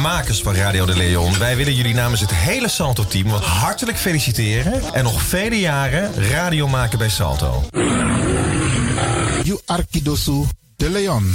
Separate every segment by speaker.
Speaker 1: makers van Radio de Leon. Wij willen jullie namens het hele Salto-team hartelijk feliciteren. En nog vele jaren radio maken bij Salto.
Speaker 2: You Arkidosu de Leon.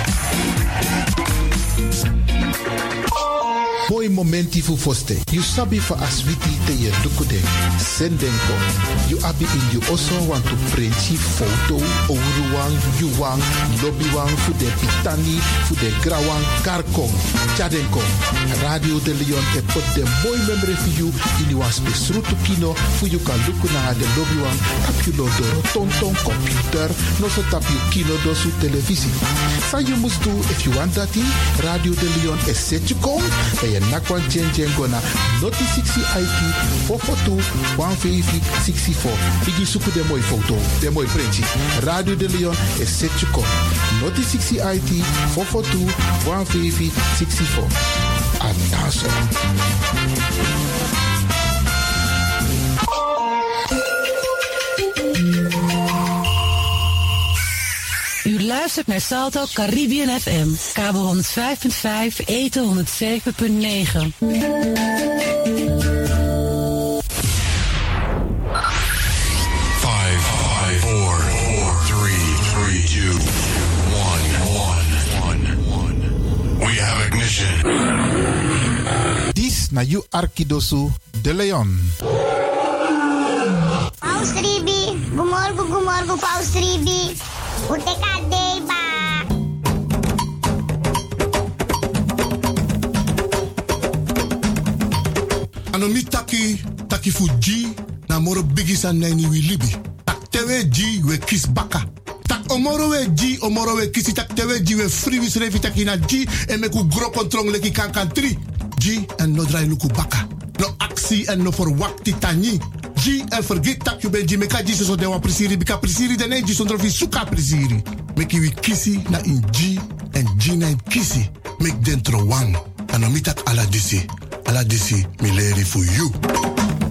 Speaker 2: Boy momenti fu foste. You sabi for aswiti te ye dukude. Sendenko. You abi in you also want to print photo. Ouruwang, yuwang, lobbywang fu de pitani, fu de grawang, karkong. Chadenko. Radio de Leon e put de boy memory for you in you was besrutu kino fu you kan luku na de lobbywang. Tap you lo do tonton computer. No so tap you kino do su televisie. So you must do if you want that Radio de Leon is set you kom. En je nakwan chen chen gona noti 60 IT 442 150 64. Igi suku de mooi foto, de printje. Radio de Leon is set you kom. Noti 60 IT 442 150 64. Anaso.
Speaker 3: Luistert naar Salto Caribbean FM, kabel 105.5, eten 107.9.
Speaker 4: Five, five, four, four, three, three, two, one, one, one, one. We have ignition.
Speaker 2: Dis na you Arkidosu de Leon.
Speaker 5: Paus Ribi, gumorgo gumorgo Paus Ribi. Uteka deba.
Speaker 6: Anomi taki, taki fu G, na moro bigi san nani wi libi. Tak tewe G, we kis baka. Tak omoro we G, omoro we kisi, tak tewe G, we free wis revi taki na G, en meku gro kontrong leki kankan 3. G, en no drai luku baka. No actie en no verwakti tani. G, en vergeet tak you ben G, meka G so de wan prisiri, bika prisiri dene G, sondro fi suka prisiri. Meki wi kisi na in G, en G na in kisi. Mek dentro wang. Anomi tak ala disi. Ala disi, mi leri for you.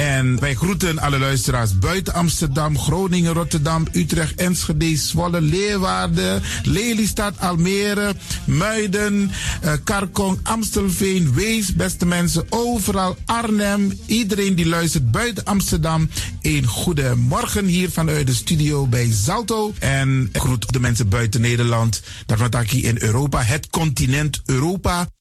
Speaker 2: En wij groeten alle luisteraars buiten Amsterdam, Groningen, Rotterdam, Utrecht, Enschede, Zwolle, Leeuwarden, Lelystad, Almere, Muiden, eh, Karkong, Amstelveen, Wees, beste mensen, overal, Arnhem, iedereen die luistert buiten Amsterdam. Een goede morgen hier vanuit de studio bij Zalto. En groet de mensen buiten Nederland, dat wat in Europa, het continent Europa.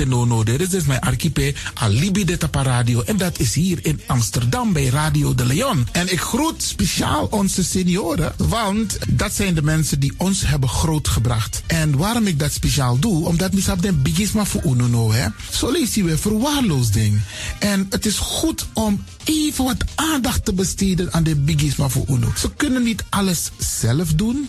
Speaker 2: et Nono. Dit is mijn archipel Alibi de Radio. En dat is hier in Amsterdam bij Radio de Leon. En ik groet speciaal onze senioren, want dat zijn de mensen die ons hebben grootgebracht. En waarom ik dat speciaal doe, omdat misap den bigisma voor uno hè. Zo lezen we verwaarloosding. En het is goed om even wat aandacht te besteden aan de bigisma voor uno. Ze kunnen niet alles zelf doen.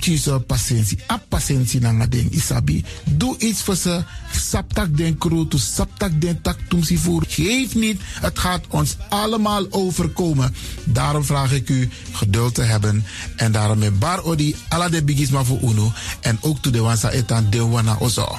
Speaker 2: kiezen patiëntie. A patiëntie na ding isabi. Doe iets voor ze. Saptak den kroto, saptak den tak tumsi voer. Geef niet, het gaat ons allemaal overkomen. Daarom vraag ik u geduld te hebben. En daarom met bar odi ala de bigisma voor uno. En ook to de wansa etan de wana ozo.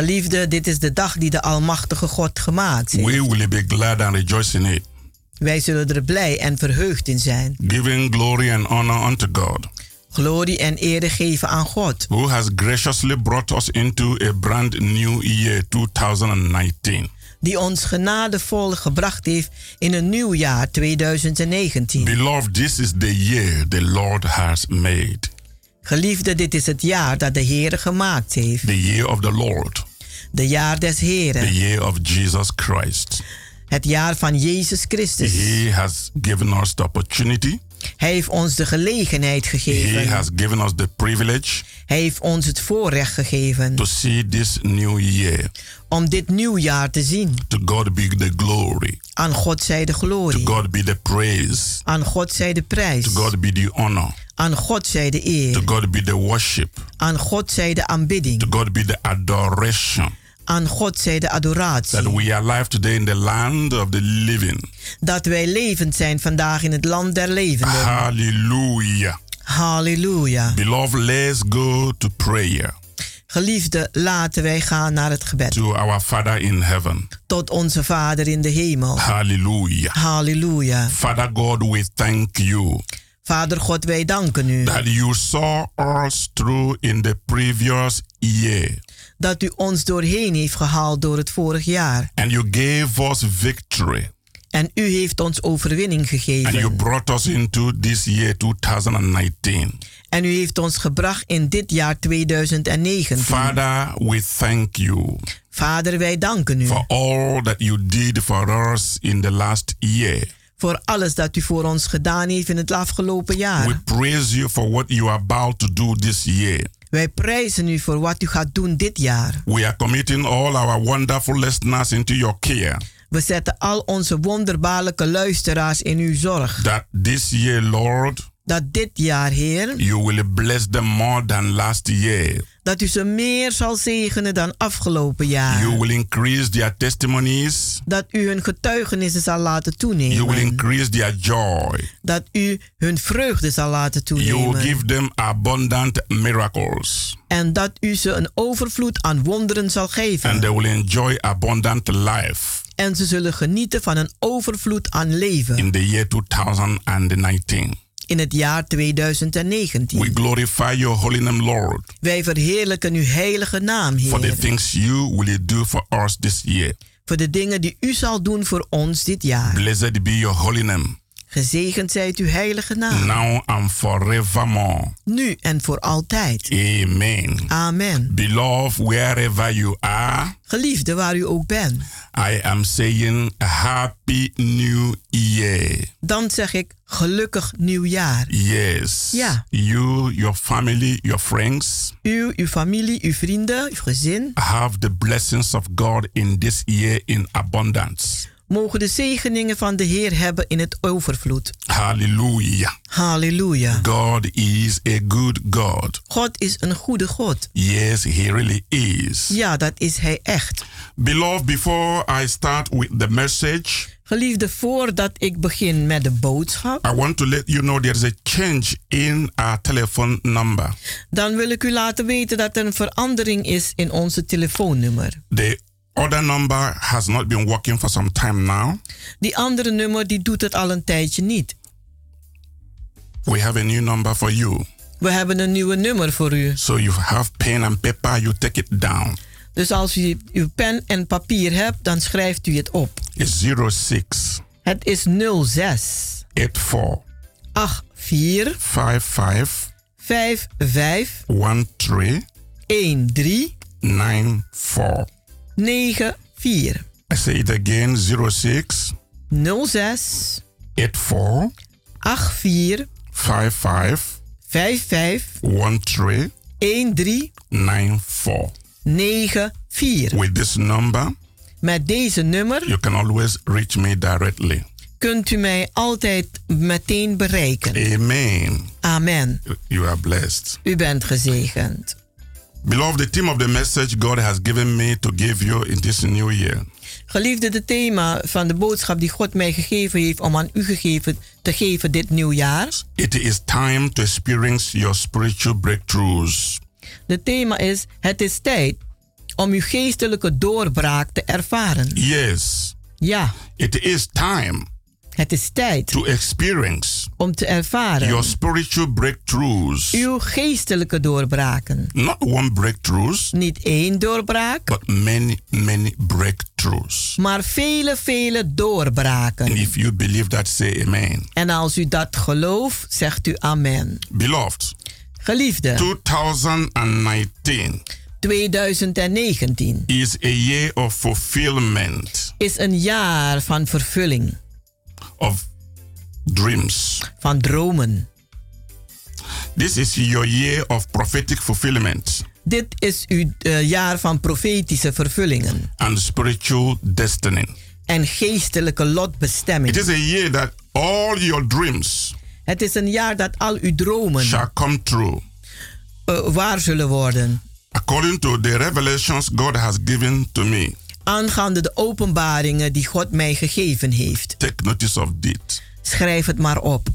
Speaker 7: Geliefde, dit is de dag die de Almachtige God gemaakt heeft.
Speaker 8: We will be glad and rejoice in it,
Speaker 7: Wij zullen er blij en verheugd in zijn.
Speaker 8: giving glory and honor unto God,
Speaker 7: Glorie en ere geven aan God,
Speaker 8: who has graciously brought us into a brand new year 2019.
Speaker 7: die ons genadevol gebracht heeft in een nieuw jaar 2019.
Speaker 8: Beloved, this is the year the Lord has made,
Speaker 7: Geliefde, dit is het jaar dat de Heere gemaakt heeft.
Speaker 8: the year of the Lord,
Speaker 7: De jaar des
Speaker 8: the
Speaker 7: Heren.
Speaker 8: year of Jesus Christ.
Speaker 7: Het jaar van Jezus Christus.
Speaker 8: He has given us the opportunity.
Speaker 7: Hij heeft ons de gelegenheid
Speaker 8: He
Speaker 7: gegeven.
Speaker 8: has given us the privilege
Speaker 7: Hij heeft ons het voorrecht gegeven
Speaker 8: to see this new year.
Speaker 7: om dit nieuwjaar te zien.
Speaker 8: To God be the glory.
Speaker 7: Aan God zij de
Speaker 8: To
Speaker 7: glorie.
Speaker 8: God be the praise.
Speaker 7: Aan God zij de prijs.
Speaker 8: To God be the honor.
Speaker 7: Aan God zij de
Speaker 8: To
Speaker 7: eer.
Speaker 8: God be the worship.
Speaker 7: Aan God zij de aanbidding.
Speaker 8: To God be the adoration.
Speaker 7: Aan God zij de
Speaker 8: That
Speaker 7: adoratie.
Speaker 8: we are alive today in the land of the living.
Speaker 7: Dat wij levend zijn vandaag in het land der levenden.
Speaker 8: Hallelujah.
Speaker 7: Halleluja.
Speaker 8: Beloved, let's go to prayer.
Speaker 7: Geliefde, laten wij gaan naar het gebed.
Speaker 8: To our Father in heaven.
Speaker 7: Tot onze Vader in de hemel.
Speaker 8: Hallelujah.
Speaker 7: Halleluja.
Speaker 8: Father God, we thank you
Speaker 7: Vader God, wij danken u
Speaker 8: that you saw us through in the previous year
Speaker 7: dat u ons doorheen heeft gehaald door het vorig jaar.
Speaker 8: and you gave us victory
Speaker 7: En u heeft ons overwinning
Speaker 8: and you
Speaker 7: gegeven.
Speaker 8: brought us into this year 2019.
Speaker 7: En u heeft ons gebracht in dit jaar 2019.
Speaker 8: Father, we thank you
Speaker 7: Vader, wij danken u
Speaker 8: for all that you did for us in the last year.
Speaker 7: voor alles dat u voor ons gedaan heeft in het afgelopen
Speaker 8: We
Speaker 7: jaar.
Speaker 8: praise you for what you are about to do this year.
Speaker 7: Wij prijzen u voor wat u gaat doen dit jaar.
Speaker 8: We are committing all our wonderful listeners into your care.
Speaker 7: We zetten al onze wonderbaarlijke luisteraars in uw zorg.
Speaker 8: That this year, Lord,
Speaker 7: Dat dit jaar, Heer,
Speaker 8: you will bless them more than last year.
Speaker 7: dat u ze meer zal zegenen dan afgelopen jaar.
Speaker 8: You will increase their testimonies.
Speaker 7: Dat u hun getuigenissen zal laten
Speaker 8: You will
Speaker 7: toenemen.
Speaker 8: increase their joy.
Speaker 7: Dat u hun vreugde zal laten
Speaker 8: You will
Speaker 7: toenemen.
Speaker 8: give them abundant miracles.
Speaker 7: En dat u ze een overvloed aan wonderen zal
Speaker 8: And
Speaker 7: geven.
Speaker 8: they will enjoy abundant life
Speaker 7: En ze zullen genieten van een overvloed aan leven
Speaker 8: in the year 2019.
Speaker 7: In het jaar 2019.
Speaker 8: We glorify your holy name, Lord,
Speaker 7: Wij verheerlijken uw heilige naam,
Speaker 8: for the
Speaker 7: Heer.
Speaker 8: things you will do for us this year.
Speaker 7: Voor de dingen die u zal doen voor ons dit jaar.
Speaker 8: Blessed be your holy name,
Speaker 7: Gezegend zijt uw heilige naam.
Speaker 8: now and forevermore.
Speaker 7: Nu en voor altijd.
Speaker 8: Amen.
Speaker 7: Amen.
Speaker 8: Beloved, wherever you are,
Speaker 7: Geliefde waar u ook bent.
Speaker 8: I am saying happy new year.
Speaker 7: Dan zeg ik gelukkig nieuwjaar.
Speaker 8: Yes.
Speaker 7: Ja.
Speaker 8: You, your family, your friends
Speaker 7: U, uw familie, uw vrienden, uw gezin
Speaker 8: have the blessings of God in this year in abundance.
Speaker 7: Mogen de zegeningen van de Heer hebben in het overvloed.
Speaker 8: Hallelujah.
Speaker 7: Halleluja.
Speaker 8: God is a good God.
Speaker 7: God is een goede God.
Speaker 8: Yes, He really is.
Speaker 7: Ja, dat is Hij echt.
Speaker 8: Beloved, before I start with the message,
Speaker 7: Geliefde, voordat ik begin met de boodschap,
Speaker 8: I want to let you know there is a change in our telephone number.
Speaker 7: dan wil ik u laten weten dat er een verandering is in onze telefoonnummer.
Speaker 8: The other number has not been working for some time now.
Speaker 7: Die andere nummer die doet het al een tijdje niet.
Speaker 8: We have a new number for you.
Speaker 7: We hebben een nieuwe nummer voor u.
Speaker 8: So you have pen and paper, you take it down.
Speaker 7: Dus als u uw pen en papier hebt, dan schrijft u het op.
Speaker 8: It's 06
Speaker 7: Het is 06
Speaker 8: 84
Speaker 7: 84
Speaker 8: 55
Speaker 7: 55
Speaker 8: 13
Speaker 7: 13
Speaker 8: 94.
Speaker 7: 94.
Speaker 8: I say it again 06
Speaker 7: 06
Speaker 8: 84
Speaker 7: 84
Speaker 8: 55
Speaker 7: 55
Speaker 8: 13
Speaker 7: 13
Speaker 8: 94.
Speaker 7: 94.
Speaker 8: With this number,
Speaker 7: Met deze nummer
Speaker 8: you can always reach me directly.
Speaker 7: kunt u mij altijd meteen bereiken.
Speaker 8: Amen.
Speaker 7: Amen.
Speaker 8: You are blessed.
Speaker 7: U bent gezegend.
Speaker 8: Beloved, the theme of the message God has given me to give you in this new year
Speaker 7: Geliefde, de thema van de boodschap die God mij gegeven heeft om aan u gegeven, te geven dit nieuwjaar.
Speaker 8: it is time to experience your spiritual breakthroughs.
Speaker 7: De thema is: Het is tijd om uw geestelijke doorbraak te ervaren.
Speaker 8: Yes,
Speaker 7: Ja,
Speaker 8: it is time
Speaker 7: het is tijd
Speaker 8: to experience
Speaker 7: om te ervaren
Speaker 8: your spiritual breakthroughs.
Speaker 7: uw geestelijke doorbraken.
Speaker 8: Not one breakthroughs,
Speaker 7: Niet één doorbraak,
Speaker 8: but many, many breakthroughs.
Speaker 7: maar vele, vele
Speaker 8: And
Speaker 7: doorbraken.
Speaker 8: if you believe that, say amen.
Speaker 7: En als u dat gelooft, zegt u amen.
Speaker 8: Beloved,
Speaker 7: Geliefde,
Speaker 8: 2019
Speaker 7: 2019
Speaker 8: is a year of fulfillment
Speaker 7: is een jaar van vervulling,
Speaker 8: of dreams.
Speaker 7: van dromen.
Speaker 8: This is your year of prophetic fulfillment
Speaker 7: Dit is uw eh, jaar van profetische vervullingen
Speaker 8: and spiritual destiny.
Speaker 7: en geestelijke
Speaker 8: It
Speaker 7: lotbestemming.
Speaker 8: is a year that all your dreams
Speaker 7: Het is een jaar dat al uw dromen
Speaker 8: shall come true.
Speaker 7: eh, waar zullen worden.
Speaker 8: According to the revelations God has given to me,
Speaker 7: Aangaande de openbaringen die God mij gegeven heeft.
Speaker 8: take notice of this.
Speaker 7: Schrijf het maar op.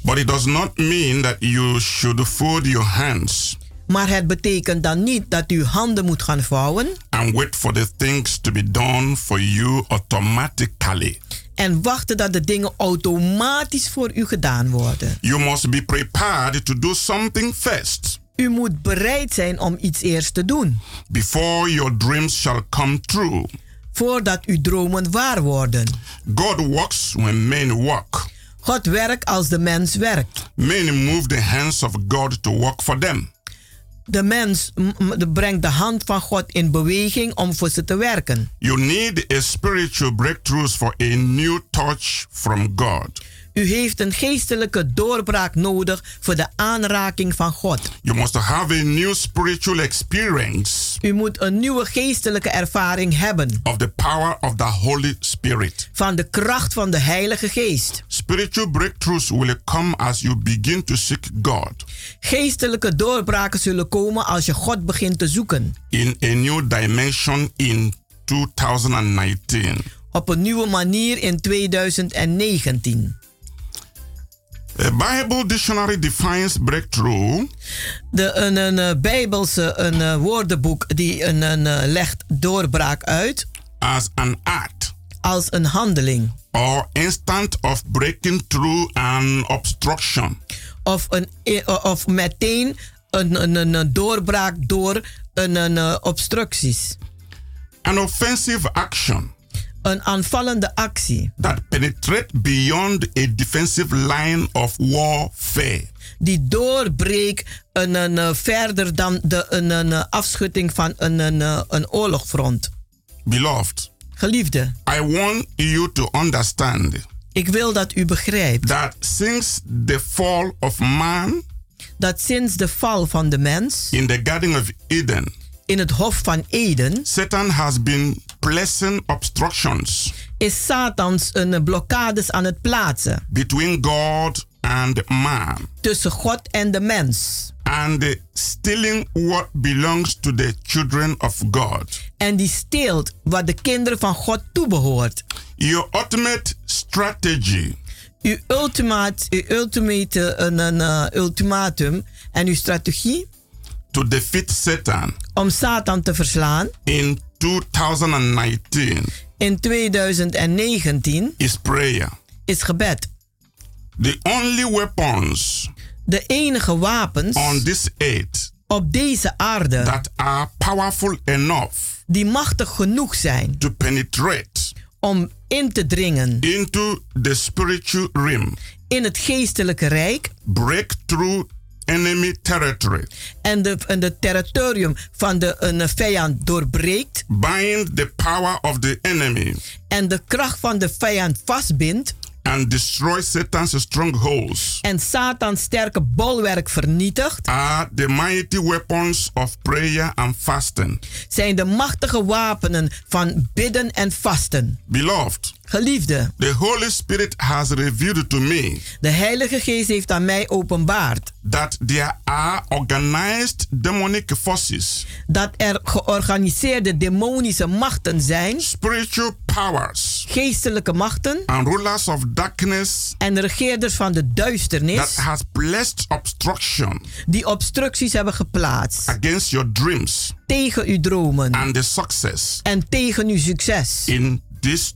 Speaker 8: But it does not mean that you should fold your hands
Speaker 7: Maar het betekent dan niet dat u handen moet gaan vouwen
Speaker 8: and wait for the things to be done for you automatically.
Speaker 7: en wachten dat de dingen automatisch voor u gedaan worden.
Speaker 8: You must be prepared to do something first
Speaker 7: U moet bereid zijn om iets eerst te doen
Speaker 8: before your dreams shall come true.
Speaker 7: voordat uw dromen waar worden.
Speaker 8: God works when men work.
Speaker 7: God werkt als de mens werkt.
Speaker 8: Men move the hands of God to work for them.
Speaker 7: De mens brengt de hand van God in beweging om voor ze te werken.
Speaker 8: You need a spiritual breakthroughs for a new touch from God.
Speaker 7: U heeft een geestelijke doorbraak nodig voor de aanraking van God.
Speaker 8: You must have a new spiritual experience
Speaker 7: U moet een nieuwe geestelijke ervaring hebben
Speaker 8: of the power of the Holy Spirit.
Speaker 7: van de kracht van de Heilige Geest.
Speaker 8: Spiritual breakthroughs will come as you begin to seek God
Speaker 7: Geestelijke doorbraken zullen komen als je God begint te zoeken.
Speaker 8: in a new dimension in 2019.
Speaker 7: Op een nieuwe manier in 2019.
Speaker 8: A Bible dictionary defines breakthrough
Speaker 7: De, een, een eh, Bijbelse een, eh, woordenboek die een, een, eh, legt doorbraak uit
Speaker 8: as an act
Speaker 7: als een handeling.
Speaker 8: or instant of breaking through an obstruction.
Speaker 7: Of, een, eh, of meteen een, een, een, een doorbraak door een, een eh, obstructies.
Speaker 8: An offensive action
Speaker 7: Een aanvallende actie
Speaker 8: that penetrates beyond a defensive line of warfare.
Speaker 7: die doorbreekt een, een, eh, verder dan de, een, een eh, afschutting van een, een, eh, een oorlogfront.
Speaker 8: Beloved,
Speaker 7: Geliefde,
Speaker 8: I want you to understand
Speaker 7: ik wil dat u begrijpt
Speaker 8: that since the fall of man
Speaker 7: dat sinds de val van de mens
Speaker 8: in the Garden of Eden,
Speaker 7: in het Hof van Eden
Speaker 8: Satan has been placing obstructions
Speaker 7: is Satans een blokkades aan het plaatsen
Speaker 8: between God and man
Speaker 7: tussen God en de mens.
Speaker 8: and stealing what belongs to the children of God.
Speaker 7: En die steelt wat de kinderen van God toebehoort.
Speaker 8: Your ultimate strategy
Speaker 7: Uw, ultimaat, uw ultimate, een, een, eh, ultimatum en uw strategie
Speaker 8: to defeat Satan
Speaker 7: om Satan te verslaan
Speaker 8: in 2019
Speaker 7: in 2019
Speaker 8: is prayer.
Speaker 7: is gebed.
Speaker 8: The only weapons
Speaker 7: De enige wapens
Speaker 8: on this earth
Speaker 7: op deze aarde
Speaker 8: that are powerful enough
Speaker 7: die machtig genoeg zijn
Speaker 8: to penetrate
Speaker 7: om in te dringen
Speaker 8: into the spiritual realm,
Speaker 7: in het geestelijke rijk
Speaker 8: break through enemy territory,
Speaker 7: en de, en de territorium van de een vijand doorbreekt.
Speaker 8: Bind the power of the enemy,
Speaker 7: en de kracht van de vijand vastbindt.
Speaker 8: And destroy Satan's strongholds.
Speaker 7: En Satans sterke bolwerk vernietigt,
Speaker 8: are the mighty weapons of prayer and fasting.
Speaker 7: zijn de machtige wapenen van bidden en vasten.
Speaker 8: Beloved,
Speaker 7: Geliefde,
Speaker 8: the Holy Spirit has revealed to me
Speaker 7: de Heilige Geest heeft aan mij openbaard
Speaker 8: that there are organized demonic forces,
Speaker 7: dat er georganiseerde demonische machten zijn,
Speaker 8: spiritual powers,
Speaker 7: geestelijke machten
Speaker 8: and rulers of darkness
Speaker 7: en regeerders van de
Speaker 8: that
Speaker 7: duisternis
Speaker 8: has placed obstruction
Speaker 7: die obstructies hebben geplaatst
Speaker 8: against your dreams
Speaker 7: tegen uw dromen
Speaker 8: and the success
Speaker 7: en tegen uw succes.
Speaker 8: in this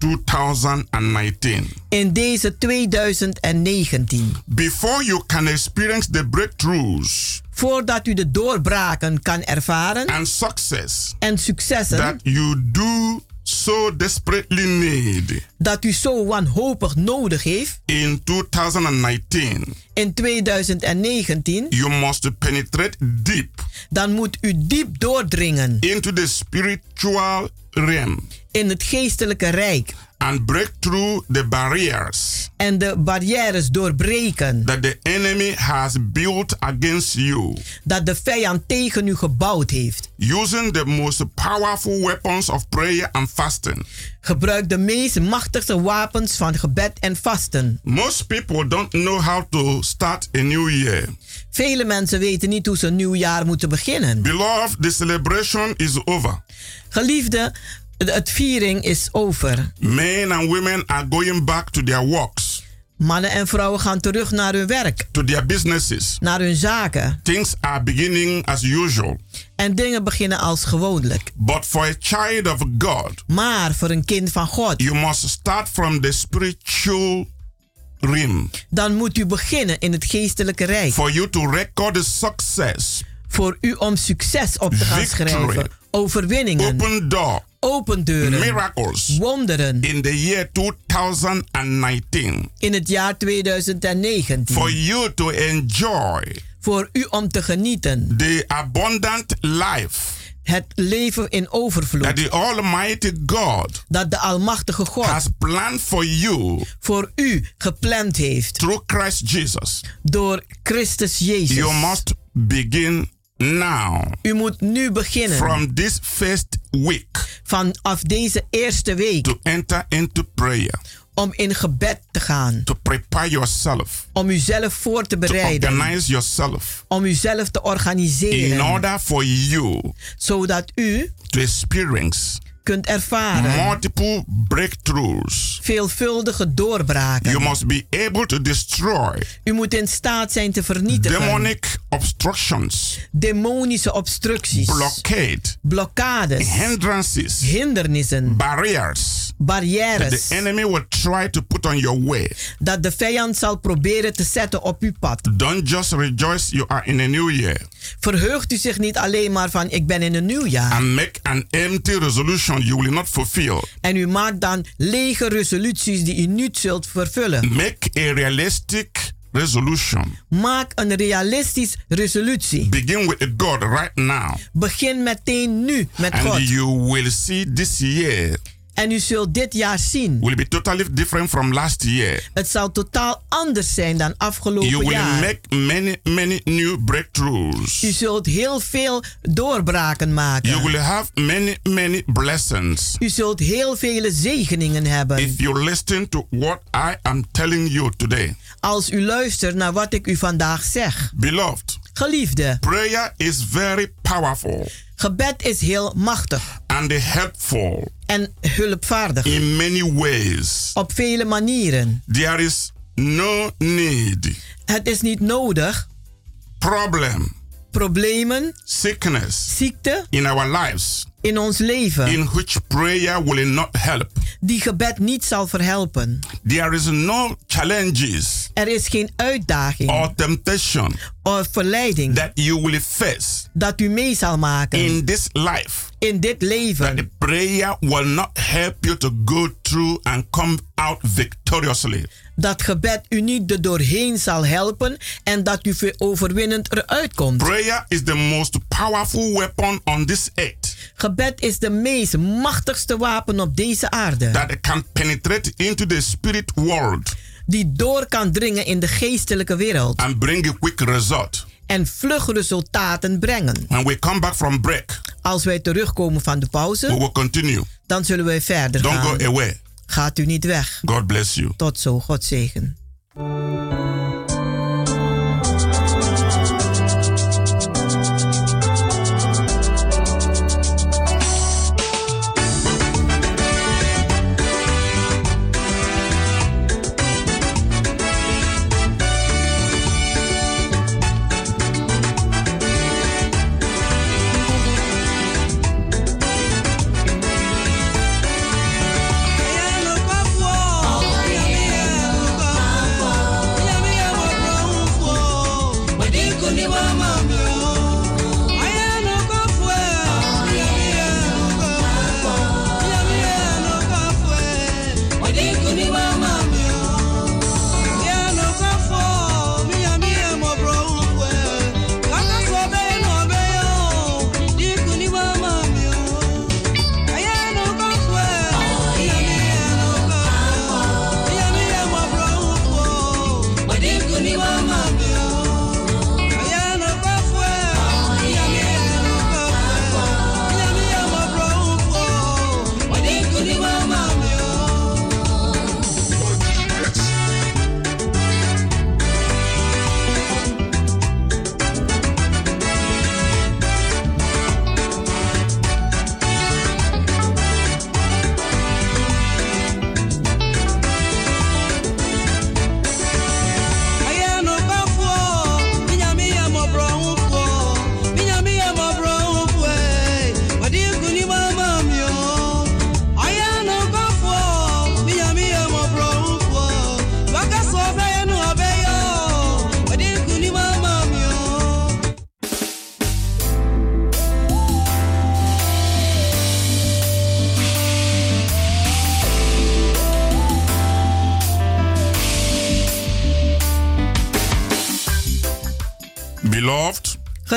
Speaker 8: 2019.
Speaker 7: in deze 2019.
Speaker 8: Before you can experience the breakthroughs
Speaker 7: Voordat u de doorbraken kan ervaren
Speaker 8: and success
Speaker 7: en successen
Speaker 8: that you do so desperately need.
Speaker 7: Dat u zo wanhopig nodig heeft.
Speaker 8: In 2019,
Speaker 7: in 2019,
Speaker 8: you must penetrate deep
Speaker 7: dan moet u diep doordringen.
Speaker 8: into the spiritual realm.
Speaker 7: In het geestelijke rijk
Speaker 8: and break through the barriers
Speaker 7: en de barrières doorbreken
Speaker 8: that the enemy has built against you
Speaker 7: dat de vijand tegen u gebouwd heeft.
Speaker 8: using the most powerful weapons of prayer and fasting.
Speaker 7: Gebruik de meest machtigste wapens van gebed en vasten.
Speaker 8: Most people don't know how to start a new year.
Speaker 7: Vele mensen weten niet hoe ze een nieuw jaar moeten beginnen.
Speaker 8: Beloved, the celebration is over.
Speaker 7: Geliefde, het het viering is over.
Speaker 8: Men and women are going back to their works,
Speaker 7: Mannen en vrouwen gaan terug naar hun werk,
Speaker 8: to their businesses.
Speaker 7: naar hun zaken.
Speaker 8: Things are beginning as usual.
Speaker 7: En dingen beginnen als gewoonlijk.
Speaker 8: But for a child of God,
Speaker 7: Maar voor een kind van God,
Speaker 8: you must start from the spiritual realm
Speaker 7: dan moet u beginnen in het geestelijke rijk.
Speaker 8: for you to record the success,
Speaker 7: Voor u om succes op te gaan
Speaker 8: Victory.
Speaker 7: schrijven. Overwinningen,
Speaker 8: open door,
Speaker 7: open deuren,
Speaker 8: miracles
Speaker 7: wonderen
Speaker 8: in the year 2019
Speaker 7: in het jaar 2019.
Speaker 8: for you to enjoy
Speaker 7: Voor u om te genieten.
Speaker 8: the abundant life
Speaker 7: Het leven in
Speaker 8: that
Speaker 7: overvloed.
Speaker 8: the Almighty God
Speaker 7: Dat de Almachtige God
Speaker 8: has planned for you
Speaker 7: voor u gepland heeft.
Speaker 8: through Christ Jesus.
Speaker 7: Door Christus Jezus.
Speaker 8: You must begin now
Speaker 7: U moet nu beginnen.
Speaker 8: from this first week
Speaker 7: Vanaf deze eerste week.
Speaker 8: to enter into prayer,
Speaker 7: Om in gebed te gaan.
Speaker 8: to prepare yourself,
Speaker 7: Om uzelf voor te
Speaker 8: to
Speaker 7: bereiden.
Speaker 8: organize yourself
Speaker 7: Om uzelf te
Speaker 8: in
Speaker 7: organiseren.
Speaker 8: order for you
Speaker 7: Zodat u
Speaker 8: to experience
Speaker 7: kunt ervaren.
Speaker 8: multiple breakthroughs.
Speaker 7: Veelvuldige doorbraken.
Speaker 8: You must be able to destroy
Speaker 7: U moet in staat zijn te vernietigen.
Speaker 8: demonic obstructions,
Speaker 7: Demonische obstructies.
Speaker 8: blockade,
Speaker 7: blokkades.
Speaker 8: hindrances,
Speaker 7: hindernissen.
Speaker 8: barriers that
Speaker 7: barrières.
Speaker 8: the enemy will try to put on your way.
Speaker 7: dat de vijand zal proberen te zetten op uw pad.
Speaker 8: Don't just rejoice you are in a new year
Speaker 7: Verheugt u zich niet alleen maar van ik ben in een nieuw jaar.
Speaker 8: and make an empty resolution you will not fulfill.
Speaker 7: En u maakt dan lege resoluties die u niet zult vervullen.
Speaker 8: Make a realistic resolution.
Speaker 7: Maak een realistisch resolutie.
Speaker 8: Begin with God right now.
Speaker 7: Begin meteen nu met
Speaker 8: And
Speaker 7: God.
Speaker 8: you will see this year
Speaker 7: En u zult dit jaar zien.
Speaker 8: will be totally different from last year.
Speaker 7: Het zal totaal anders zijn dan
Speaker 8: You
Speaker 7: afgelopen
Speaker 8: will
Speaker 7: jaar.
Speaker 8: make many, many new breakthroughs.
Speaker 7: U zult heel veel doorbraken maken.
Speaker 8: You will have many, many blessings.
Speaker 7: U zult heel vele zegeningen hebben.
Speaker 8: If you listen to what I am telling you today,
Speaker 7: Als u luistert naar wat ik u vandaag zeg.
Speaker 8: beloved,
Speaker 7: Geliefde,
Speaker 8: prayer is very powerful
Speaker 7: gebed is heel machtig.
Speaker 8: And helpful
Speaker 7: en hulpvaardig.
Speaker 8: in many ways.
Speaker 7: Op vele manieren.
Speaker 8: There is no need,
Speaker 7: Het is niet nodig.
Speaker 8: Problem,
Speaker 7: problemen,
Speaker 8: sickness.
Speaker 7: Ziekte.
Speaker 8: In our lives
Speaker 7: in ons leven
Speaker 8: in which prayer will not help.
Speaker 7: die gebed niet zal verhelpen.
Speaker 8: There is no challenges
Speaker 7: Er is geen uitdaging
Speaker 8: or temptation
Speaker 7: of verleiding
Speaker 8: that you will face
Speaker 7: dat u mee zal maken
Speaker 8: in this life
Speaker 7: in dit
Speaker 8: that
Speaker 7: leven.
Speaker 8: the prayer will not help you to go through and come out victoriously.
Speaker 7: Dat gebed u niet er doorheen zal helpen en dat u ver- overwinnend eruit komt.
Speaker 8: Prayer is the most powerful weapon on this earth
Speaker 7: Gebed is de meest machtigste wapen op deze aarde.
Speaker 8: that can penetrate into the spirit world
Speaker 7: Die door kan dringen in de geestelijke wereld.
Speaker 8: and bring a quick result.
Speaker 7: En vlug resultaten brengen.
Speaker 8: When we come back from break,
Speaker 7: Als wij terugkomen van de
Speaker 8: we
Speaker 7: pauze,
Speaker 8: will continue.
Speaker 7: dan zullen wij verder
Speaker 8: Don't
Speaker 7: gaan.
Speaker 8: go away.
Speaker 7: Gaat u niet weg.
Speaker 8: God bless you.
Speaker 7: Tot zo, God zegen.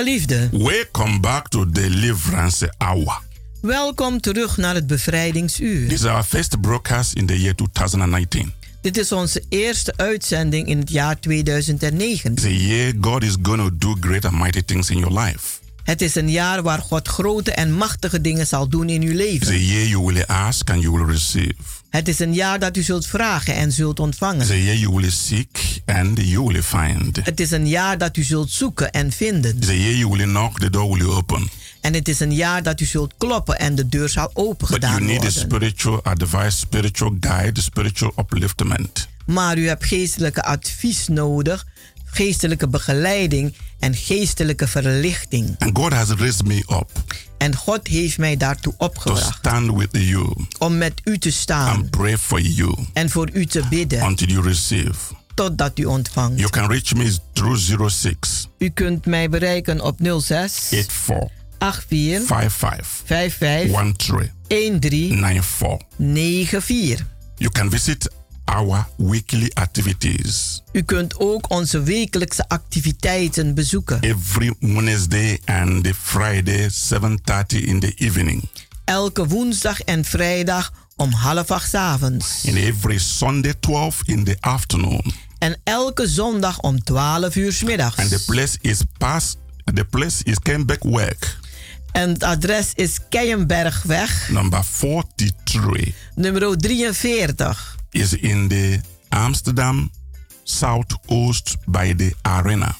Speaker 7: Geliefde,
Speaker 8: welcome back to Deliverance Hour.
Speaker 7: welkom terug naar het bevrijdingsuur.
Speaker 8: This is our first broadcast in the year 2019.
Speaker 7: Dit is onze eerste uitzending in het jaar 2009.
Speaker 8: It's a year God is going to do great and mighty things in your life.
Speaker 7: Het is een jaar waar God grote en machtige dingen zal doen in uw leven.
Speaker 8: year you will ask and you will receive.
Speaker 7: Het is een jaar dat u zult vragen en zult ontvangen.
Speaker 8: year you will seek and you will find.
Speaker 7: Het is een jaar dat u zult zoeken en vinden.
Speaker 8: A year you will knock, the door will open.
Speaker 7: En het is een jaar dat u zult kloppen en de deur zal open
Speaker 8: But you
Speaker 7: gedaan
Speaker 8: need a
Speaker 7: worden.
Speaker 8: spiritual advice, spiritual guide, spiritual upliftment.
Speaker 7: Maar u hebt geestelijke advies nodig, geestelijke begeleiding en geestelijke verlichting.
Speaker 8: And God has raised me up
Speaker 7: En God heeft mij daartoe
Speaker 8: to
Speaker 7: opgebracht
Speaker 8: stand with you
Speaker 7: om met u te staan
Speaker 8: and pray for you
Speaker 7: en voor u te bidden
Speaker 8: until you receive.
Speaker 7: totdat u ontvangt.
Speaker 8: You can reach me through 06
Speaker 7: U kunt mij bereiken op 06
Speaker 8: 84
Speaker 7: 84
Speaker 8: 55
Speaker 7: 55
Speaker 8: 13
Speaker 7: 13
Speaker 8: 94.
Speaker 7: 94.
Speaker 8: You can visit our weekly activities
Speaker 7: U kunt ook onze wekelijkse activiteiten bezoeken.
Speaker 8: every Wednesday and Friday 7:30 in the evening
Speaker 7: Elke woensdag en vrijdag om half acht 's avonds.
Speaker 8: and every Sunday 12 in the afternoon.
Speaker 7: En elke zondag om 12 uur 's
Speaker 8: And the
Speaker 7: middags.
Speaker 8: place is past the place is Kenbeckwerk
Speaker 7: En het adres is Keienbergweg,
Speaker 8: number 43
Speaker 7: nummer 43.
Speaker 8: Is in the Amsterdam Southoost by the arena.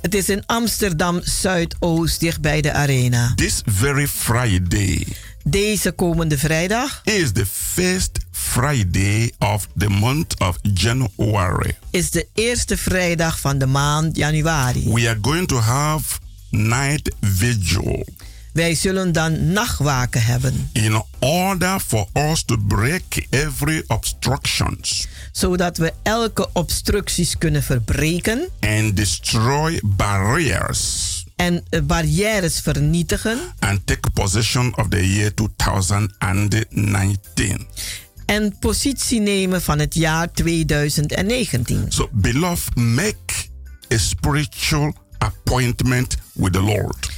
Speaker 7: Het is in Amsterdam Zuidoost, dicht bij de arena.
Speaker 8: This very Friday
Speaker 7: Deze komende vrijdag
Speaker 8: is the first Friday of the month of January.
Speaker 7: is de eerste vrijdag van de maand januari.
Speaker 8: We are going to have night vigil
Speaker 7: Wij zullen dan nachtwaken hebben,
Speaker 8: in order for us to break every obstructions
Speaker 7: zodat we elke obstructies kunnen verbreken
Speaker 8: and destroy barriers
Speaker 7: en eh, barrières vernietigen
Speaker 8: and take possession of the year 2019.
Speaker 7: en positie nemen van het jaar 2019.
Speaker 8: So, beloved, make a spiritual appointment with the Lord.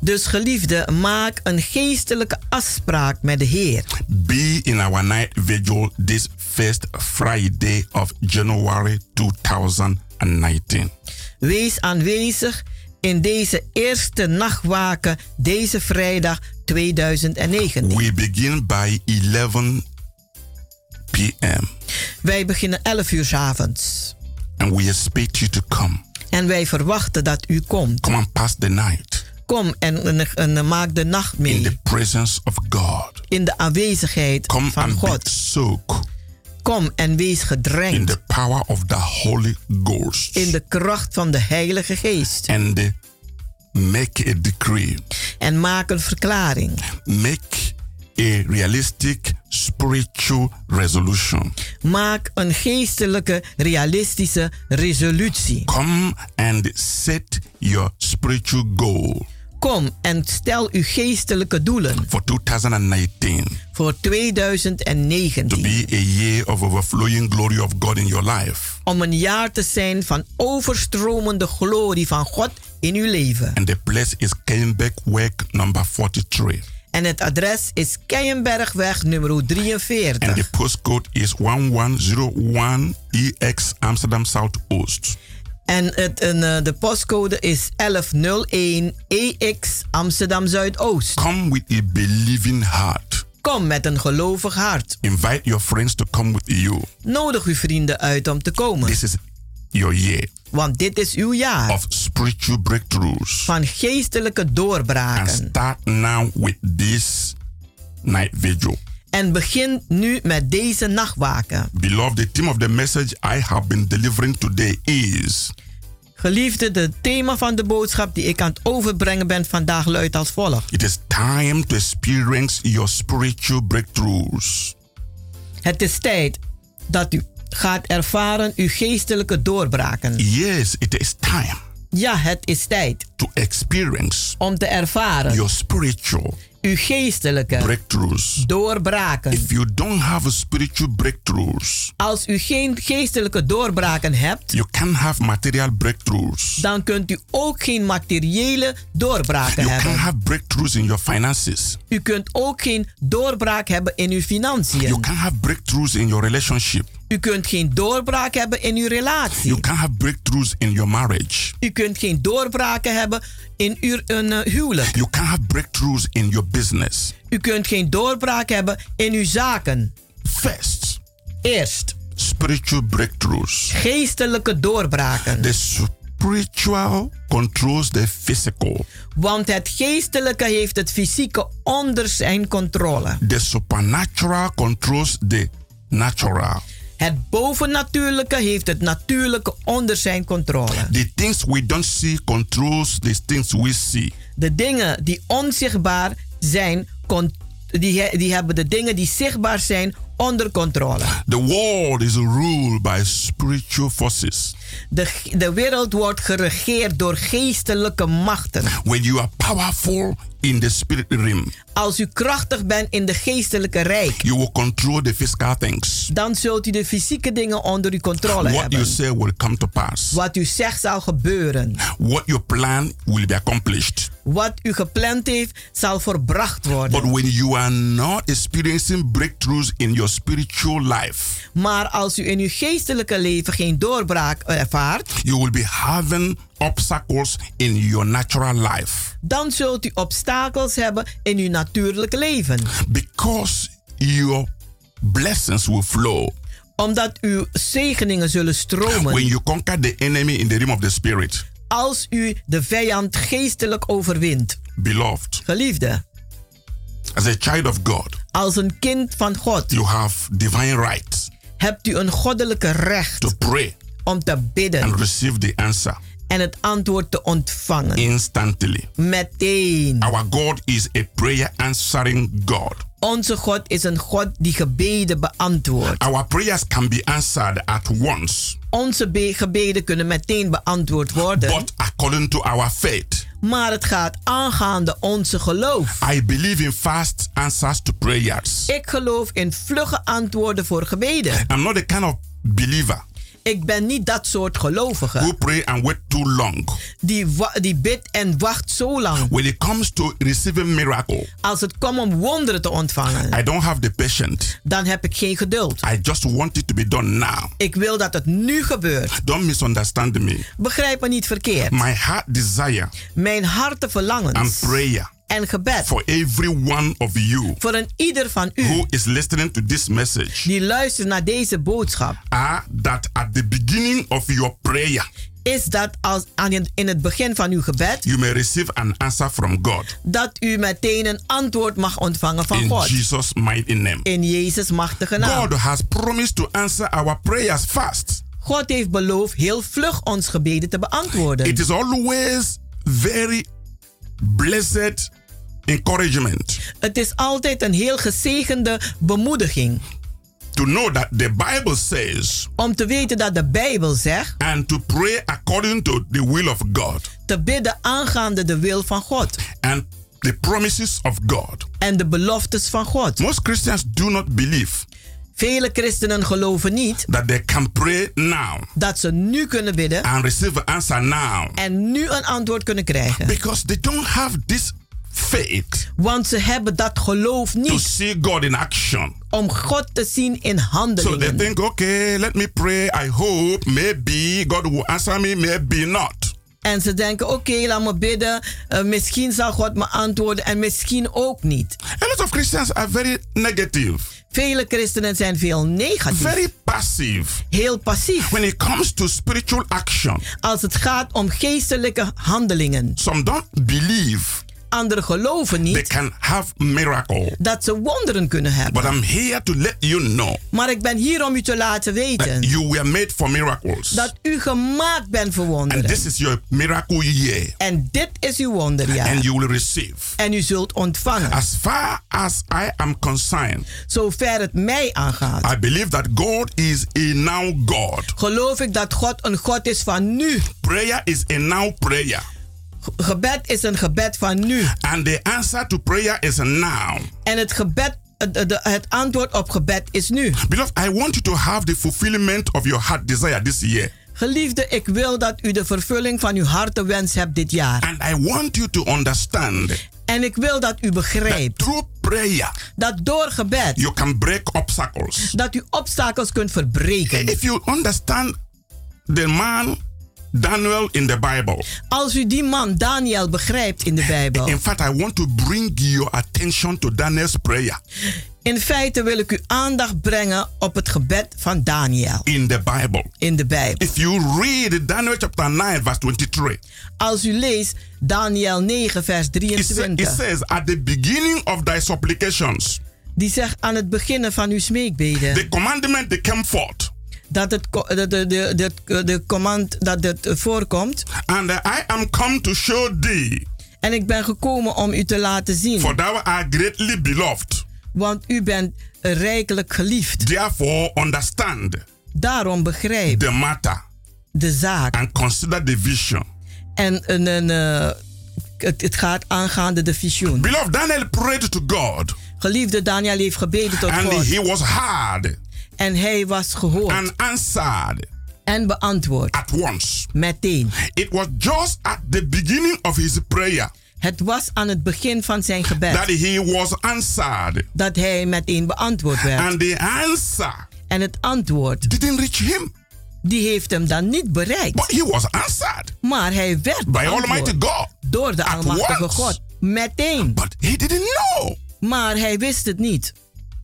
Speaker 7: Dus geliefde, maak een geestelijke afspraak met de Heer.
Speaker 8: Be in our night vigil this first Friday of January 2019.
Speaker 7: Wees aanwezig in deze eerste nachtwaken deze vrijdag 2019.
Speaker 8: We begin by 11 p.m.
Speaker 7: Wij beginnen 11 uur 's avonds.
Speaker 8: and we expect you to come.
Speaker 7: En wij verwachten dat u komt.
Speaker 8: Come and pass the night
Speaker 7: Kom en, en, en maak de nacht
Speaker 8: in
Speaker 7: mee.
Speaker 8: the presence of God.
Speaker 7: In de aanwezigheid
Speaker 8: Come
Speaker 7: van God. Kom en wees
Speaker 8: in
Speaker 7: gedrenkt
Speaker 8: the power of the Holy Ghost.
Speaker 7: in de kracht van de Heilige Geest.
Speaker 8: and uh, make a decree.
Speaker 7: En maak een verklaring.
Speaker 8: Make a realistic spiritual resolution.
Speaker 7: Maak een geestelijke, realistische resolutie.
Speaker 8: Come and set your spiritual goal
Speaker 7: Kom en stel uw geestelijke doelen
Speaker 8: for 2019
Speaker 7: voor
Speaker 8: to
Speaker 7: 2019.
Speaker 8: be a year of overflowing glory of God in your life.
Speaker 7: Om een jaar te zijn van overstromende glorie van God in uw leven.
Speaker 8: And the place is Work number 43.
Speaker 7: En het adres is Keienbergweg nummer
Speaker 8: And the
Speaker 7: 43.
Speaker 8: postcode is 1101 EX Amsterdam Southoost.
Speaker 7: En het, en, eh, de postcode is 1101 EX Amsterdam Zuidoost.
Speaker 8: Come with a believing heart.
Speaker 7: Kom met een gelovig hart.
Speaker 8: Invite your friends to come with you.
Speaker 7: Nodig uw vrienden uit om te komen.
Speaker 8: This is your year
Speaker 7: Want dit is uw jaar
Speaker 8: of spiritual breakthroughs.
Speaker 7: van geestelijke
Speaker 8: And
Speaker 7: doorbraken.
Speaker 8: start now with this night vigil.
Speaker 7: En begin nu met deze nachtwaken.
Speaker 8: Beloved, the theme of the message I have been delivering today is
Speaker 7: Geliefde, het thema van de boodschap die ik aan het overbrengen ben vandaag luidt als volgt.
Speaker 8: It is time to experience your spiritual breakthroughs.
Speaker 7: Het is tijd dat u gaat ervaren uw geestelijke doorbraken.
Speaker 8: Yes, it is time
Speaker 7: Ja, het is tijd
Speaker 8: to experience
Speaker 7: om te ervaren
Speaker 8: your spiritual
Speaker 7: uw geestelijke
Speaker 8: breakthroughs.
Speaker 7: doorbraken.
Speaker 8: If you don't have spiritual breakthroughs,
Speaker 7: Als u geen geestelijke doorbraken hebt,
Speaker 8: you can have material breakthroughs.
Speaker 7: dan kunt u ook geen materiële doorbraken
Speaker 8: You can
Speaker 7: hebben.
Speaker 8: have breakthroughs in your finances.
Speaker 7: U kunt ook geen doorbraak hebben in uw
Speaker 8: You
Speaker 7: financiën.
Speaker 8: can have breakthroughs in your relationship.
Speaker 7: U kunt geen doorbraak hebben in uw relatie.
Speaker 8: You can have breakthroughs in your marriage.
Speaker 7: U kunt geen doorbraken hebben in uw een, eh, huwelijk.
Speaker 8: You can have breakthroughs in your business.
Speaker 7: U kunt geen doorbraak hebben in uw zaken.
Speaker 8: First,
Speaker 7: Eerst,
Speaker 8: spiritual breakthroughs.
Speaker 7: geestelijke doorbraken.
Speaker 8: The spiritual controls the physical.
Speaker 7: Want het geestelijke heeft het fysieke onder zijn controle.
Speaker 8: The supernatural controls the natural.
Speaker 7: Het bovennatuurlijke heeft het natuurlijke onder zijn controle.
Speaker 8: The things we don't see controls the things we see.
Speaker 7: De dingen die onzichtbaar zijn, die, die hebben de dingen die zichtbaar zijn onder controle.
Speaker 8: The world is ruled by spiritual forces.
Speaker 7: De, de wereld wordt geregeerd door geestelijke machten.
Speaker 8: When you are powerful in the spirit realm,
Speaker 7: Als u krachtig bent in de geestelijke rijk,
Speaker 8: you will control the physical things.
Speaker 7: dan zult u de fysieke dingen onder uw controle
Speaker 8: What you
Speaker 7: hebben.
Speaker 8: say will come to pass.
Speaker 7: Wat u zegt zal gebeuren.
Speaker 8: What you plan will be accomplished.
Speaker 7: Wat u gepland heeft, zal verbracht
Speaker 8: But
Speaker 7: worden.
Speaker 8: when you are not experiencing breakthroughs in your spiritual life,
Speaker 7: Maar als u in uw geestelijke leven geen doorbraak ervaart,
Speaker 8: you will be having obstacles in your natural life
Speaker 7: dan zult u obstakels hebben in uw natuurlijke leven.
Speaker 8: because your blessings will flow
Speaker 7: Omdat uw zegeningen zullen stromen.
Speaker 8: when you conquer the enemy in the realm of the spirit.
Speaker 7: Als u de vijand geestelijk overwint.
Speaker 8: Beloved,
Speaker 7: Geliefde,
Speaker 8: as a child of God,
Speaker 7: als een kind van God
Speaker 8: you have divine rights
Speaker 7: hebt u een goddelijke recht
Speaker 8: to pray
Speaker 7: om te bidden
Speaker 8: and receive the answer.
Speaker 7: en het antwoord te ontvangen.
Speaker 8: instantly.
Speaker 7: Meteen.
Speaker 8: Our God is a prayer answering God.
Speaker 7: Onze God is een God die gebeden beantwoordt.
Speaker 8: Our prayers can be answered at once,
Speaker 7: Onze be- gebeden kunnen meteen beantwoord worden.
Speaker 8: but according to our faith.
Speaker 7: Maar het gaat aangaande onze geloof.
Speaker 8: I believe in fast answers to prayers.
Speaker 7: Ik geloof in vlugge antwoorden voor gebeden.
Speaker 8: I'm not the kind of believer
Speaker 7: Ik ben niet dat soort gelovige
Speaker 8: who pray and wait too long.
Speaker 7: die, die bidt en wacht zo lang.
Speaker 8: When it comes to receiving miracle,
Speaker 7: Als het komt om wonderen te ontvangen,
Speaker 8: I don't have the patience.
Speaker 7: dan heb ik geen geduld.
Speaker 8: I just want it to be done now.
Speaker 7: Ik wil dat het nu gebeurt.
Speaker 8: Don't misunderstand me.
Speaker 7: Begrijp me niet verkeerd.
Speaker 8: My heart desire
Speaker 7: Mijn harte
Speaker 8: and
Speaker 7: verlangens
Speaker 8: prayer
Speaker 7: en gebed
Speaker 8: for every one of you
Speaker 7: voor een ieder van u
Speaker 8: who is listening to this message
Speaker 7: die luistert naar deze boodschap,
Speaker 8: are that at the beginning of your prayer,
Speaker 7: is dat als in het begin van uw gebed,
Speaker 8: you may receive an answer from God.
Speaker 7: dat u meteen een antwoord mag ontvangen van
Speaker 8: In
Speaker 7: God.
Speaker 8: Jesus' mighty name.
Speaker 7: In Jezus machtige naam.
Speaker 8: God has promised to answer our prayers fast.
Speaker 7: God heeft beloofd heel vlug ons gebeden te beantwoorden.
Speaker 8: It is always very blessed encouragement
Speaker 7: Het is altijd een heel gezegende bemoediging
Speaker 8: to know that the Bible says
Speaker 7: om te weten dat de Bijbel zegt
Speaker 8: and to pray according to the will of God
Speaker 7: te bidden aangaande de wil van God
Speaker 8: and the promises of God.
Speaker 7: en de beloftes van God.
Speaker 8: Most Christians do not believe
Speaker 7: Vele christenen geloven niet
Speaker 8: that they can pray now
Speaker 7: dat ze nu kunnen bidden
Speaker 8: and receive an answer now
Speaker 7: en nu een antwoord kunnen krijgen.
Speaker 8: because they don't have this faith
Speaker 7: Want ze hebben dat geloof
Speaker 8: to
Speaker 7: niet
Speaker 8: see God in action.
Speaker 7: om God te zien in
Speaker 8: So they
Speaker 7: handelingen.
Speaker 8: think, okay, let me pray. I hope maybe God will answer me, maybe not.
Speaker 7: En ze denken, oké, laat me bidden. Eh, misschien zal God me antwoorden en misschien ook niet.
Speaker 8: A lot of Christians are very negative,
Speaker 7: Vele christenen zijn veel negatief.
Speaker 8: very passive
Speaker 7: Heel passief.
Speaker 8: when it comes to spiritual action.
Speaker 7: Als het gaat om geestelijke handelingen.
Speaker 8: Some don't believe
Speaker 7: Anderen geloven
Speaker 8: they
Speaker 7: niet
Speaker 8: can have miracle.
Speaker 7: dat ze wonderen kunnen
Speaker 8: But
Speaker 7: hebben.
Speaker 8: I'm here to let you know
Speaker 7: Maar ik ben hier om u te laten
Speaker 8: that
Speaker 7: weten
Speaker 8: you were made for miracles.
Speaker 7: dat u gemaakt bent voor
Speaker 8: And
Speaker 7: wonderen.
Speaker 8: this is your miracle year.
Speaker 7: En dit is uw wonderjaar.
Speaker 8: And you will receive.
Speaker 7: En u zult ontvangen.
Speaker 8: As far as I am concerned,
Speaker 7: Zover het mij aangaat.
Speaker 8: I believe that God is a now God.
Speaker 7: Geloof ik dat God een God is van nu.
Speaker 8: Prayer is a now prayer.
Speaker 7: Gebed is een gebed van nu.
Speaker 8: And the answer to prayer is now.
Speaker 7: En het gebed, het, antwoord op gebed is nu.
Speaker 8: Beloved, I want you to have the fulfillment of your heart desire this year.
Speaker 7: Geliefde, ik wil dat u de vervulling van uw hartenwens hebt dit jaar.
Speaker 8: And I want you to understand
Speaker 7: En ik wil dat u begrijpt
Speaker 8: through prayer,
Speaker 7: dat door gebed,
Speaker 8: you can break obstacles.
Speaker 7: dat u obstakels kunt verbreken.
Speaker 8: If you understand the man Daniel in the Bible,
Speaker 7: Als u die man Daniel begrijpt in de Bijbel.
Speaker 8: in fact, I want to bring your attention to Daniel's prayer
Speaker 7: In feite wil ik uw aandacht brengen op het gebed van Daniel
Speaker 8: in the Bible.
Speaker 7: in de Bijbel.
Speaker 8: If you read Daniel chapter 9, verse 23,
Speaker 7: Als u leest Daniel 9, vers
Speaker 8: it, sa- it
Speaker 7: 23.
Speaker 8: says, At the beginning of thy supplications,
Speaker 7: Die zegt aan het beginnen van uw smeekbeden.
Speaker 8: the commandment that came forth,
Speaker 7: dat het de, de, de, de, command dat het voorkomt.
Speaker 8: and I am come to show thee,
Speaker 7: En ik ben gekomen om u te laten zien.
Speaker 8: for thou art greatly beloved.
Speaker 7: Want u bent rijkelijk geliefd.
Speaker 8: Therefore, understand
Speaker 7: Daarom begrijp
Speaker 8: the matter
Speaker 7: de zaak.
Speaker 8: and consider the vision.
Speaker 7: En een, een, eh, het, het gaat aangaande de visioen.
Speaker 8: Beloved, Daniel prayed to God,
Speaker 7: Geliefde Daniel heeft gebeden tot
Speaker 8: and
Speaker 7: God.
Speaker 8: he was heard
Speaker 7: En hij was gehoord
Speaker 8: and answered
Speaker 7: en beantwoord.
Speaker 8: at once.
Speaker 7: Meteen.
Speaker 8: It was just at the beginning of his prayer
Speaker 7: Het was aan het begin van zijn gebed
Speaker 8: that he was answered,
Speaker 7: dat hij meteen beantwoord werd.
Speaker 8: and the answer
Speaker 7: En het antwoord,
Speaker 8: didn't reach him,
Speaker 7: die heeft hem dan niet bereikt.
Speaker 8: but he was answered
Speaker 7: Maar hij werd
Speaker 8: by Almighty God.
Speaker 7: door de Almachtige. God. Meteen.
Speaker 8: But he didn't know.
Speaker 7: Maar hij wist het niet.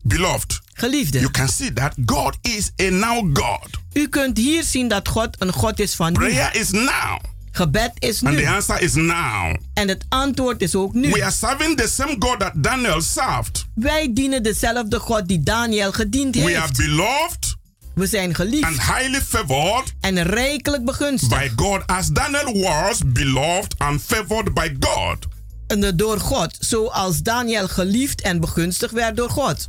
Speaker 8: Beloved,
Speaker 7: Geliefde,
Speaker 8: you can see that God is a now God.
Speaker 7: u kunt hier zien dat God een God is van nu.
Speaker 8: Prayer is now,
Speaker 7: Gebed is
Speaker 8: and
Speaker 7: nu.
Speaker 8: the answer is now.
Speaker 7: En het antwoord is ook nu.
Speaker 8: We are serving the same God that Daniel served.
Speaker 7: Wij dienen dezelfde God die Daniel gediend
Speaker 8: We are
Speaker 7: heeft.
Speaker 8: beloved
Speaker 7: We zijn geliefd
Speaker 8: and highly favored
Speaker 7: en rijkelijk begunstigd.
Speaker 8: by God as Daniel was beloved and favored by God.
Speaker 7: En, door God, zoals Daniel geliefd en begunstigd werd door God.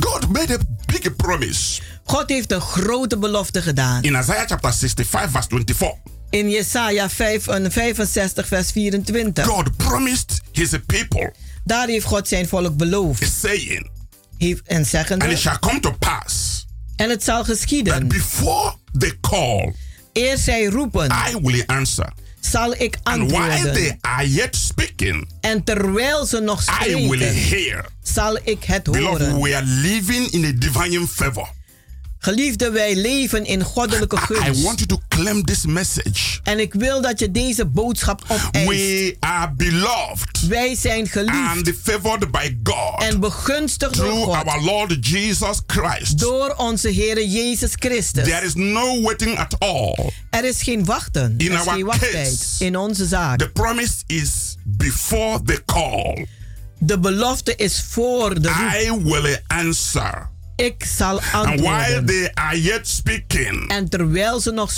Speaker 8: God made a big promise
Speaker 7: God heeft een grote belofte gedaan.
Speaker 8: in Isaiah chapter 65 verse 24.
Speaker 7: In Jesaja 5, en 65 vers 24.
Speaker 8: God promised his people
Speaker 7: Daar heeft God zijn volk beloofd.
Speaker 8: saying
Speaker 7: Heeft, en
Speaker 8: and it shall come to pass
Speaker 7: En het zal geschieden.
Speaker 8: before they call
Speaker 7: Eerst zij roepen,
Speaker 8: I will answer
Speaker 7: zal ik
Speaker 8: and while
Speaker 7: antwoorden.
Speaker 8: they are yet speaking
Speaker 7: En terwijl ze nog
Speaker 8: I will
Speaker 7: spreken,
Speaker 8: hear.
Speaker 7: zal ik het
Speaker 8: Beloved,
Speaker 7: horen.
Speaker 8: we are living in a divine favor.
Speaker 7: Geliefde, wij leven in goddelijke
Speaker 8: I
Speaker 7: gunst.
Speaker 8: want you to claim this message.
Speaker 7: En ik wil dat je deze boodschap opeist.
Speaker 8: We are beloved
Speaker 7: Wij zijn geliefd
Speaker 8: and favored by God
Speaker 7: en begunstigd door
Speaker 8: through
Speaker 7: God.
Speaker 8: our Lord Jesus Christ.
Speaker 7: Door onze Heer Jezus Christus.
Speaker 8: There is no waiting at all.
Speaker 7: Er is geen wachten.
Speaker 8: In
Speaker 7: er is geen wachttijd
Speaker 8: case,
Speaker 7: in onze zaak.
Speaker 8: The promise is before the call.
Speaker 7: De belofte is voor de roep.
Speaker 8: I will answer.
Speaker 7: Ik zal
Speaker 8: And while
Speaker 7: antwoorden.
Speaker 8: they are yet speaking,
Speaker 7: En terwijl ze nog
Speaker 8: I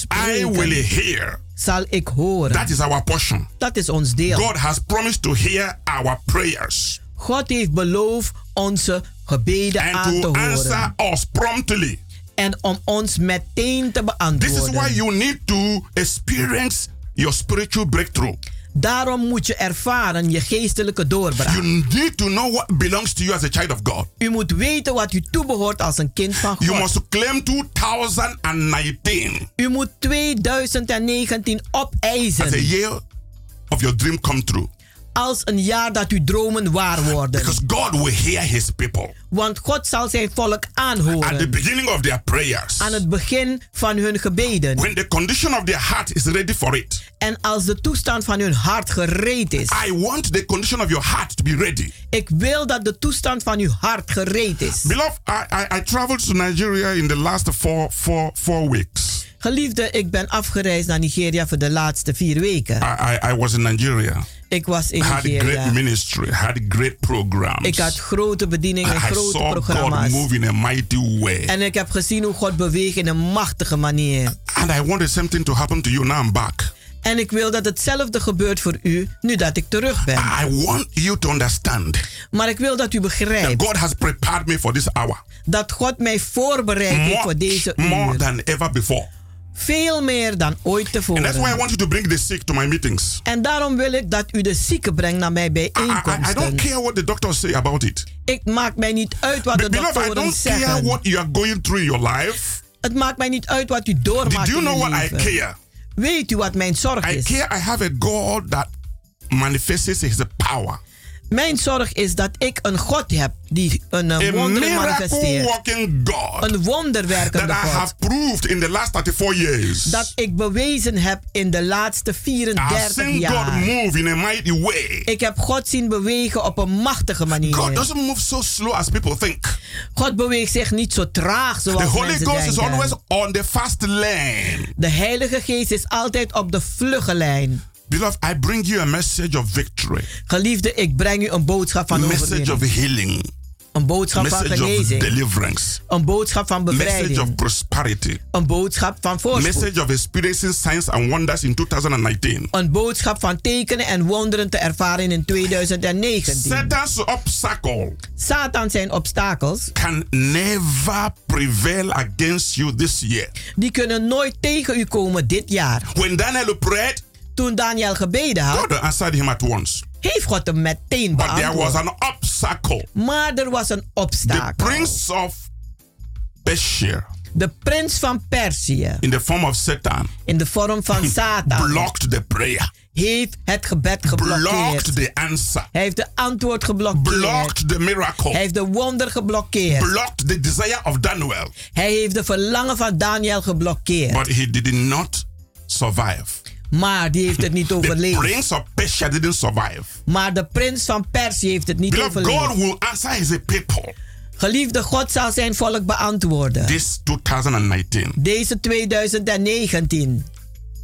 Speaker 8: will
Speaker 7: spreken,
Speaker 8: hear.
Speaker 7: zal ik horen.
Speaker 8: That is our portion.
Speaker 7: Dat is ons deel.
Speaker 8: God has promised to hear our prayers
Speaker 7: God heeft beloofd onze gebeden
Speaker 8: and
Speaker 7: aan te
Speaker 8: to
Speaker 7: horen.
Speaker 8: answer us promptly.
Speaker 7: En om ons meteen te
Speaker 8: This is why
Speaker 7: beantwoorden.
Speaker 8: you need to experience your spiritual breakthrough.
Speaker 7: Daarom moet je ervaren je geestelijke doorbraak.
Speaker 8: You need to know what belongs to you as a child of God.
Speaker 7: U moet weten wat u toebehoort als een kind van
Speaker 8: You
Speaker 7: God.
Speaker 8: must claim 2019
Speaker 7: U moet 2019
Speaker 8: as a
Speaker 7: opeisen
Speaker 8: year of your dream come true.
Speaker 7: Als een jaar dat uw dromen waar worden.
Speaker 8: Because God will hear his people
Speaker 7: Want God zal zijn volk
Speaker 8: at the
Speaker 7: aanhoren
Speaker 8: beginning of their prayers.
Speaker 7: aan het begin van hun gebeden.
Speaker 8: When the condition of their heart is ready for it.
Speaker 7: En als de toestand van hun hart gereed is.
Speaker 8: I want the condition of your heart to be ready.
Speaker 7: Ik wil dat de toestand van uw hart gereed is.
Speaker 8: Beloved, I, I, I traveled to Nigeria in the last four, four, four weeks.
Speaker 7: Geliefde, ik ben afgereisd naar Nigeria voor de laatste vier weken.
Speaker 8: I, I, I was in Nigeria.
Speaker 7: Ik was in
Speaker 8: had a great
Speaker 7: Nigeria.
Speaker 8: ministry, had great programs.
Speaker 7: Ik had grote bedieningen en
Speaker 8: I
Speaker 7: grote
Speaker 8: saw
Speaker 7: programma's.
Speaker 8: God move in a mighty way.
Speaker 7: En ik heb gezien hoe God beweegt in een machtige manier.
Speaker 8: And I wanted something to happen to you. Now I'm back.
Speaker 7: En ik wil dat hetzelfde gebeurt voor u nu dat ik terug ben.
Speaker 8: I want you to understand
Speaker 7: Maar ik wil dat u begrijpt
Speaker 8: God has prepared me for this hour
Speaker 7: dat God mij voorbereid heeft voor deze
Speaker 8: more, more
Speaker 7: uur.
Speaker 8: than ever before.
Speaker 7: Veel meer dan ooit
Speaker 8: And that's why I
Speaker 7: tevoren.
Speaker 8: want you to bring the sick to my meetings.
Speaker 7: En daarom wil ik dat u de zieken brengt naar mijn
Speaker 8: I, I, I don't
Speaker 7: bijeenkomsten.
Speaker 8: care what the doctors say about it.
Speaker 7: Ik maak mij niet uit wat de
Speaker 8: Beloved, I
Speaker 7: doktoren
Speaker 8: don't care
Speaker 7: zeggen.
Speaker 8: what you are going through in your life.
Speaker 7: Het maakt mij niet uit wat u doormaakt
Speaker 8: Did you
Speaker 7: in
Speaker 8: know
Speaker 7: uw
Speaker 8: what I
Speaker 7: leven.
Speaker 8: care?
Speaker 7: Weet u wat mijn zorg
Speaker 8: I
Speaker 7: is?
Speaker 8: care I have a God that manifests his power.
Speaker 7: Mijn zorg is dat ik een God heb die een eh, wonder manifesteert.
Speaker 8: God
Speaker 7: Een wonderwerkende
Speaker 8: that I
Speaker 7: God.
Speaker 8: have proved in the last 34 years.
Speaker 7: Dat ik bewezen heb in de laatste
Speaker 8: I have
Speaker 7: 34
Speaker 8: seen God
Speaker 7: jaar.
Speaker 8: move in a mighty way.
Speaker 7: Ik heb God zien bewegen op een machtige
Speaker 8: God
Speaker 7: manier.
Speaker 8: doesn't move so slow as people think.
Speaker 7: God beweegt zich niet zo traag
Speaker 8: The
Speaker 7: zoals
Speaker 8: Holy
Speaker 7: mensen
Speaker 8: Ghost is
Speaker 7: denken.
Speaker 8: always on the fast lane.
Speaker 7: De Heilige Geest is altijd op de vlugge lijn.
Speaker 8: Beloved, I bring you a message of victory,
Speaker 7: Geliefde, ik breng u een boodschap van
Speaker 8: message of
Speaker 7: overwinning.
Speaker 8: healing,
Speaker 7: Een boodschap van
Speaker 8: message of
Speaker 7: genezing.
Speaker 8: deliverance,
Speaker 7: Een boodschap van
Speaker 8: message of
Speaker 7: bevrijding.
Speaker 8: prosperity,
Speaker 7: Een boodschap van voorspoed.
Speaker 8: message of experiencing signs and wonders in 2019.
Speaker 7: Een boodschap van tekenen en wonderen te ervaren in 2019.
Speaker 8: Satan's obstacle
Speaker 7: Satan zijn obstakels,
Speaker 8: can never prevail against you this year.
Speaker 7: die kunnen nooit tegen u komen dit jaar.
Speaker 8: When Daniel prayed,
Speaker 7: Toen Daniel gebeden had,
Speaker 8: God answered him at once.
Speaker 7: heeft God hem meteen
Speaker 8: But there was
Speaker 7: beantwoord.
Speaker 8: an obstacle.
Speaker 7: Maar er was een
Speaker 8: The
Speaker 7: obstakel.
Speaker 8: prince of Persia,
Speaker 7: De prins van Perzië,
Speaker 8: in the form of Satan,
Speaker 7: in de vorm van Satan,
Speaker 8: blocked the prayer,
Speaker 7: heeft het gebed geblokkeerd.
Speaker 8: blocked the answer,
Speaker 7: Hij heeft de antwoord geblokkeerd.
Speaker 8: blocked the miracle,
Speaker 7: Hij heeft de wonder geblokkeerd.
Speaker 8: blocked the desire of Daniel.
Speaker 7: Hij heeft de verlangen van Daniel geblokkeerd.
Speaker 8: But he did not survive.
Speaker 7: Maar die heeft het niet
Speaker 8: The
Speaker 7: overleefd.
Speaker 8: prince of Persia didn't survive.
Speaker 7: Maar de prins van Perzië heeft het niet
Speaker 8: Beloved, God
Speaker 7: overleefd.
Speaker 8: will answer his people
Speaker 7: Geliefde God zal zijn volk beantwoorden.
Speaker 8: this 2019.
Speaker 7: Deze 2019.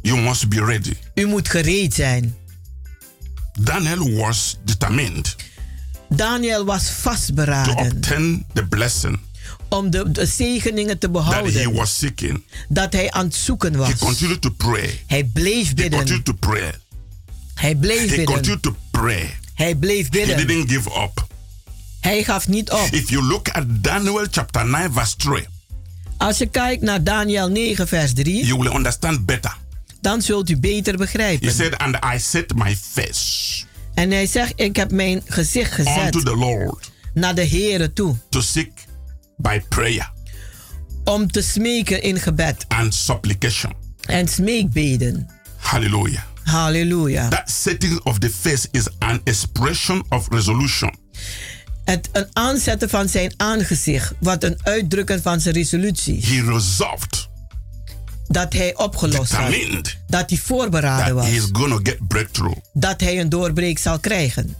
Speaker 8: You must be ready.
Speaker 7: U moet gereed zijn.
Speaker 8: Daniel was determined
Speaker 7: Daniel was
Speaker 8: to
Speaker 7: vastberaden
Speaker 8: obtain the blessing
Speaker 7: om de, de zegeningen te
Speaker 8: that he
Speaker 7: behouden.
Speaker 8: was seeking.
Speaker 7: Dat hij aan het zoeken
Speaker 8: He
Speaker 7: was.
Speaker 8: continued to pray.
Speaker 7: Hij bleef
Speaker 8: He
Speaker 7: bidden.
Speaker 8: continued to pray.
Speaker 7: Hij bleef
Speaker 8: He
Speaker 7: bidden.
Speaker 8: continued to pray.
Speaker 7: Hij bleef
Speaker 8: He
Speaker 7: bidden.
Speaker 8: didn't give up.
Speaker 7: Hij gaf niet op.
Speaker 8: If you look at Daniel chapter 9, verse 3,
Speaker 7: Als je kijkt naar Daniel 9, vers 3,
Speaker 8: you will understand better.
Speaker 7: dan zult u beter
Speaker 8: He
Speaker 7: begrijpen.
Speaker 8: said, And I set my face
Speaker 7: En hij zegt, ik heb mijn gezicht
Speaker 8: unto
Speaker 7: gezet
Speaker 8: the Lord
Speaker 7: naar de Here toe.
Speaker 8: to seek by prayer
Speaker 7: Om te smeken in gebed
Speaker 8: and supplication.
Speaker 7: en smeekbeden.
Speaker 8: Hallelujah.
Speaker 7: Halleluja.
Speaker 8: That setting of the face is an expression of resolution.
Speaker 7: Het een aanzetten van zijn aangezicht, wat een uitdrukken van zijn resolutie.
Speaker 8: He resolved,
Speaker 7: Dat hij opgelost had. Dat hij voorberaden
Speaker 8: that he is
Speaker 7: was.
Speaker 8: get breakthrough.
Speaker 7: Dat hij een doorbreek zal krijgen.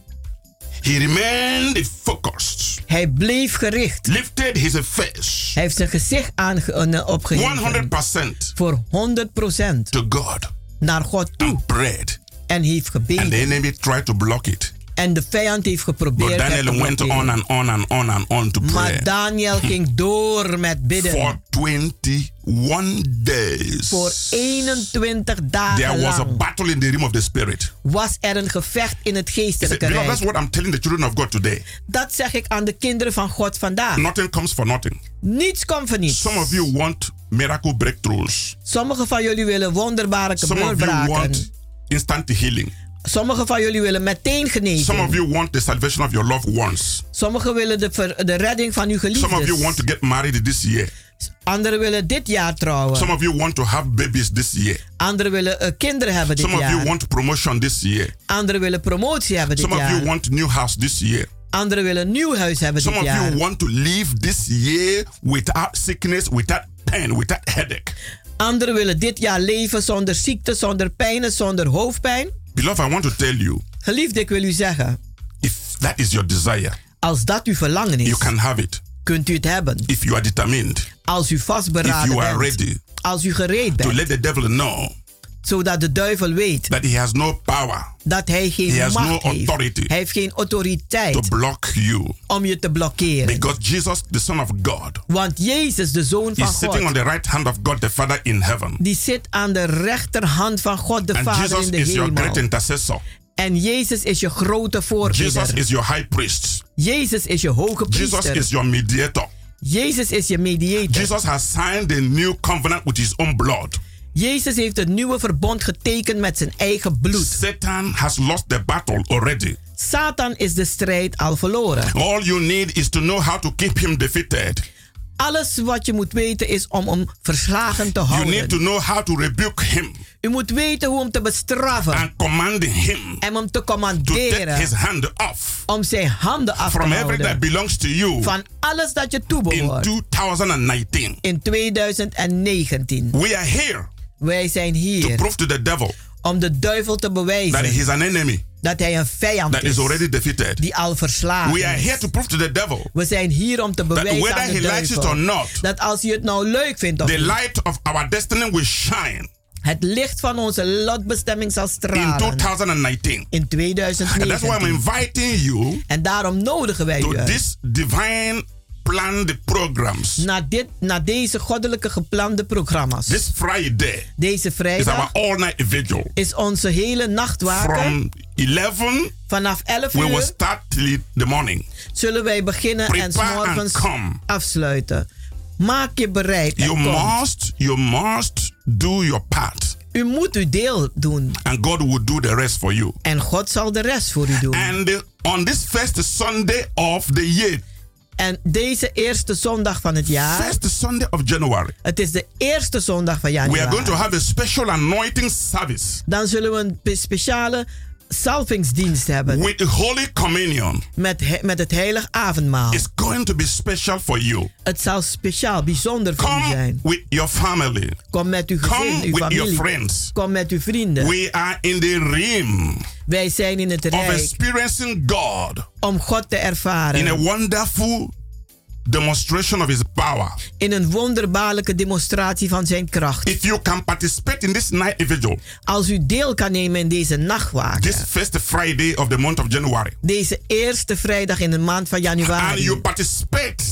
Speaker 8: He remained focused,
Speaker 7: Hij bleef gericht.
Speaker 8: lifted his face
Speaker 7: Hij heeft zijn gezicht aange- eh, opgeheven.
Speaker 8: 100%
Speaker 7: Voor 100%
Speaker 8: to God
Speaker 7: naar God toe.
Speaker 8: and prayed.
Speaker 7: En heeft
Speaker 8: And the
Speaker 7: gebeden.
Speaker 8: enemy tried to block it.
Speaker 7: En de vijand heeft
Speaker 8: But
Speaker 7: geprobeerd te
Speaker 8: Daniel went on and on and on and on to pray.
Speaker 7: Maar Daniel ging door met bidden.
Speaker 8: For 21 days.
Speaker 7: Voor 21
Speaker 8: There
Speaker 7: dagen
Speaker 8: was a battle in the realm of the spirit.
Speaker 7: was er een gevecht in het geestelijke
Speaker 8: beloved, that's
Speaker 7: rijk.
Speaker 8: what I'm telling the children of God today.
Speaker 7: Dat zeg ik aan de kinderen van God vandaag.
Speaker 8: Nothing comes for nothing.
Speaker 7: Niets komt voor niets.
Speaker 8: Some of you want miracle breakthroughs.
Speaker 7: Sommigen van jullie willen wonderbare
Speaker 8: Some of you want instant healing.
Speaker 7: Sommigen van jullie willen meteen
Speaker 8: Some of you want the salvation of your loved ones.
Speaker 7: Sommigen willen de, ver- de redding van uw
Speaker 8: Some of you want to get married this year.
Speaker 7: Anderen willen dit jaar trouwen.
Speaker 8: Some of you want to have babies this year.
Speaker 7: Anderen willen eh, kinderen hebben dit
Speaker 8: Some of you
Speaker 7: jaar.
Speaker 8: want promotion this year.
Speaker 7: Anderen willen promotie hebben dit
Speaker 8: Some of you
Speaker 7: jaar.
Speaker 8: want new house this year.
Speaker 7: Anderen willen een nieuw huis hebben
Speaker 8: Some
Speaker 7: dit
Speaker 8: of
Speaker 7: jaar.
Speaker 8: you want to live this year without sickness, without pain, without headache.
Speaker 7: Anderen willen dit jaar leven zonder ziekte, zonder pijn zonder hoofdpijn.
Speaker 8: Beloved, I want to tell you,
Speaker 7: Geliefde, ik wil u zeggen,
Speaker 8: if that is your desire,
Speaker 7: als dat uw verlangen
Speaker 8: you
Speaker 7: is,
Speaker 8: can have it.
Speaker 7: kunt u het hebben.
Speaker 8: If you are determined,
Speaker 7: Als u
Speaker 8: if
Speaker 7: vastberaden
Speaker 8: you are
Speaker 7: bent,
Speaker 8: ready
Speaker 7: als u gereed
Speaker 8: to
Speaker 7: bent,
Speaker 8: let the devil know
Speaker 7: zodat de duivel weet
Speaker 8: that he has no power
Speaker 7: dat hij
Speaker 8: He
Speaker 7: geen
Speaker 8: has
Speaker 7: macht
Speaker 8: no
Speaker 7: heeft.
Speaker 8: authority
Speaker 7: Hij heeft geen
Speaker 8: to
Speaker 7: autoriteit
Speaker 8: block you.
Speaker 7: om je te blokkeren.
Speaker 8: Because Jesus, the Son of God,
Speaker 7: Want Jezus, de Zoon van
Speaker 8: is sitting on
Speaker 7: God,
Speaker 8: the right hand of God the Father in heaven.
Speaker 7: die zit aan de rechterhand van God de
Speaker 8: And
Speaker 7: Vader
Speaker 8: Jesus
Speaker 7: in de
Speaker 8: is your
Speaker 7: hemel.
Speaker 8: great intercessor.
Speaker 7: En Jezus is je grote
Speaker 8: Jesus
Speaker 7: voorbidder.
Speaker 8: is your high priest.
Speaker 7: Jezus is je hoge
Speaker 8: Jesus
Speaker 7: priester.
Speaker 8: is your mediator.
Speaker 7: Jezus is je mediator.
Speaker 8: Jesus has signed a new covenant with his own blood.
Speaker 7: Jezus heeft het nieuwe verbond getekend met zijn eigen bloed.
Speaker 8: Satan has lost the battle already.
Speaker 7: Satan is de strijd al verloren.
Speaker 8: All you need is to know how to keep him defeated.
Speaker 7: Alles wat je moet weten is om hem verslagen te
Speaker 8: You need to
Speaker 7: houden.
Speaker 8: know how to rebuke him
Speaker 7: U moet weten hoe hem te bestraffen
Speaker 8: and command him
Speaker 7: en hem te
Speaker 8: to take
Speaker 7: commanderen
Speaker 8: his hand off
Speaker 7: om zijn handen af te
Speaker 8: from that
Speaker 7: houden
Speaker 8: belongs to you
Speaker 7: van alles dat je
Speaker 8: in
Speaker 7: toebehoort
Speaker 8: 2019.
Speaker 7: in 2019.
Speaker 8: We are here
Speaker 7: Wij zijn
Speaker 8: to
Speaker 7: hier
Speaker 8: prove to the devil
Speaker 7: om de duivel te
Speaker 8: that
Speaker 7: bewijzen
Speaker 8: he's an enemy
Speaker 7: dat hij een vijand
Speaker 8: that is
Speaker 7: is
Speaker 8: already defeated.
Speaker 7: die al verslagen
Speaker 8: We are here
Speaker 7: is.
Speaker 8: to prove to the devil
Speaker 7: We zijn hier om te
Speaker 8: that
Speaker 7: bewijzen
Speaker 8: whether
Speaker 7: aan
Speaker 8: he
Speaker 7: de
Speaker 8: likes it or
Speaker 7: duivel
Speaker 8: not,
Speaker 7: dat als hij het nou leuk vindt of
Speaker 8: the
Speaker 7: niet,
Speaker 8: light of our destiny will shine
Speaker 7: het licht van onze lotbestemming zal
Speaker 8: in
Speaker 7: stralen
Speaker 8: 2019.
Speaker 7: in
Speaker 8: And that's why I'm
Speaker 7: 2019.
Speaker 8: inviting you
Speaker 7: En daarom nodigen wij
Speaker 8: to
Speaker 7: u
Speaker 8: this divine planned programs.
Speaker 7: naar, dit, naar deze goddelijke geplande programma's.
Speaker 8: This Friday
Speaker 7: Deze
Speaker 8: is
Speaker 7: vrijdag
Speaker 8: our all-night vigil.
Speaker 7: is onze hele nachtwaken.
Speaker 8: From 11,
Speaker 7: Vanaf 11
Speaker 8: we will
Speaker 7: uur
Speaker 8: start till the morning.
Speaker 7: zullen wij beginnen en
Speaker 8: Prepare and
Speaker 7: s'morgens
Speaker 8: come.
Speaker 7: afsluiten. Maak je bereid en
Speaker 8: You must, you must do your part.
Speaker 7: U moet uw deel doen
Speaker 8: And God will do the rest for you.
Speaker 7: en God zal de rest voor u doen.
Speaker 8: And on this first Sunday of the year,
Speaker 7: En deze eerste zondag van het jaar,
Speaker 8: first Sunday of January,
Speaker 7: het is de eerste zondag van
Speaker 8: we are going to
Speaker 7: januari.
Speaker 8: have a special anointing service.
Speaker 7: Dan zullen we een pe- speciale salvingsdienst hebben
Speaker 8: with the Holy Communion.
Speaker 7: met, met het heilig avondmaal.
Speaker 8: It's going to be special for you.
Speaker 7: Het zal speciaal, bijzonder voor u
Speaker 8: Come
Speaker 7: zijn.
Speaker 8: with your family.
Speaker 7: Kom met uw gezin,
Speaker 8: Come
Speaker 7: uw
Speaker 8: with your
Speaker 7: familie.
Speaker 8: friends.
Speaker 7: Kom met uw vrienden.
Speaker 8: We are in the realm
Speaker 7: Wij zijn in het
Speaker 8: of
Speaker 7: rijk
Speaker 8: experiencing God
Speaker 7: om God te
Speaker 8: in a
Speaker 7: ervaren.
Speaker 8: wonderful demonstration of His power.
Speaker 7: In een wonderbaarlijke demonstratie van zijn kracht.
Speaker 8: If you can participate in this night vigil,
Speaker 7: Als u deel kan nemen in deze
Speaker 8: this
Speaker 7: nachtwaken.
Speaker 8: first Friday of the month of January,
Speaker 7: Deze eerste vrijdag in de maand van
Speaker 8: and you
Speaker 7: januari.
Speaker 8: participate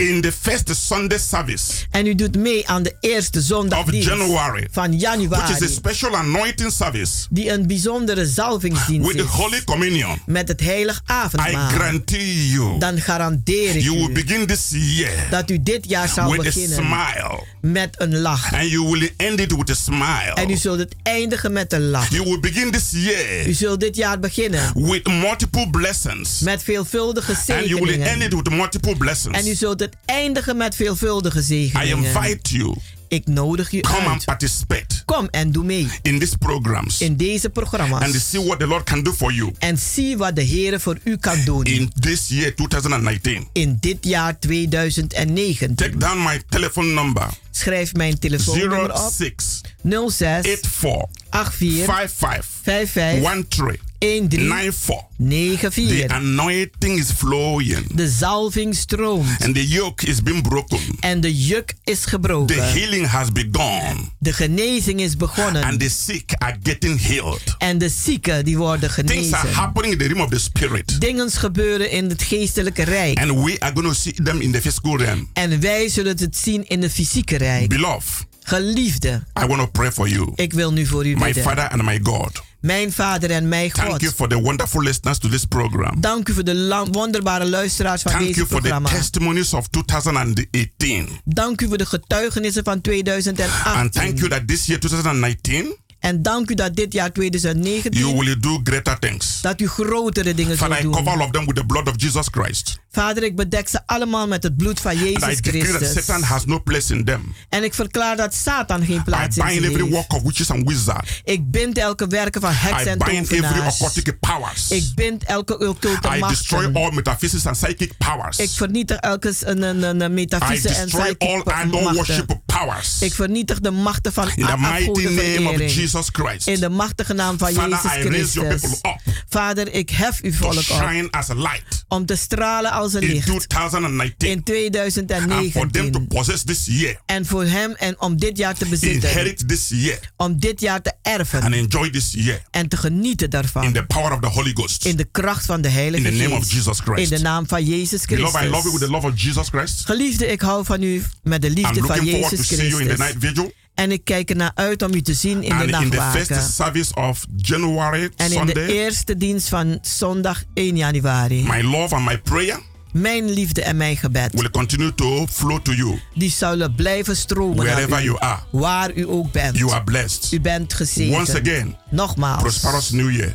Speaker 8: in the first Sunday service
Speaker 7: En u doet mee aan de eerste zondag
Speaker 8: of January,
Speaker 7: van
Speaker 8: which is a
Speaker 7: januari.
Speaker 8: special anointing service
Speaker 7: Die een bijzondere zalvingsdienst
Speaker 8: with the. Holy Communion,
Speaker 7: Met het heilig
Speaker 8: I
Speaker 7: avondmaal.
Speaker 8: guarantee you,
Speaker 7: Dan garandeer ik
Speaker 8: you will
Speaker 7: u
Speaker 8: begin this year
Speaker 7: dat u dit jaar zal
Speaker 8: with a
Speaker 7: beginnen
Speaker 8: smile,
Speaker 7: met een lach.
Speaker 8: and you will end it with a smile.
Speaker 7: En u zult het eindigen met een lach.
Speaker 8: You will begin this
Speaker 7: U
Speaker 8: year
Speaker 7: zult dit jaar beginnen
Speaker 8: with multiple blessings,
Speaker 7: met veelvuldige
Speaker 8: and you will end
Speaker 7: zegeningen.
Speaker 8: it with multiple
Speaker 7: En u
Speaker 8: blessings.
Speaker 7: zult het eindigen met veelvuldige
Speaker 8: I
Speaker 7: zegeningen.
Speaker 8: invite you,
Speaker 7: Ik nodig u
Speaker 8: come and
Speaker 7: uit.
Speaker 8: participate
Speaker 7: Kom en doe mee
Speaker 8: in these programs
Speaker 7: in deze
Speaker 8: and
Speaker 7: programma's.
Speaker 8: see what the Lord can do for you
Speaker 7: En zie wat de Heer voor u kan doen
Speaker 8: in this year 2019.
Speaker 7: in dit jaar 2019.
Speaker 8: Take down my telephone number
Speaker 7: Schrijf mijn telefoonnummer op
Speaker 8: 06
Speaker 7: 06
Speaker 8: 84
Speaker 7: 84
Speaker 8: 55
Speaker 7: 55
Speaker 8: 13
Speaker 7: 13
Speaker 8: 94.
Speaker 7: 94.
Speaker 8: The anointing is flowing
Speaker 7: De zalving stroomt
Speaker 8: and the yoke is being broken.
Speaker 7: en de juk is
Speaker 8: The
Speaker 7: gebroken.
Speaker 8: healing has begun
Speaker 7: De genezing is begonnen.
Speaker 8: and the sick are getting healed.
Speaker 7: En de zieken die worden
Speaker 8: Things are
Speaker 7: genezen.
Speaker 8: happening in the realm of the spirit.
Speaker 7: Dingen gebeuren in het geestelijke rijk.
Speaker 8: And we are going to see them in the physical realm.
Speaker 7: En wij zullen het zien in het fysieke rijk.
Speaker 8: Beloved,
Speaker 7: Geliefde,
Speaker 8: I want to pray for you.
Speaker 7: ik wil nu voor u
Speaker 8: My
Speaker 7: bidden.
Speaker 8: Father and my God.
Speaker 7: Mijn Vader en mijn
Speaker 8: Thank you
Speaker 7: God.
Speaker 8: for the wonderful listeners to this program.
Speaker 7: Dank u voor de wonderbare luisteraars van
Speaker 8: Thank
Speaker 7: deze
Speaker 8: you for the
Speaker 7: programma.
Speaker 8: testimonies of 2018.
Speaker 7: Dank u voor de getuigenissen van
Speaker 8: And thank
Speaker 7: 2018.
Speaker 8: you that this year 2019
Speaker 7: En dank u dat dit jaar
Speaker 8: you
Speaker 7: 2019
Speaker 8: will do greater things.
Speaker 7: dat u grotere dingen
Speaker 8: Father, I
Speaker 7: zult
Speaker 8: cover all
Speaker 7: doen.
Speaker 8: of them with the blood of Jesus Christ.
Speaker 7: Vader, ik bedek ze allemaal met het bloed van
Speaker 8: And I
Speaker 7: Jezus
Speaker 8: declare that
Speaker 7: Christus.
Speaker 8: Satan has no place in them.
Speaker 7: En ik verklaar dat Satan geen
Speaker 8: I
Speaker 7: plaats in
Speaker 8: bind every work of witches and wizards.
Speaker 7: Ik bind elke werken van heks
Speaker 8: I
Speaker 7: en
Speaker 8: bind every
Speaker 7: tovenaars.
Speaker 8: occultic powers.
Speaker 7: Ik bind elke occulte
Speaker 8: I destroy
Speaker 7: machten.
Speaker 8: all metaphysics and psychic powers.
Speaker 7: Ik vernietig elke een, een, een,
Speaker 8: I
Speaker 7: metafysische en
Speaker 8: destroy all
Speaker 7: psychic
Speaker 8: idol
Speaker 7: machten.
Speaker 8: worship powers.
Speaker 7: Ik vernietig de machten van
Speaker 8: In the mighty name of
Speaker 7: afgodenverering.
Speaker 8: Jesus Christ.
Speaker 7: In de machtige naam van
Speaker 8: Father,
Speaker 7: Jezus Christus. Vader, ik hef uw volk op
Speaker 8: as a light
Speaker 7: om te stralen als een
Speaker 8: in
Speaker 7: licht
Speaker 8: 2019.
Speaker 7: in
Speaker 8: And for them to
Speaker 7: 2019.
Speaker 8: possess this year,
Speaker 7: En voor hem en om dit jaar te bezitten.
Speaker 8: this year,
Speaker 7: Om dit jaar te erven.
Speaker 8: and enjoy this year
Speaker 7: En te genieten
Speaker 8: in
Speaker 7: daarvan.
Speaker 8: the power of the Holy Ghost.
Speaker 7: In de kracht van de Heilige
Speaker 8: In the name of
Speaker 7: Geest.
Speaker 8: Jesus Christ.
Speaker 7: In de naam van Jezus
Speaker 8: Beloved, I love you with
Speaker 7: Christus.
Speaker 8: the love of Jesus Christ.
Speaker 7: Geliefde, ik hou van u met de
Speaker 8: I'm
Speaker 7: liefde van Jezus
Speaker 8: in
Speaker 7: Christus. En ik kijk ernaar uit om u te zien in de
Speaker 8: and in the
Speaker 7: nachtwaken.
Speaker 8: first service of January
Speaker 7: En in de
Speaker 8: Sunday.
Speaker 7: eerste dienst van zondag 1 januari.
Speaker 8: My love and my prayer
Speaker 7: Mijn liefde en mijn gebed.
Speaker 8: will continue to flow to you
Speaker 7: Die zullen blijven stromen naar
Speaker 8: wherever
Speaker 7: u.
Speaker 8: you are.
Speaker 7: Waar u ook bent.
Speaker 8: You are blessed.
Speaker 7: U bent gezegend.
Speaker 8: Once again,
Speaker 7: Nogmaals.
Speaker 8: prosperous new year.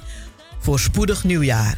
Speaker 7: Voorspoedig nieuwjaar.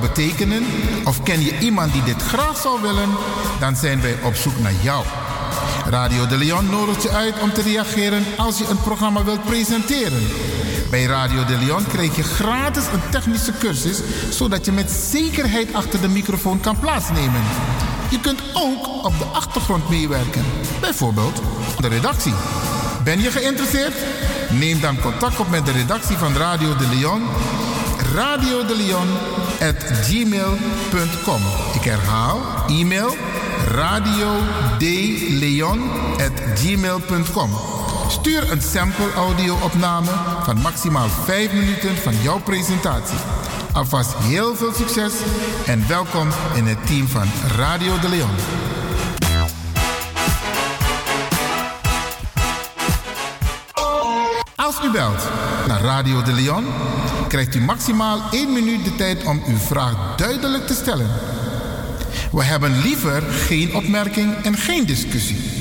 Speaker 2: Betekenen? Of ken je iemand die dit graag zou willen? Dan zijn wij op zoek naar jou. Radio de Leon nodigt je uit om te reageren als je een programma wilt presenteren. Bij Radio de Leon krijg je gratis een technische cursus, zodat je met zekerheid achter de microfoon kan plaatsnemen. Je kunt ook op de achtergrond meewerken, bijvoorbeeld de redactie. Ben je geïnteresseerd? Neem dan contact op met de redactie van Radio de Leon. Radio de Leon at gmail.com. Ik herhaal, e-mail radio at gmail.com. Stuur een sample audio-opname van maximaal 5 minuten van jouw presentatie. Alvast heel veel succes en welkom in het team van Radio de Leon. U belt naar Radio de Leon, krijgt u maximaal 1 minuut de tijd om uw vraag duidelijk te stellen. We hebben liever geen opmerking en geen discussie.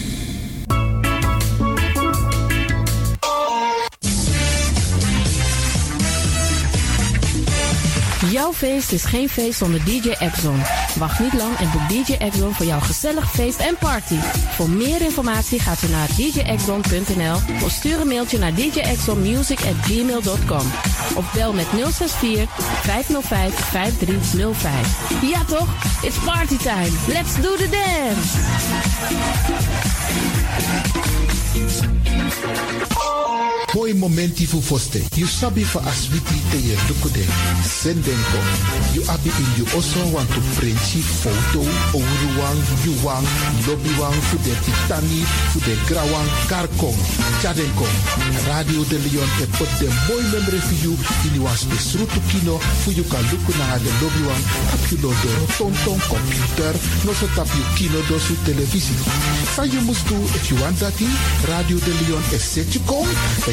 Speaker 9: Jouw feest is geen feest zonder DJ Exxon. Wacht niet lang en boek DJ Exxon voor jouw gezellig feest en party. Voor meer informatie gaat u naar djexxon.nl of stuur een mailtje naar djexxonmusic@gmail.com of bel met 064 505 5305. Ja toch? It's party time. Let's do the dance.
Speaker 2: Mooi momenti fu foste. You sabi fa aswiti te ye dukude. Sendenko. You abi in you also want to printji foto. Ouruwang, yuwang, lobbywang, fu de titani, fu de grawang, karkom. Chadenko. Radio de Leon e pot de mooi memory for you. In you was besrutu kino. Fu you kan luku na de lobbywang. Tap you lo de computer. No so tap you kino do su televisie. Sa you must do if you want that Radio de Leon is set you kom.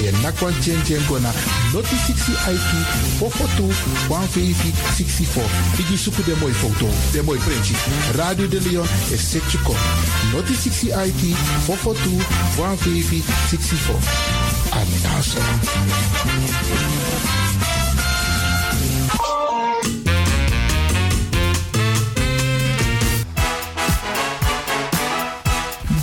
Speaker 2: Je nakwan chen chen gona. Noti 60 IT. Fofotu. 150 64. Igi suku de mooi foto. De mooi printje. Radio de Leon is set you kom. Noti 60 IT. Fofotu. 150 64.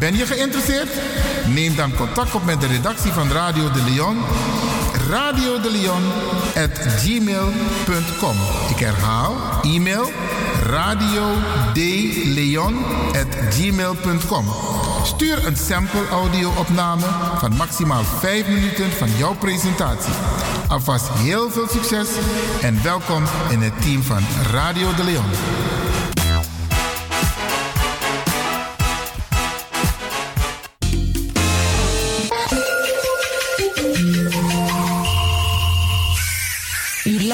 Speaker 2: Ben je geïnteresseerd? Neem dan contact op met de redactie van Radio de Leon. Radio de Leon at gmail.com. Ik herhaal, e-mail radio at gmail.com. Stuur een sample audio-opname van maximaal 5 minuten van jouw presentatie. Alvast heel veel succes en welkom in het team van Radio de Leon.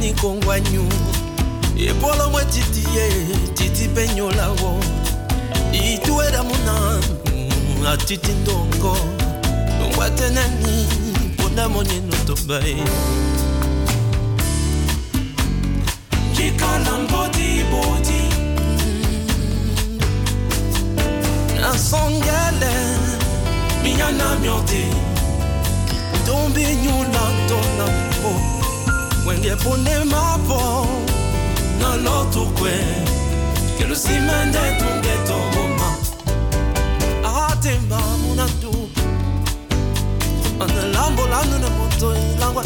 Speaker 10: ni kongwanyu. Ebolo mwe titi ye titi penyolawo muna mm, atiti ndongo. Nasongele mm. minyana nyula tona mpo. Wenge pone mapo Na lotu kwe Kelo simende tunge toma Atemba munatu Ane lambo lanu na moto ilangwa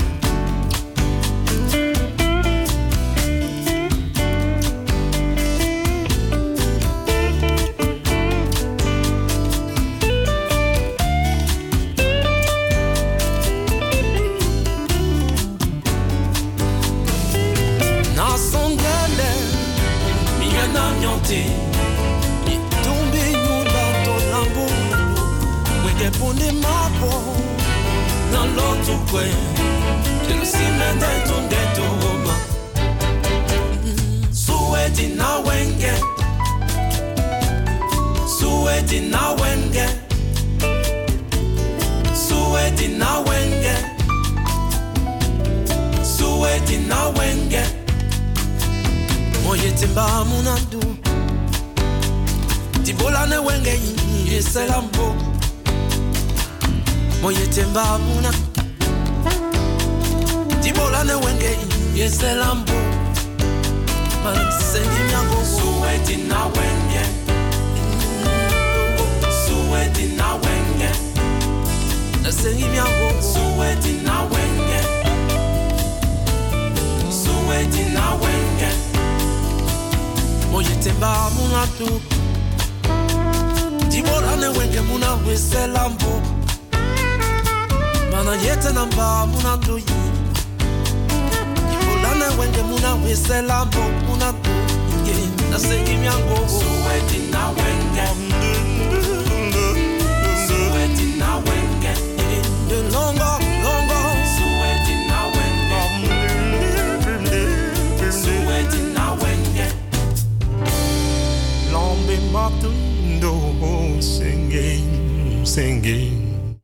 Speaker 10: kwe. Jelusinda ndetundetuuma suweti nawenge suweti nawenge suweti nawenge munadu wenge munadu Este lambu Malisengi nyango Suweti na wenye Suweti na wenye Nasengi nyango Suweti na wenye Suweti na wenye Moyetemba muna tu. Dibora ne wenye muna wese lambu Mana yete namba muna tu yi Dibora ne wenge muna wesela mbo muna tu Ye na sengi myango Suweti na wenge. Suweti na wenge. De longo longo. Suweti na wenge. Suweti na wenge.
Speaker 11: Lambe matundo singing, singing.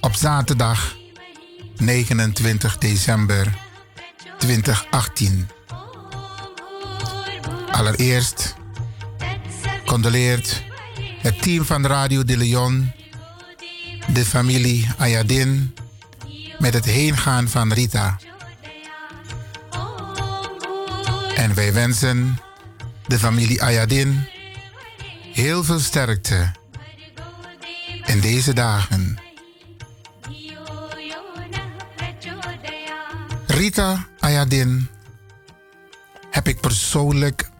Speaker 2: Op zaterdag 29 december 2018. Allereerst condoleert het team van Radio de Leon, de familie Ayadin, met het heengaan van Rita. En wij wensen de familie Ayadin heel veel sterkte in deze dagen. Rita Ayadin heb ik persoonlijk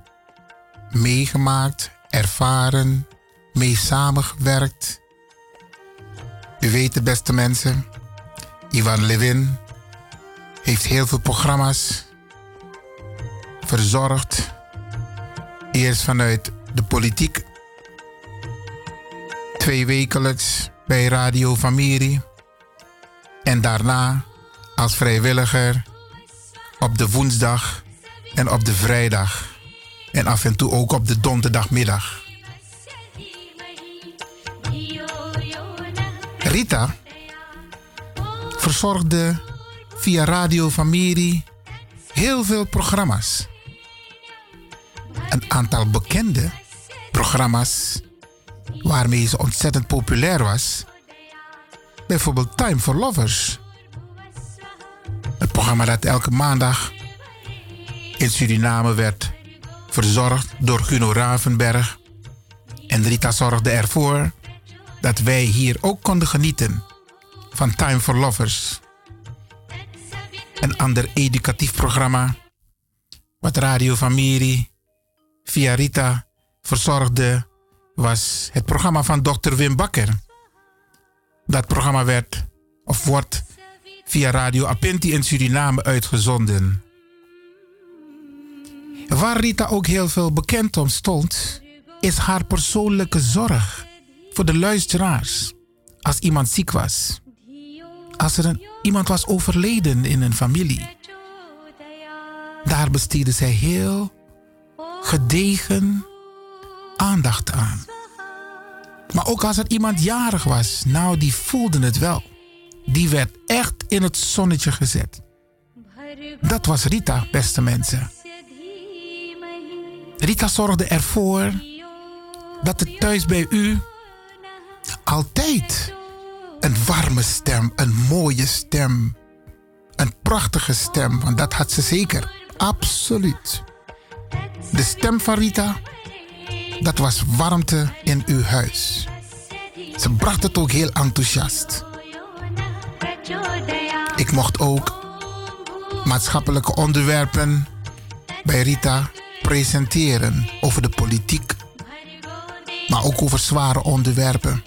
Speaker 2: meegemaakt, ervaren, mee samengewerkt. U weet de beste mensen, Ivan Levin heeft heel veel programma's verzorgd. Eerst vanuit de politiek, twee wekelijks bij Radio Familie en daarna als vrijwilliger op de woensdag en op de vrijdag en af en toe ook op de donderdagmiddag. Rita verzorgde via Radio Familie heel veel programma's. Een aantal bekende programma's waarmee ze ontzettend populair was. Bijvoorbeeld Time for Lovers. Het programma dat elke maandag in Suriname werd verzorgd door Guno Ravenberg. En Rita zorgde ervoor dat wij hier ook konden genieten van Time for Lovers. Een ander educatief programma wat Radio Familie via Rita verzorgde was het programma van Dr. Wim Bakker. Dat programma werd of wordt via Radio Apinti in Suriname uitgezonden. Waar Rita ook heel veel bekend om stond, is haar persoonlijke zorg voor de luisteraars als iemand ziek was. Als er iemand was overleden in een familie. Daar besteedde zij heel gedegen aandacht aan. Maar ook als er iemand jarig was, nou die voelde het wel. Die werd echt in het zonnetje gezet. Dat was Rita, beste mensen. Rita zorgde ervoor dat het thuis bij u altijd een warme stem, een mooie stem, een prachtige stem, want dat had ze zeker. Absoluut. De stem van Rita, dat was warmte in uw huis. Ze bracht het ook heel enthousiast. Ik mocht ook maatschappelijke onderwerpen bij Rita presenteren over de politiek, maar ook over zware onderwerpen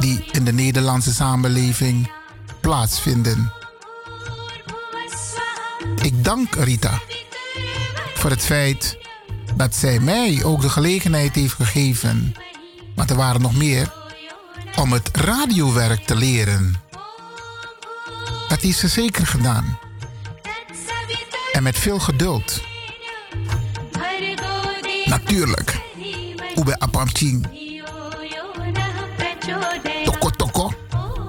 Speaker 2: die in de Nederlandse samenleving plaatsvinden. Ik dank Rita voor het feit dat zij mij ook de gelegenheid heeft gegeven, want er waren nog meer, om het radiowerk te leren. Dat heeft ze zeker gedaan. En met veel geduld. Natuurlijk. Ube apamching. Toko toko.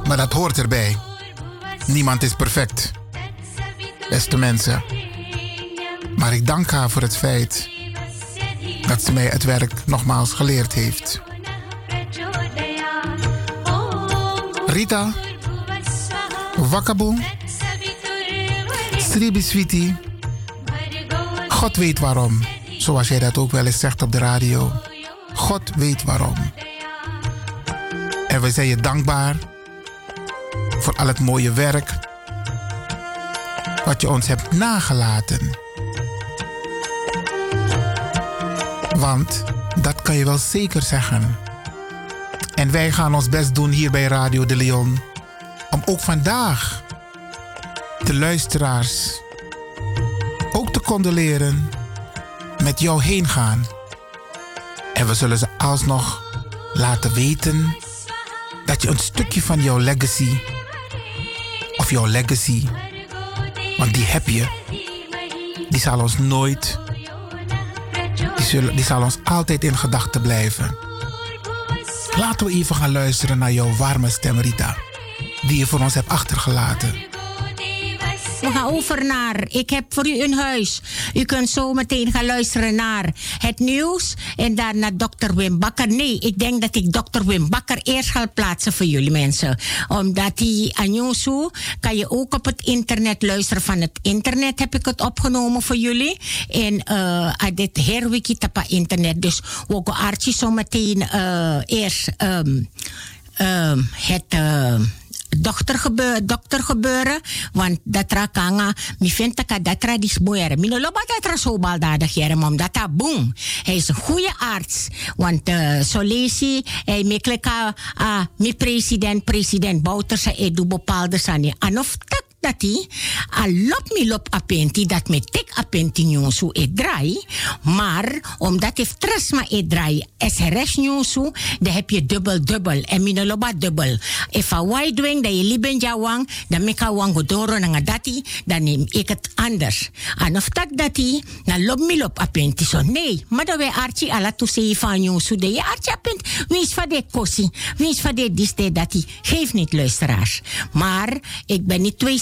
Speaker 2: Maar dat hoort erbij. Niemand is perfect. Beste mensen. Maar ik dank haar voor het feit dat ze mij het werk nogmaals geleerd heeft. Rita, Wakaboe, Sribi Sweetie, God weet waarom. Zoals jij dat ook wel eens zegt op de radio. God weet waarom. En we zijn je dankbaar voor al het mooie werk wat je ons hebt nagelaten. Want dat kan je wel zeker zeggen. En wij gaan ons best doen hier bij Radio de Leon. Om ook vandaag de luisteraars ook te condoleren met jou heen gaan. En we zullen ze alsnog laten weten dat je een stukje van jouw legacy, of jouw legacy, want die heb je, die zal ons nooit, die zal ons altijd in gedachten blijven. Laten we even gaan luisteren naar jouw warme stem, Rita. Die je voor ons hebt achtergelaten.
Speaker 12: We gaan over naar Ik heb voor u een huis. U kunt zo meteen gaan luisteren naar het nieuws. En naar dokter Wim Bakker. Nee, ik denk dat ik dokter Wim Bakker eerst ga plaatsen voor jullie mensen. Omdat die Anjonsu kan je ook op het internet luisteren. Van het internet heb ik het opgenomen voor jullie. En uh, dit herwiki tapa internet. Dus we gaan Archie zo meteen uh, eerst um, um, het... Uh, dochter gebeuren, dokter gebeuren. Want dat rakanga, mi vindt dat dat tradis boeren. Mi no loba dat ra zo baldadig jaren, omdat dat boom. Hij is een goede arts. Want uh, zo lees hij, mekleka, uh, mi president, president Bouterse edu bepaalde sani. Anof tak dat hij alop mi lop apenti dat me tek apenti nyonsu e draai. Maar omdat hij trasma e draai SRS nyonsu, dan heb je dubbel dubbel. En mi no loba dubbel. If a wide wing dat je liben jawang, dan meka wang godoro na dati, dan neem ik het anders. En of dat dati, na lop mi lop apenti so. Nee, maar dat wij archi ala tu sei van nyonsu de je archi apent. Wie is van de kosi? Wie is van de diste dati? Geef niet luisteraars. Maar ik ben niet twee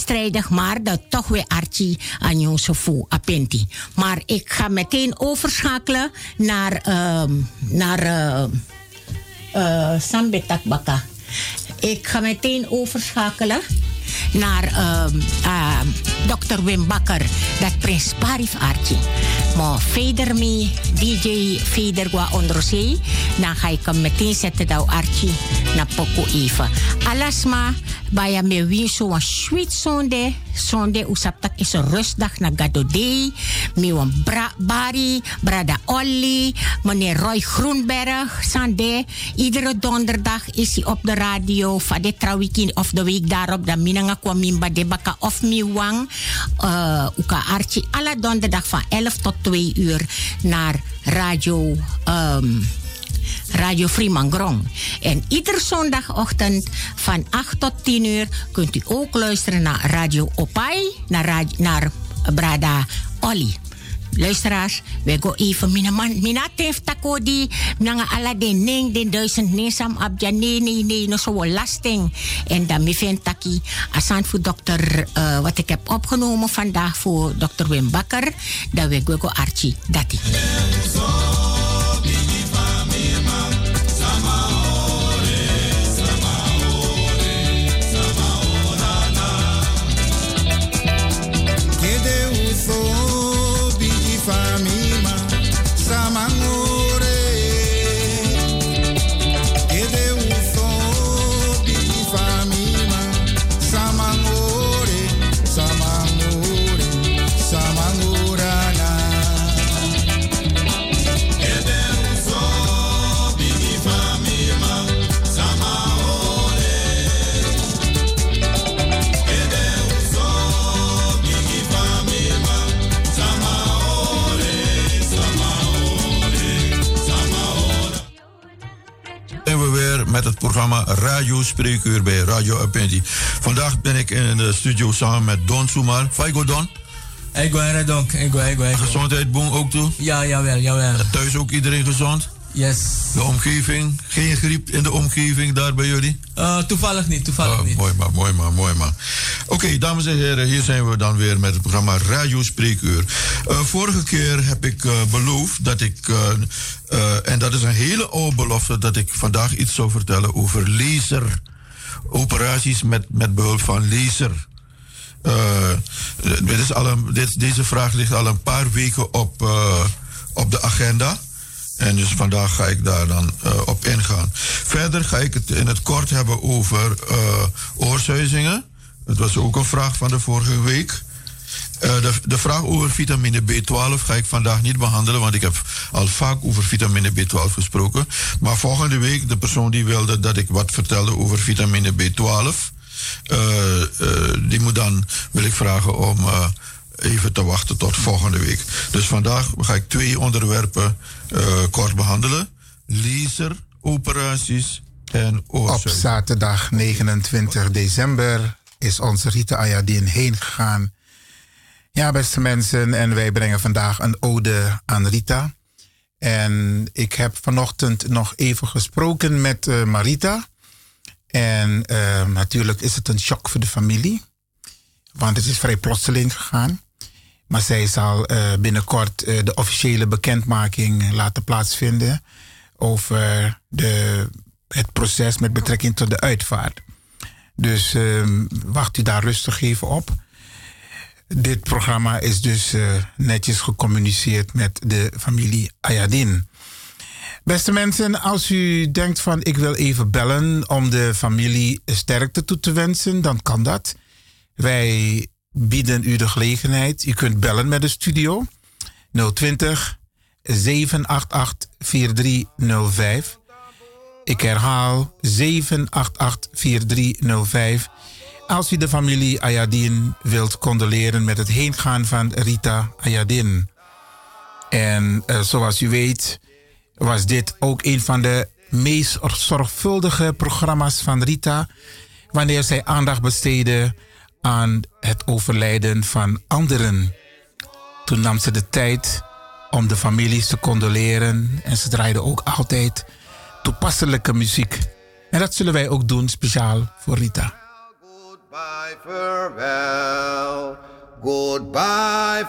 Speaker 12: maar dat toch weer Archie aan Josefu Apenti. Maar ik ga meteen overschakelen naar, uh, naar uh, uh, Sambetak Baka. Ik ga meteen overschakelen naar uh, uh, Dr. Wim Bakker, dat Prins Parif Archie. Maar verder DJ verder qua onderzee, dan ga ik hem meteen zetten dat Archie naar Poco even. Alasma, bij me win zo een sweet zonde, zonde usaptak is een rustdag na Gadodee, me een bra Bari, Brada Olly, meneer Roy Groenberg, Sande. Iedere donderdag is hij op de radio, van de trouwweekend of de week daarop, dan minanga kwam mimba de baka of mi wang, uh, uka archie, alle donderdag van 11 tot 2 uur naar radio. Um, Radio Fremangrom. En iedere zondagochtend van 8 tot 10 uur kunt u ook luisteren naar Radio Opai, naar, naar Brada Olly. Luisteraars, we go even mina man mina tef tako di nanga ala de ning de duizend nesam abja nee nee nee no zo lasting en dan mi vind taki asan voor dokter uh, wat ik heb opgenomen vandaag voor dokter Wim Bakker dat we go Archie dati.
Speaker 13: Met het programma Radio Spreekuur bij Radio Apenti. Vandaag ben ik in de studio samen met Don Sumar. Faigo Don.
Speaker 14: Ik ben Donk. Ik ben, ik ben.
Speaker 13: Gezondheid boem ook toe?
Speaker 14: Ja, jawel, jawel.
Speaker 13: Thuis ook iedereen gezond?
Speaker 14: Yes.
Speaker 13: De omgeving? Geen griep in de omgeving daar bij jullie?
Speaker 14: Uh, toevallig niet, toevallig
Speaker 13: oh,
Speaker 14: niet.
Speaker 13: Mooi maar, mooi maar, mooi maar. Oké, okay, dames en heren, hier zijn we dan weer met het programma Radio Spreekuur. Uh, vorige keer heb ik uh, beloofd dat ik, en dat is een hele oude belofte, dat ik vandaag iets zou vertellen over laser. Operaties met, met behulp van laser. dit is al een, dit, deze vraag ligt al een paar weken op, op de agenda. En dus vandaag ga ik daar dan uh, op ingaan. Verder ga ik het in het kort hebben over uh, oorsuizingen. Dat was ook een vraag van de vorige week. Uh, de, de vraag over vitamine B12 ga ik vandaag niet behandelen, want ik heb al vaak over vitamine B12 gesproken. Maar volgende week, de persoon die wilde dat ik wat vertelde over vitamine B12, die moet dan, wil ik vragen om even te wachten tot volgende week. Dus vandaag ga ik twee onderwerpen uh, kort behandelen. Laser, operaties en
Speaker 2: Op zaterdag 29 december is onze Rita Ayadin heen gegaan. Ja, beste mensen, en wij brengen vandaag een ode aan Rita. En ik heb vanochtend nog even gesproken met eh, Marita. En eh, natuurlijk is het een shock voor de familie. Want het is vrij plotseling gegaan. Maar zij zal eh, binnenkort eh, de officiële bekendmaking laten plaatsvinden over de, het proces met betrekking tot de uitvaart. Dus ehm, wacht u daar rustig even op. Dit programma is dus eh, netjes gecommuniceerd met de familie Ayadin. Beste mensen, als u denkt van ik wil even bellen om de familie sterkte toe te wensen, dan kan dat. Wij bieden u de gelegenheid. U kunt bellen met de studio 020 788 4305. Ik herhaal 788 4305. Als u de familie Ayadin wilt condoleren met het heengaan van Rita Ayadin. En eh, zoals u weet was dit ook een van de meest zorgvuldige programma's van Rita. Wanneer zij aandacht besteedde aan het overlijden van anderen. Toen nam ze de tijd om de families te condoleren en ze draaide ook altijd toepasselijke muziek. En dat zullen wij ook doen speciaal voor Rita.
Speaker 15: Goodbye,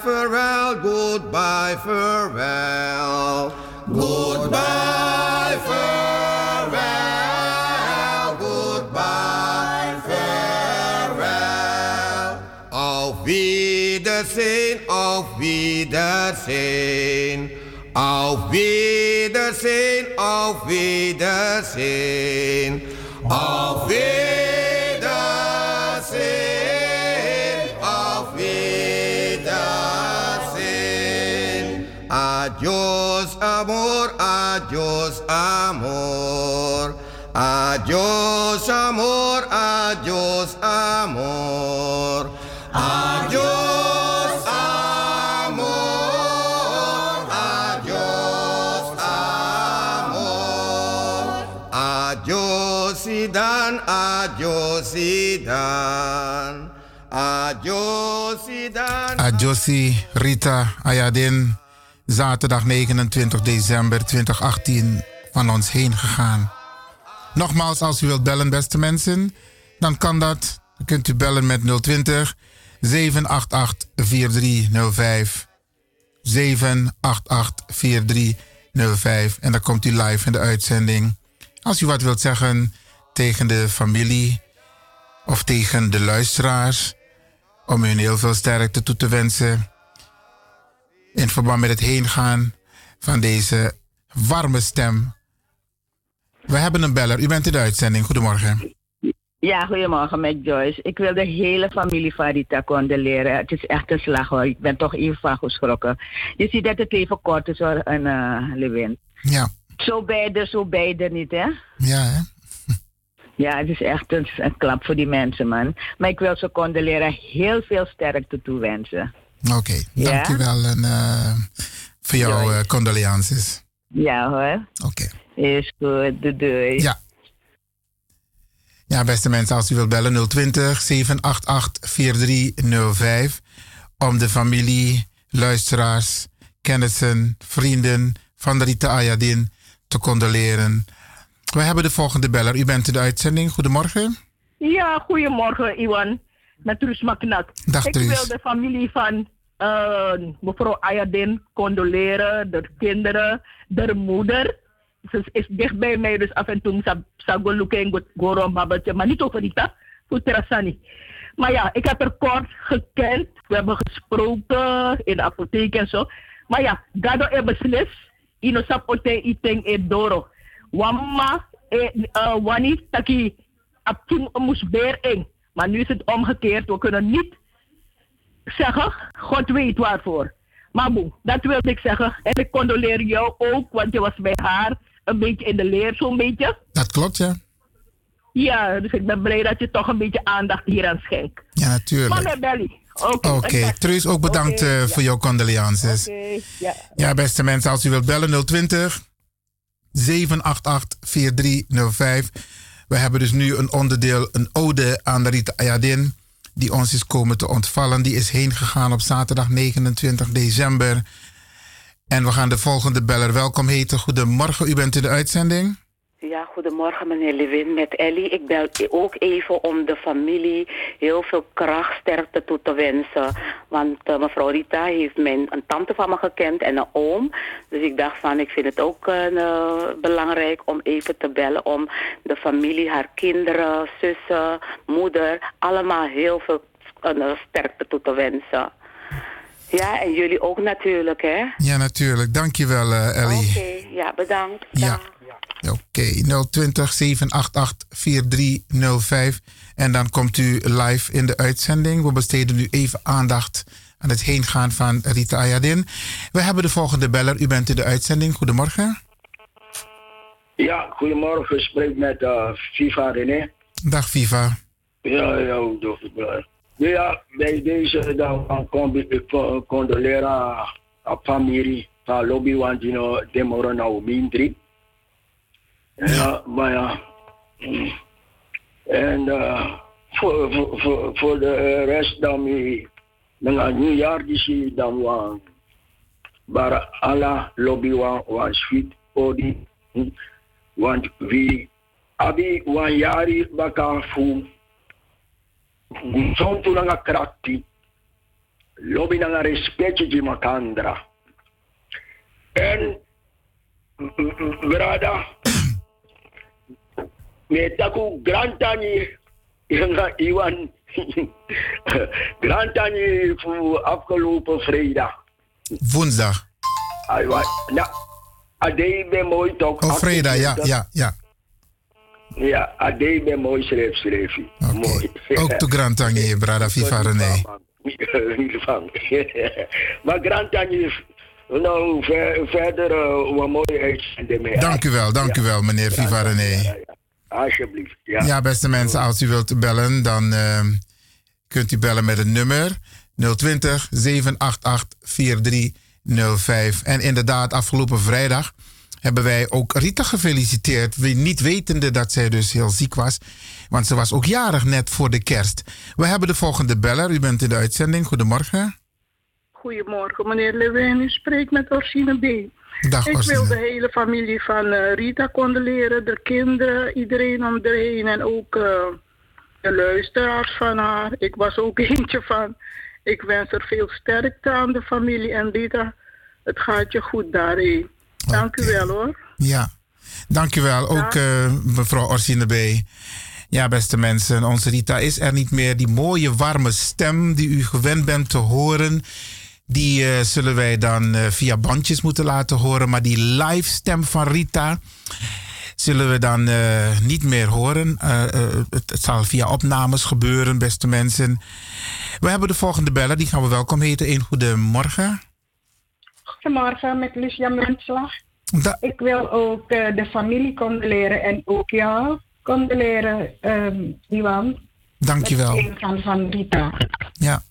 Speaker 15: goodbye, farewell. Wiedersehen. Auf Wiedersehen, auf Wiedersehen. Auf Wiedersehen, auf Wiedersehen. Adios, amor, adios, amor. Adios, amor, Sidan. Adios, Sidan.
Speaker 2: Adjossi Rita Ayadin, zaterdag 29 december 2018 van ons heen gegaan. Nogmaals, als u wilt bellen, beste mensen, dan kan dat. Dan kunt u bellen met 020 788 4305. 788 4305. En dan komt u live in de uitzending. Als u wat wilt zeggen tegen de familie of tegen de luisteraars, om hun heel veel sterkte toe te wensen. In verband met het heengaan van deze warme stem. We hebben een beller. U bent in de uitzending. Goedemorgen.
Speaker 16: Ja, goedemorgen met Joyce. Ik wil de hele familie van Rita condoleren. Het is echt een slag hoor. Ik ben toch even van geschrokken. Je ziet dat het even kort is hoor, een uh, Lewin.
Speaker 2: Ja.
Speaker 16: Zo beide, zo beide niet hè?
Speaker 2: Ja, hè?
Speaker 16: Ja, het is echt een, een klap voor die mensen man. Maar ik wil ze condoleren heel veel sterkte toewensen.
Speaker 2: Oké, dank u wel en, eh, voor jouw uh, condolences.
Speaker 16: Ja hoor.
Speaker 2: Oké.
Speaker 16: Is goed, doei doei.
Speaker 2: Ja. Ja, beste mensen, als u wilt bellen 020 788 4305 om de familie, luisteraars, kennissen, vrienden van Rita Ayadin te condoleren. We hebben de volgende beller. U bent in de uitzending. Goedemorgen.
Speaker 17: Ja, goedemorgen, Iwan. Met Truus Maknak.
Speaker 2: Dag,
Speaker 17: Ik wil de familie van eh, mevrouw Ayadin condoleren, de kinderen, de moeder. Ze is dicht bij mij, dus af en toe sa- sa go lukken go- go rond babbeltje, maar niet over Rita, voor Terasani. Maar ja, ik heb haar kort gekend. We hebben gesproken in de apotheek en zo. Maar ja, gado e beslis. Ino sapote iteng e doro. Wamma uh, wani taki aptung moest beer eng. Maar nu is het omgekeerd. We kunnen niet zeggen, God weet waarvoor. Maar dat wilde ik zeggen. En ik condoleer jou ook, want je was bij haar een beetje in de leer, zo'n beetje.
Speaker 2: Dat klopt, ja.
Speaker 17: Ja, dus ik ben blij dat je toch een beetje aandacht hieraan schenkt.
Speaker 2: Ja, natuurlijk.
Speaker 17: Maar met Belly. Oké.
Speaker 2: Oké, Truus, ook bedankt eh, voor jouw condolences.
Speaker 17: Oké, ja.
Speaker 2: Ja, beste mensen, als u wilt bellen 020 788 4305. We hebben dus nu een onderdeel, een ode aan Rita Ayadin, die ons is komen te ontvallen. Die is heen gegaan op zaterdag 29 december. En we gaan de volgende beller welkom heten. Goedemorgen, u bent in de uitzending.
Speaker 18: Ja, goedemorgen meneer Lewin met Ellie. Ik bel ook even om de familie heel veel kracht, sterkte toe te wensen. Want eh, mevrouw Rita heeft mijn, een tante van me gekend en een oom. Dus ik dacht van, ik vind het ook eh, belangrijk om even te bellen om de familie, haar kinderen, zussen, moeder, allemaal heel veel eh, sterkte toe te wensen. Ja, en jullie ook natuurlijk, hè?
Speaker 2: Ja, natuurlijk. Dankjewel, eh Ellie.
Speaker 18: Oké, ja, bedankt.
Speaker 2: Ja. Oké, 020 788 4305. En dan komt u live in de uitzending. We besteden nu even aandacht aan het heengaan van Rita Ayadin. We hebben de volgende beller. U bent in de uitzending. Goedemorgen.
Speaker 19: Ja, goedemorgen. Ik spreek met uh, Viva René.
Speaker 2: Dag Viva.
Speaker 19: Ja, ja, Ja, bij deze dan ik con- condoleren aan familie van lobby, want die nou demoren nou mindri. Ja, maar ja. mm. En eh, voor, voor, voor, de rest dan mi, dan een nieuwjaar die zie dan wan. Maar alla lobby wan wan sweet odi. Want wie abi wan jari baka fu zontu nanga krakti lobby nanga respectje di makandra en brada me taku grantani nga iwan grantani fu afgelopen vrijdag
Speaker 2: Woensdag.
Speaker 19: Aywa, na adei ben mooi toch
Speaker 2: Oh, vrijdag, ja, ja, ja.
Speaker 19: Ja adei ben mooi schreef mooi
Speaker 2: Ook to Grantangi, Brada Viva René.
Speaker 19: niet van. maar Grantanje, nou ver, verder uh, wat mooi uitzenden.
Speaker 2: Dank u wel, dank u wel, meneer Viva René.
Speaker 19: Alsjeblieft. Ja.
Speaker 2: Ja, beste mensen, als u wilt bellen, dan ehm, kunt u bellen met het nummer 020 788 4305. En inderdaad, afgelopen vrijdag hebben wij ook Rita gefeliciteerd. We niet wetende dat zij dus heel ziek was. Want ze was ook jarig net voor de kerst. We hebben de volgende beller. U bent in de uitzending. Goedemorgen.
Speaker 17: Goedemorgen, meneer Lewin. U spreekt met Orsine B.
Speaker 2: Dag,
Speaker 17: ik
Speaker 2: Orsine.
Speaker 17: wil de hele familie van eh, Rita condoleren, de kinderen, iedereen om haar heen en ook eh, de luisteraars van haar. Ik was ook eentje van. Ik wens er veel sterkte aan de familie en Rita. Het gaat je goed daarheen. Dank u wel hoor.
Speaker 2: Ja, dankjewel. Ook eh, mevrouw Orsine B. Ja, beste mensen, onze Rita is er niet meer. Die mooie, warme stem die u gewend bent te horen, die eh, zullen wij dan eh, via bandjes moeten laten horen. Maar die live stem van Rita zullen we dan niet meer horen. Het, het zal via opnames gebeuren, beste mensen. We hebben de volgende beller, die gaan we welkom heten. Een goedemorgen.
Speaker 20: Goedemorgen met Lucia Muntslag.
Speaker 2: Da-
Speaker 20: Ik wil ook eh, de familie condoleren en ook jou condoleren, ehm Iwan.
Speaker 2: Dankjewel.
Speaker 20: Met ingaan van Rita.
Speaker 2: Ja.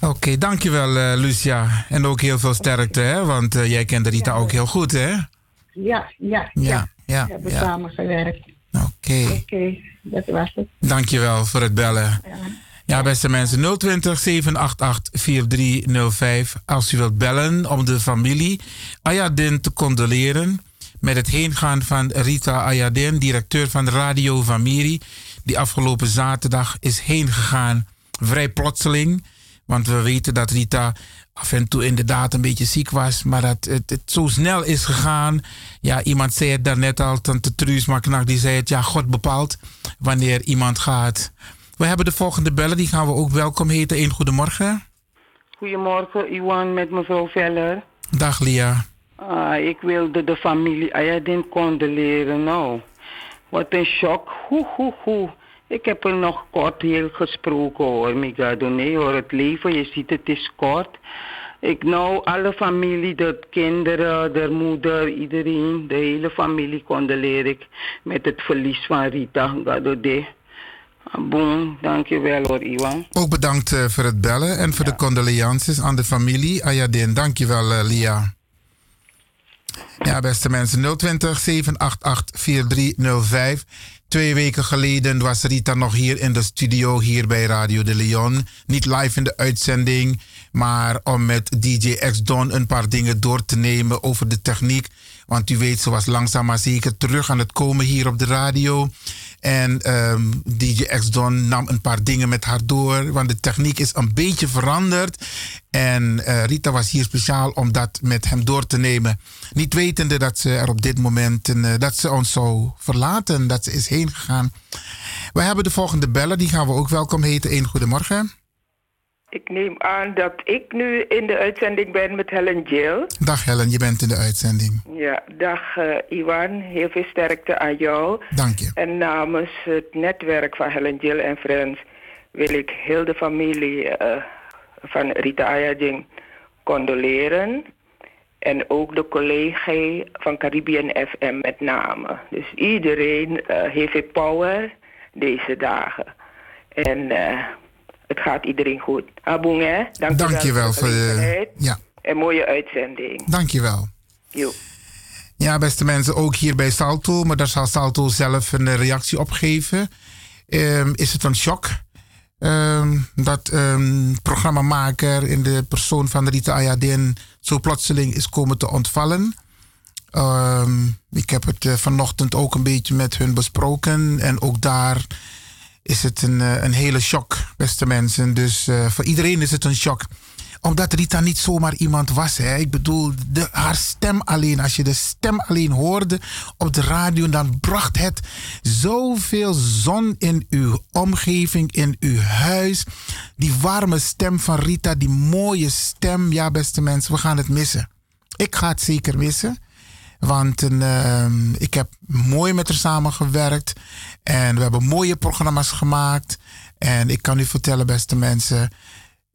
Speaker 2: Oké, dankjewel uh, Lucia. En ook heel veel sterkte, hè? Want eh, jij kent Rita ook heel goed, hè?
Speaker 20: Ja, ja, ja.
Speaker 2: Ja, ja,
Speaker 20: We hebben
Speaker 2: ja.
Speaker 20: samen gewerkt.
Speaker 2: Oké.
Speaker 20: Oké, dat was het.
Speaker 2: Dankjewel voor het bellen. Ja, beste mensen, 020 788 4305. Als u wilt bellen om de familie Ayadin te condoleren met het heengaan van Rita Ayadin, directeur van Radio Famiri, die afgelopen zaterdag is heen gegaan. Vrij plotseling, want we weten dat Rita af en toe inderdaad een beetje ziek was, maar dat het, het zo snel is gegaan. Ja, iemand zei het daarnet al, tante Truus Maknak, die zei het, ja, God bepaalt wanneer iemand gaat. We hebben de volgende bellen, die gaan we ook welkom heten. Een goedemorgen.
Speaker 21: Goedemorgen, Iwan met mevrouw Veller.
Speaker 2: Dag Lia.
Speaker 21: Ah, ik wilde de familie Ayadin condoleren. Nou, wat een shock. Hoe, hoe, hoe. Ik heb er nog kort heel gesproken hoor, Migado. Nee hoor, het leven, je ziet het is kort. Ik nou, alle familie, de kinderen, de moeder, iedereen, de hele familie condoleer ik met het verlies van Rita Gado de. Ah, Boom, dankjewel hoor, Iwan.
Speaker 2: Ook bedankt eh, voor het bellen en voor de condolences aan de familie Ayadin. Dankjewel eh, Lia. Ja, beste mensen, 020 788 4305. Twee weken geleden was Rita nog hier in de studio, hier bij Radio de Leon. Niet live in de uitzending, maar om met DJ X Don een paar dingen door te nemen over de techniek. Want u weet, ze was langzaam maar zeker terug aan het komen hier op de radio. En ehm, DJ X nam een paar dingen met haar door, want de techniek is een beetje veranderd. En eh, Rita was hier speciaal om dat met hem door te nemen. Niet wetende dat ze er op dit moment eh, dat ze ons zou verlaten, dat ze is heen gegaan. We hebben de volgende bellen, die gaan we ook welkom heten. Een goedemorgen.
Speaker 22: Ik neem aan dat ik nu in de uitzending ben met Helen Jill.
Speaker 2: Dag Helen, je bent in de uitzending.
Speaker 22: Ja, dag eh, Iwan. Heel veel sterkte aan jou.
Speaker 2: Dank je.
Speaker 22: En namens het netwerk van Helen Jill en Friends wil ik heel de familie eh, van Rita Ayading condoleren. En ook de collega van Caribbean FM met name. Dus iedereen eh, heeft power deze dagen. En eh, het gaat iedereen goed. Abong, hè? Dank,
Speaker 2: Dank je wel voor de. Ja,
Speaker 22: En mooie uitzending.
Speaker 2: dank je wel.
Speaker 22: Jo.
Speaker 2: Ja, beste mensen, ook hier bij Salto, maar daar zal Salto zelf een eh, reactie op geven. Ehm, is het een shock ehm, dat een programmamaker in de persoon van Rita Ayadin zo plotseling is komen te ontvallen? Ik heb het eh, vanochtend ook een beetje met hun besproken en ook daar is het een, eh, een hele shock, beste mensen. Dus eh, voor iedereen is het een shock omdat Rita niet zomaar iemand was. Hè. Ik bedoel, de, haar stem alleen. Als je de stem alleen hoorde op de radio, dan bracht het zoveel zon in uw omgeving, in uw huis. Die warme stem van Rita, die mooie stem. Ja, beste mensen, we gaan het missen. Ik ga het zeker missen. Want ehm, ik heb mooi met haar samengewerkt. En we hebben mooie programma's gemaakt. En ik kan u vertellen, beste mensen.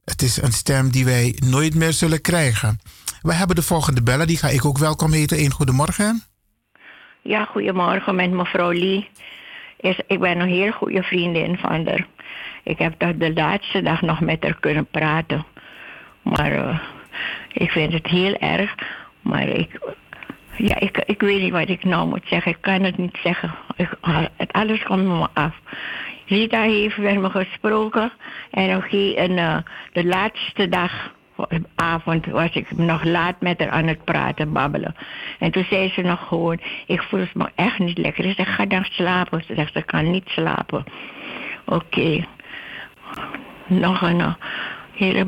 Speaker 2: Het is een stem die wij nooit meer zullen krijgen. We hebben de volgende bellen, die ga ik ook welkom heten. Een goedemorgen.
Speaker 23: Ja, goedemorgen met mevrouw Lee. Is, ik ben een heel goede vriendin van haar. Ik heb tot de laatste dag nog met haar kunnen praten. Maar eh, ik vind het heel erg. Maar ik, ja, ik, ik weet niet wat ik nou moet zeggen. Ik kan het niet zeggen. Ik, het alles komt me af. Rita heeft met me gesproken. En oké, en, eh, de laatste dag, avond, was ik nog laat met haar aan het praten, babbelen. En toen zei ze nog gewoon, ik voel me echt niet lekker. Ik zeg, ga dan slapen. Ze zegt, ze kan niet slapen. Oké. Nog een eh, hele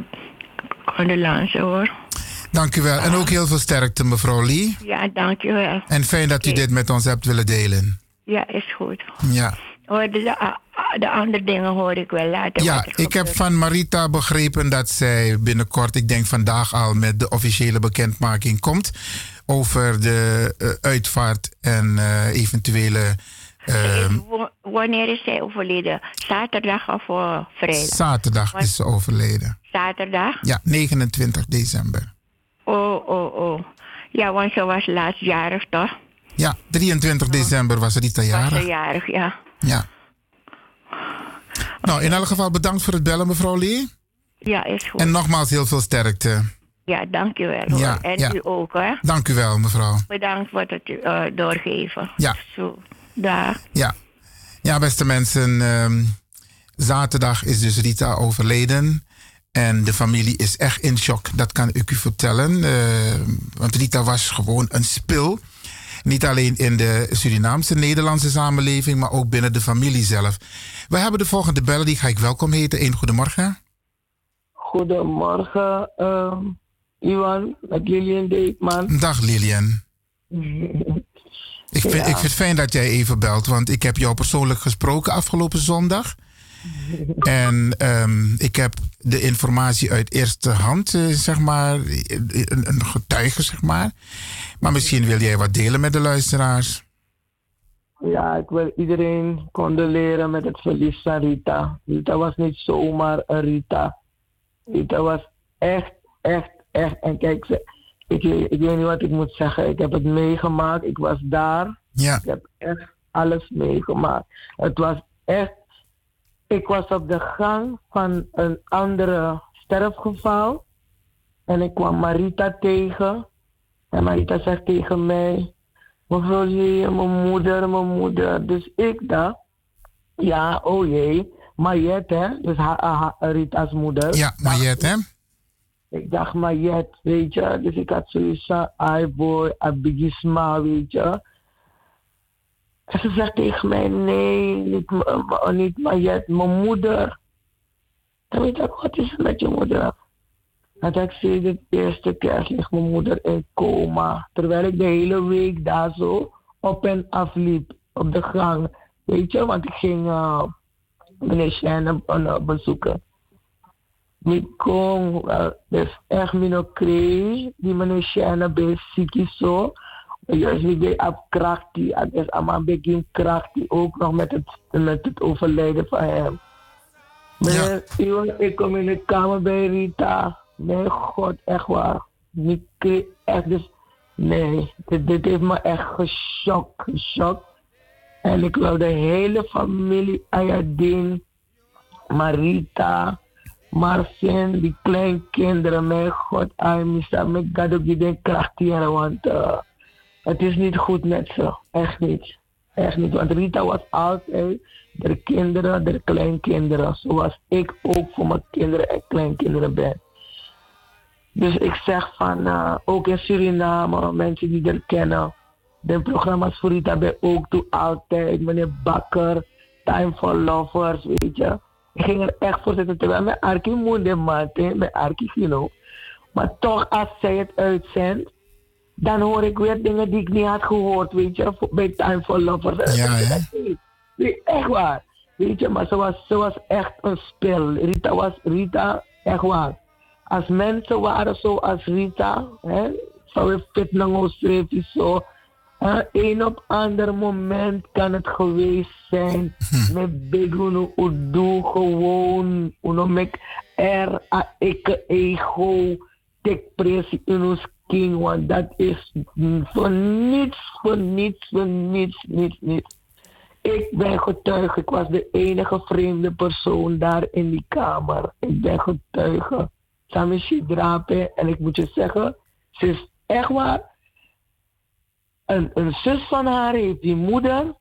Speaker 23: condolence hoor.
Speaker 2: Dank u wel. En ook heel veel sterkte, mevrouw Lee.
Speaker 23: Ja, dankjewel.
Speaker 2: En fijn dat u dit met ons hebt willen delen.
Speaker 23: Ja, is goed.
Speaker 2: Ja.
Speaker 23: Hoor, de, de, de andere dingen hoor ik wel later.
Speaker 2: Ja, ik heb van Marita begrepen dat zij binnenkort, ik denk vandaag al, met de officiële bekendmaking komt over de eh, uitvaart en eh, eventuele ehm,
Speaker 23: Wa- Wanneer is zij overleden? Zaterdag of eh, vrijdag?
Speaker 2: zaterdag is ze overleden.
Speaker 23: Zaterdag?
Speaker 2: Ja, 29 december.
Speaker 23: Oh, oh, oh. Ja, want ze was laatstjarig toch?
Speaker 2: Ja, 23 december was Rita
Speaker 23: Was ze
Speaker 2: jarig.
Speaker 23: jarig, ja.
Speaker 2: Ja. Nou, in elk geval bedankt voor het bellen, mevrouw Lee.
Speaker 23: Ja, is goed.
Speaker 2: En nogmaals heel veel sterkte.
Speaker 23: Ja, dankjewel hoor.
Speaker 2: Ja,
Speaker 23: en
Speaker 2: ja.
Speaker 23: u ook hè.
Speaker 2: Dank u wel, mevrouw.
Speaker 23: Bedankt voor het eh, doorgeven.
Speaker 2: Ja.
Speaker 23: Zo, daar.
Speaker 2: Ja, ja beste mensen. ehm, zaterdag is dus Rita overleden. En de familie is echt in shock, dat kan ik u vertellen. Eh, want Rita was gewoon een spil. Niet alleen in de Surinaamse Nederlandse samenleving, maar ook binnen de familie zelf. We hebben de volgende bellen, die ga ik welkom heten. Een goedemorgen.
Speaker 24: Goedemorgen, ehm Iwan, met Lilian Deekman.
Speaker 2: Dag Lilian. Ik vind,
Speaker 24: Ja.
Speaker 2: ik vind het fijn dat jij even belt, want ik heb jou persoonlijk gesproken afgelopen zondag. En ehm, ik heb de informatie uit eerste hand, eh, zeg maar, een, getuige, zeg maar. Maar misschien wil jij wat delen met de luisteraars.
Speaker 24: Ja, ik wil iedereen condoleren met het verlies van Rita. Rita was niet zomaar een Rita. Rita was echt, echt, echt. En kijk, ze, ik, ik weet niet wat ik moet zeggen. Ik heb het meegemaakt. Ik was daar.
Speaker 2: Ja.
Speaker 24: Ik heb echt alles meegemaakt. Het was echt. Ik was op de gang van een andere sterfgeval. En ik kwam Marita tegen. En Marita zegt tegen mij: Mevrouw J, mijn moeder, mijn moeder. Dus ik dacht, ja, oh jee. Mariet, hè? Dus haar, haar, Rita's moeder.
Speaker 2: Ja, Mariet, hè?
Speaker 24: Ik dacht, Mariet, weet je. Dus ik had zoiets van, ai boy, a biggie smile, weet je. En ze zegt tegen mij, nee, niet, niet Mariet, mijn moeder. Dan weet ik, wat is er met je moeder? Dat ik zie de eerste kerst ligt mijn moeder in coma. Terwijl ik de hele week daar zo op en af liep. Op de gang. Weet je, want ik ging uh, meneer Shannon uh, bezoeken. Ik kon, uh, dus echt mijn. Die meneer Shannon bij ziek is zo. Juist niet bij afkracht. Die, is allemaal begin kracht. Die ook nog met het, met het overlijden van hem. Meneer, Iwan, ik kom in de kamer bij Rita. Nee, god, echt waar. Ik kreeg echt, dus, nee, dit, dit heeft me echt geschokt, geschokt. En ik wil de hele familie Ayadin, Marita, Marcin, die kleinkinderen, mijn god, Aimisa, ik ga ook die kracht hier, want uh, het is niet goed met ze. Echt niet. Echt niet, want Rita was altijd de kinderen, de kleinkinderen, zoals ik ook voor mijn kinderen en kleinkinderen ben. Dus ik zeg van, uh, ook in Suriname, mensen die er kennen, de programma's voor Rita ben ook toe altijd, meneer Bakker, Time for Lovers, weet je. Ik ging er echt voor zitten, terwijl mijn Arkie moeder maat, mijn Arkie, you know. Maar toch, als zij het uitzendt, dan hoor ik weer dingen die ik niet had gehoord, weet je, bij Time for Lovers.
Speaker 2: Ja, hè?
Speaker 24: Echt waar. Weet je, maar ze was, ze was echt een spel. Rita was Rita, echt waar. Als mensen waren zoals Rita, hè, zou je fit nog schrijven zo. Een op ander moment kan het geweest zijn. Met big uno udo gewoon. Uno mek er a ego. Tek presi king. Want dat is voor niets, voor niets, voor niets, niets, niets. Ik ben getuige. Ik was de enige vreemde persoon daar in die kamer. Ik ben getuige. Samishi Drape. En ik moet je zeggen, ze is echt waar. Een, een zus van haar heeft die moeder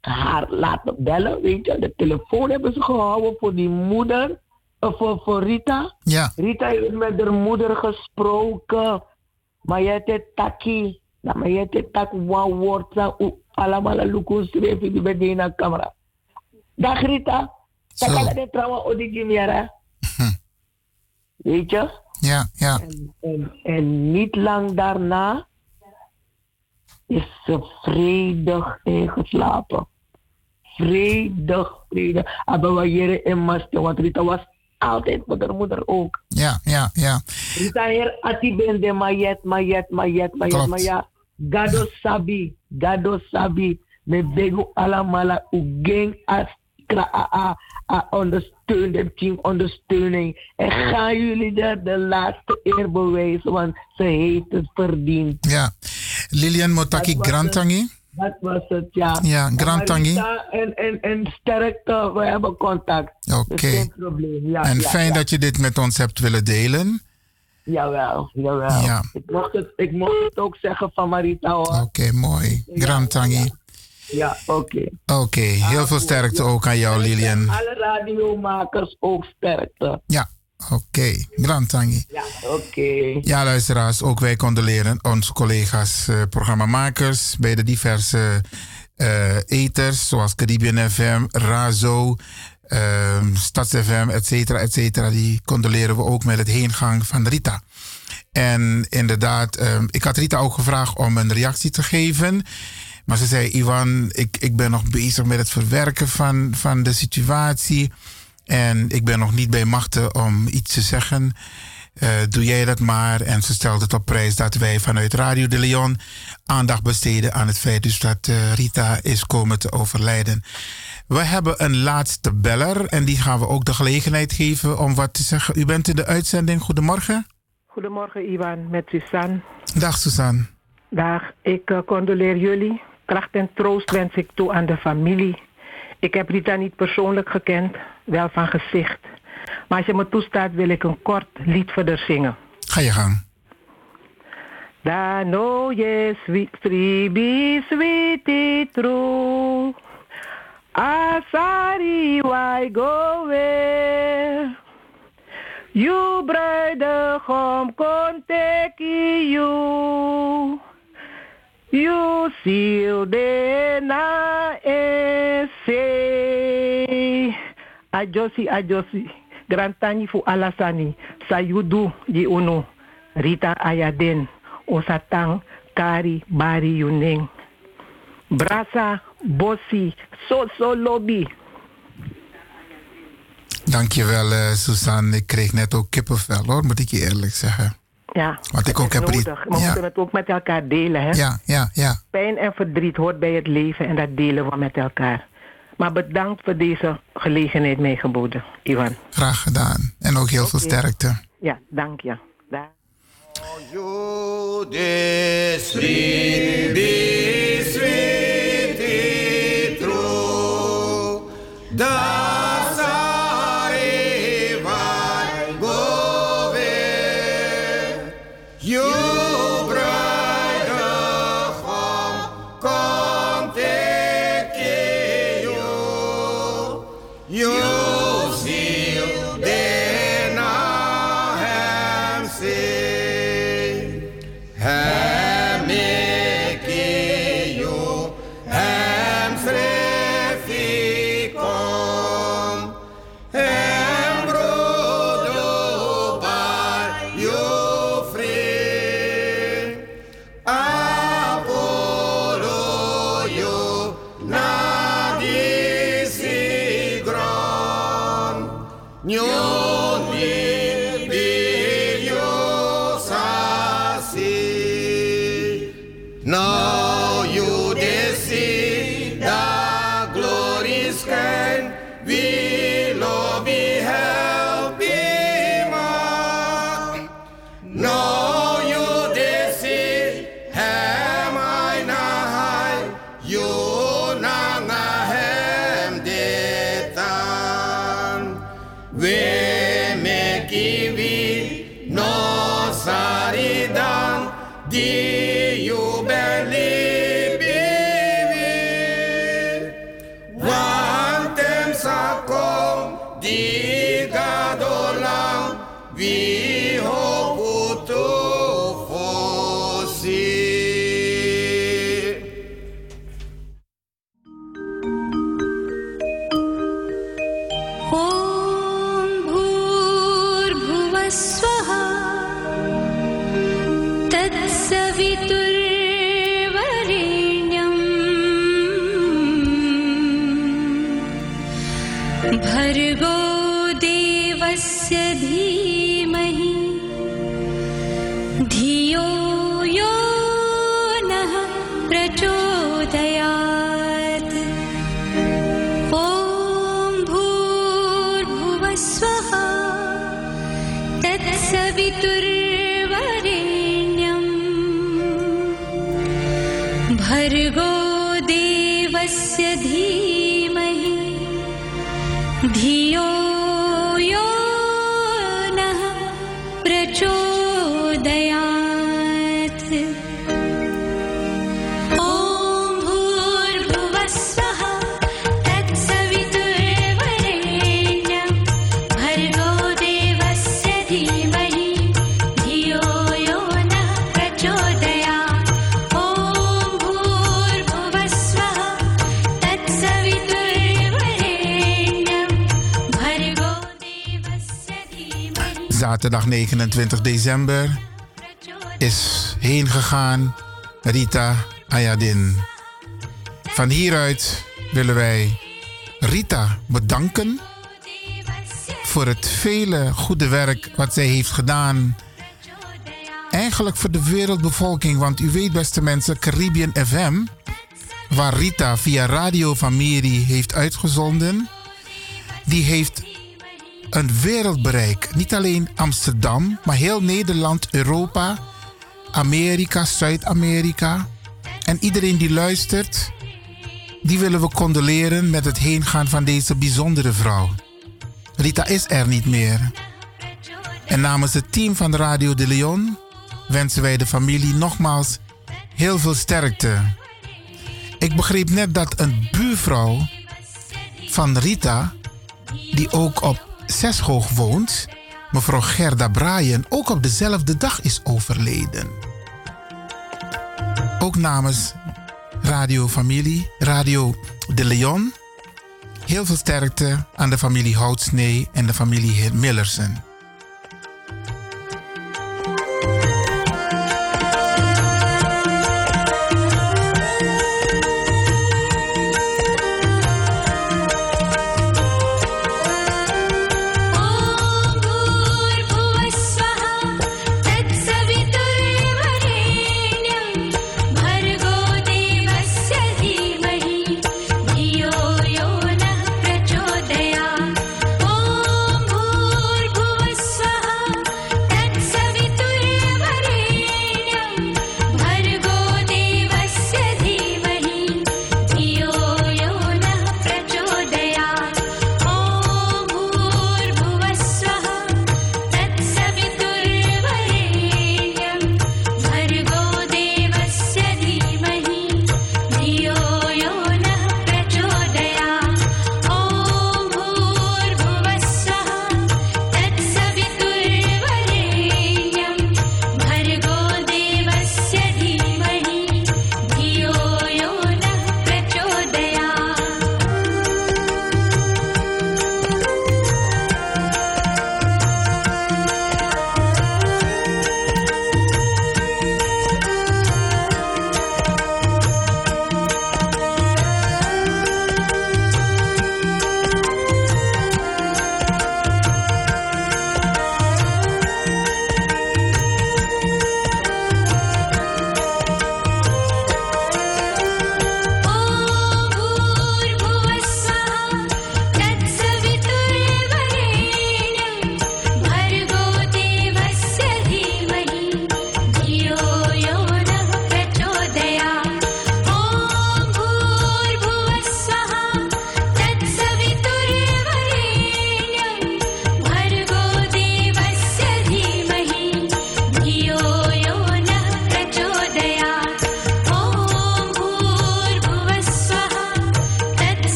Speaker 24: haar laten bellen. Weet je, de telefoon hebben ze gehouden voor die moeder. Of voor, voor Rita.
Speaker 2: Ja.
Speaker 24: Rita heeft met haar moeder gesproken. Maar je hebt taki. Maar je hebt tak one woord. sa u- Allemaal een luku schreef die bij de camera. Dag Rita. Dat kan het trouwens ook niet meer. Weet je?
Speaker 2: Ja, ja.
Speaker 24: En, en, en niet lang daarna is ze vredig ingeslapen. Vredig, vredig. Aber we hier in Master, want Rita was altijd moeder ook.
Speaker 2: Ja, ja, ja.
Speaker 24: Rita hier ati bende mayet, mayet, mayet, mayet, ja. Gado sabi, gado sabi. Me begu alamala u ging as kra a a a ondersteun, de team ondersteuning. En gaan jullie daar de laatste eer bewijzen, want ze heeft het verdiend.
Speaker 2: Ja. Lilian Motaki Grantangi.
Speaker 24: Dat was het, ja.
Speaker 2: Ja, Grantangi.
Speaker 24: Marita En, en, en sterkte, we hebben contact.
Speaker 2: Oké.
Speaker 24: Dus geen probleem. Ja,
Speaker 2: en
Speaker 24: ja,
Speaker 2: fijn
Speaker 24: ja.
Speaker 2: dat je dit met ons hebt willen delen.
Speaker 24: Jawel, jawel.
Speaker 2: Ja.
Speaker 24: Ik, mocht het, ik mocht het ook zeggen van Marita hoor.
Speaker 2: Oké, mooi. Grantangi.
Speaker 24: Ja, oké.
Speaker 2: Oké, heel veel sterkte ook aan jou, Lilian.
Speaker 24: Alle radiomakers ook sterkte.
Speaker 2: Ja, oké. Grantangi.
Speaker 24: Ja, oké.
Speaker 2: Ja, luisteraars, ook wij condoleren onze collega's, eh, programmamakers bij de diverse eh eters, zoals Caribbean FM, Razo, eh, Stads FM, et cetera, et cetera. Die condoleren we ook met het heengang van Rita. En inderdaad, eh, ik had Rita ook gevraagd om een reactie te geven. Maar ze zei, Ivan, ik, ik ben nog bezig met het verwerken van, van de situatie. En ik ben nog niet bij machten om iets te zeggen. Eh, doe jij dat maar. En ze stelde het op prijs dat wij vanuit Radio de Leon aandacht besteden aan het feit dus dat eh, Rita is komen te overlijden. We hebben een laatste beller en die gaan we ook de gelegenheid geven om wat te zeggen. U bent in de uitzending. Goedemorgen.
Speaker 25: Goedemorgen, Iwan, met Suzanne.
Speaker 2: Dag Suzanne.
Speaker 25: Dag, ik eh, condoleer jullie. Kracht en troost wens ik toe aan de familie. Ik heb Rita niet persoonlijk gekend, wel van gezicht. Maar als je me toestaat, wil ik een kort lied haar zingen.
Speaker 2: Ga je gang.
Speaker 15: Da no yes we freebie sweetie true. Asari why go where? You bruidegom kon take you. You seal de na ese. Ajosi ajosi. Grantani fu alasani. Sayudu di uno. Rita ayaden. Osatang kari bari yuning. Brasa bossi. So so lobby.
Speaker 2: Dankjewel, eh Suzanne. Ik kreeg net ook kippenvel hoor, moet ik je eerlijk zeggen.
Speaker 15: Ja.
Speaker 2: Want ik ook
Speaker 15: is
Speaker 2: heb
Speaker 15: nodig. We
Speaker 2: ja.
Speaker 15: moeten het ook met elkaar delen, hè?
Speaker 2: Ja, ja, ja.
Speaker 15: Pijn en verdriet hoort bij het leven en dat delen we met elkaar. Maar bedankt voor deze gelegenheid mij geboden, Ivan.
Speaker 2: Graag gedaan. En ook heel veel sterkte.
Speaker 15: Ja, dank je. Dag.
Speaker 2: Zaterdag 29 december is heen gegaan Rita Ayadin. Van hieruit willen wij Rita bedanken voor het vele goede werk wat zij heeft gedaan. Eigenlijk voor de wereldbevolking, want u weet beste mensen, Caribbean FM, waar Rita via Radio Familie heeft uitgezonden, die heeft een wereldbereik. Niet alleen Amsterdam, maar heel Nederland, Europa, Amerika, Zuid-Amerika. En iedereen die luistert, die willen we condoleren met het heengaan van deze bijzondere vrouw. Rita is er niet meer. En namens het team van Radio de Leon
Speaker 26: wensen wij de familie nogmaals heel veel sterkte. Ik begreep net dat een buurvrouw van Rita, die ook op Zeshoog woont, mevrouw Gerda Braaien ook op dezelfde dag is overleden. Ook namens Radio Familie, Radio De Leon. Heel veel sterkte aan de familie Houtsnee en de familie Millersen.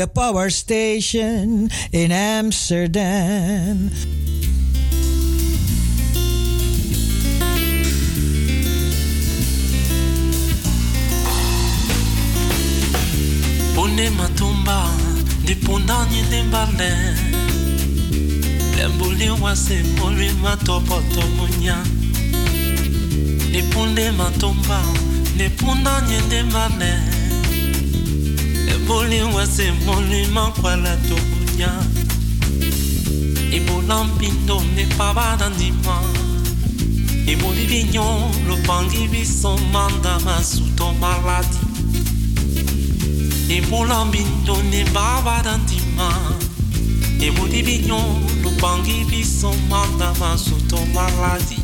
Speaker 14: the power station in Amsterdam.
Speaker 10: Ponematumba ndi pundani ndimbale lembuli wase muli matopoto munya ndi pundematumba ndi pundani ndimbale eboliwa se monima kwala tokunya. Ebola mpindo nepa banandima emoli binyo lopangi biso manda masuto maladi. Ebola mbindo neba banandima emoli binyo lopangi biso manda masuto maladi.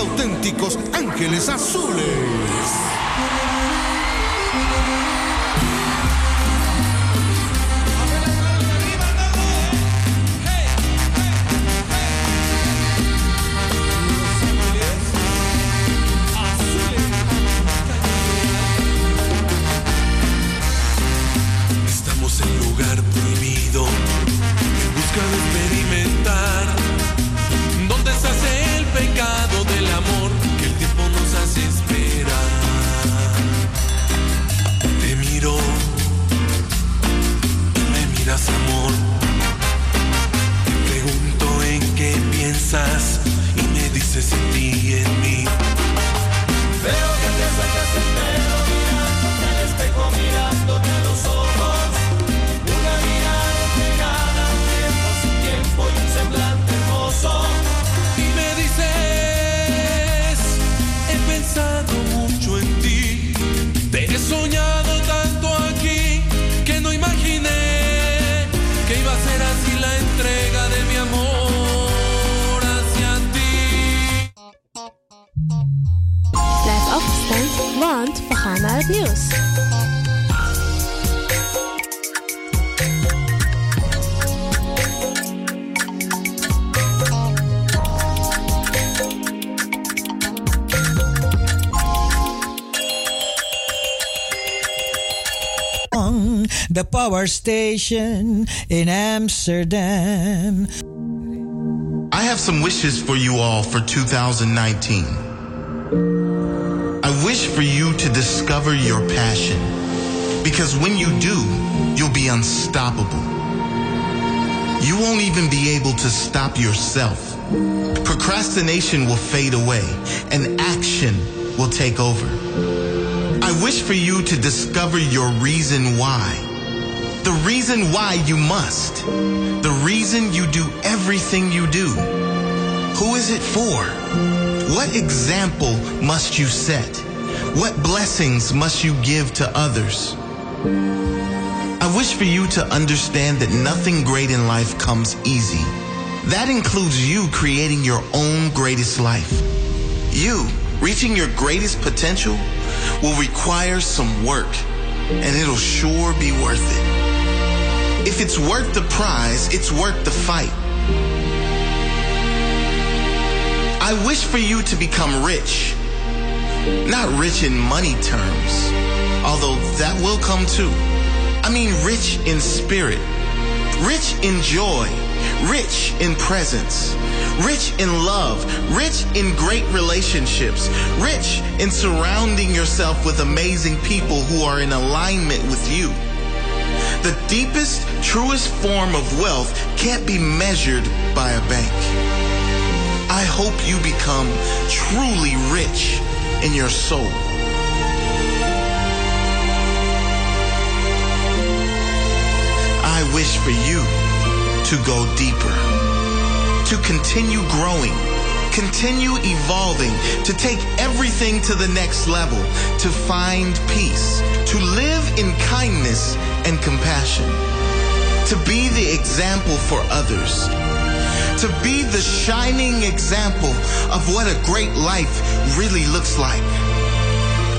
Speaker 9: Auténticos ángeles azules.
Speaker 26: Station in Amsterdam.
Speaker 27: I have some wishes for you all for 2019. I wish for you to discover your passion because when you do, you'll be unstoppable. You won't even be able to stop yourself. Procrastination will fade away and action will take over. I wish for you to discover your reason why. The reason why you must. The reason you do everything you do. Who is it for? What example must you set? What blessings must you give to others? I wish for you to understand that nothing great in life comes easy. That includes you creating your own greatest life. You reaching your greatest potential will require some work, and it'll sure be worth it. If it's worth the prize, it's worth the fight. I wish for you to become rich. Not rich in money terms, although that will come too. I mean rich in spirit, rich in joy, rich in presence, rich in love, rich in great relationships, rich in surrounding yourself with amazing people who are in alignment with you. The deepest, truest form of wealth can't be measured by a bank. I hope you become truly rich in your soul. I wish for you to go deeper, to continue growing, continue evolving, to take everything to the next level, to find peace, to live in kindness and compassion, to be the example for others, to be the shining example of what a great life really looks like.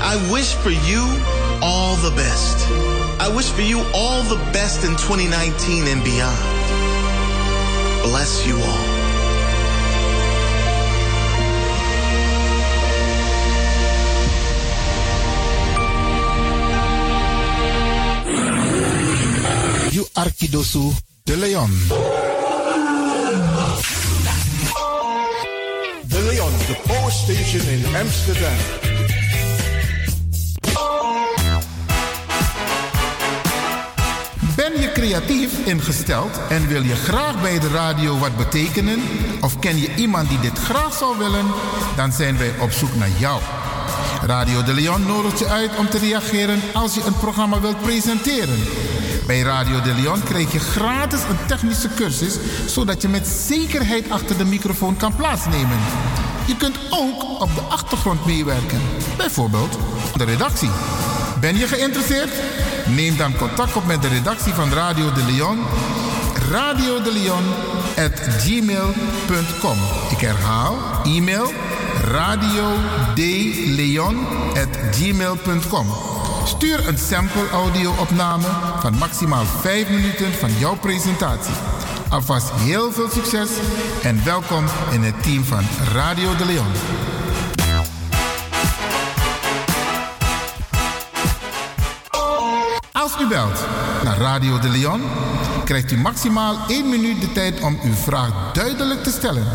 Speaker 27: I wish for you all the best. I wish for you all the best in 2019 and beyond. Bless you all.
Speaker 2: Arkidosu de Leon.
Speaker 28: De Leon, the power station in Amsterdam.
Speaker 2: Ben je creatief ingesteld en wil je graag bij de radio wat betekenen? Of ken je iemand die dit graag zou willen? Dan zijn wij op zoek naar jou. Radio de Leon nodigt je uit om te reageren als je een programma wilt presenteren. Bij Radio de Leon krijg je gratis een technische cursus, zodat je met zekerheid achter de microfoon kan plaatsnemen. Je kunt ook op de achtergrond meewerken, bijvoorbeeld de redactie. Ben je geïnteresseerd? Neem dan contact op met de redactie van Radio de Leon. Radio de Leon at gmail.com. Ik herhaal, e-mail radio gmail.com. Stuur een sample audio-opname van maximaal 5 minuten van jouw presentatie. Alvast heel veel succes en welkom in het team van Radio de Leon. Als u belt naar Radio de Leon, krijgt u maximaal 1 minuut de tijd om uw vraag duidelijk te stellen.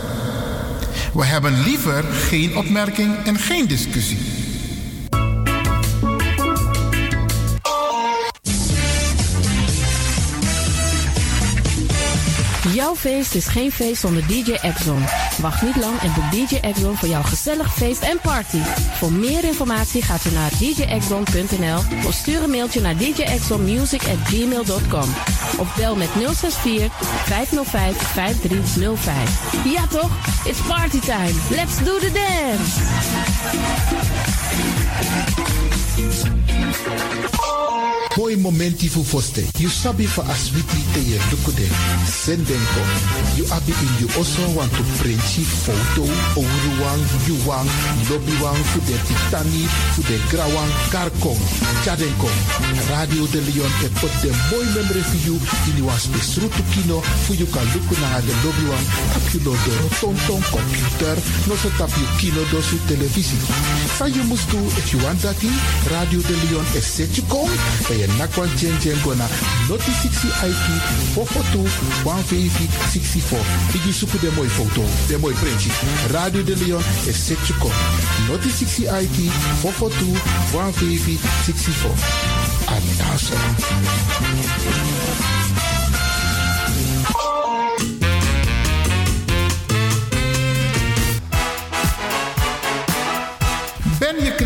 Speaker 2: We hebben liever geen opmerking en geen discussie.
Speaker 29: Jouw feest is geen feest zonder DJ Exxon. Wacht niet lang en boek DJ Exxon voor jouw gezellig feest en party. Voor meer informatie gaat u naar djexxon.nl of stuur een mailtje naar djexxonmusic@gmail.com of bel met 064 505 5305. Ja toch? It's party time. Let's do the dance.
Speaker 30: Foi momenti fu foste. You sabi fa aswiti te ye dukude. Senden kom. You abi in you also want to printji foto. Ouruwang, yuwang, lobbywang, fu de titani, fu de grawang, karkong. Chaden kom. Radio de Leon te put de mooi memory for you. In you spesrutu kino. Fu you kan luku na de lobbywang. Tap you no door tonton computer. No so tap you kino do su televisie. Sa you must do if you want that. Radio de Leon is set you kom. En nakwan chen chen gona noti 60 aiki fofoto 150 64. Igi suku de mooi foto, de mooi printje. Radio de Leon is setje kom. Noti 60 aiki fofoto 150 64.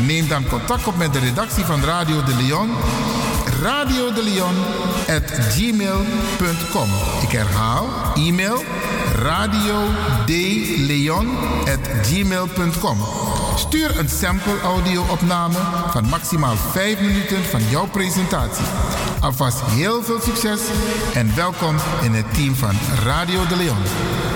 Speaker 2: Neem dan contact op met de redactie van Radio de Leon. Radio de Leon at gmail.com. Ik herhaal, e-mail radio de Leon. Stuur een sample audio-opname van maximaal 5 minuten van jouw presentatie. Alvast heel veel succes en welkom in het team van Radio de Leon.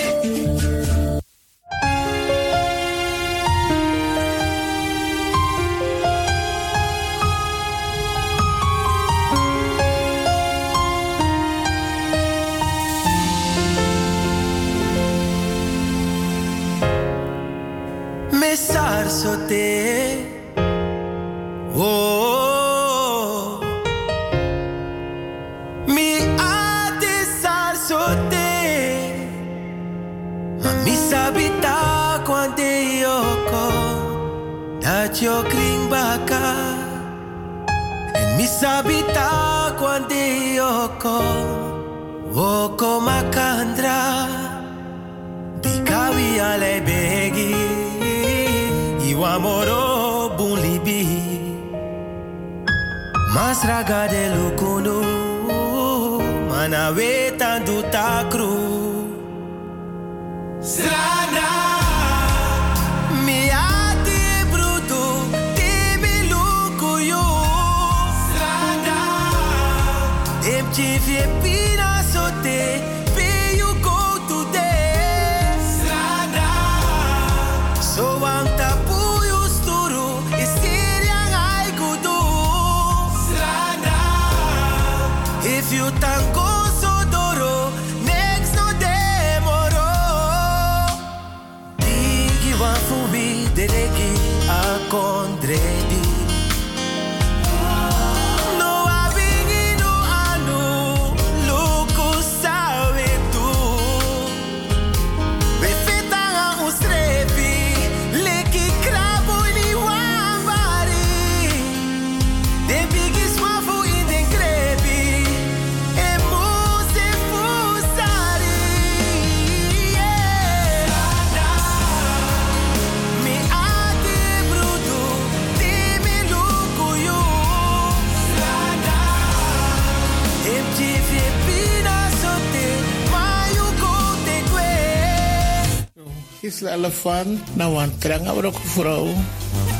Speaker 31: Gisela Elefant, nou een trange vrouw.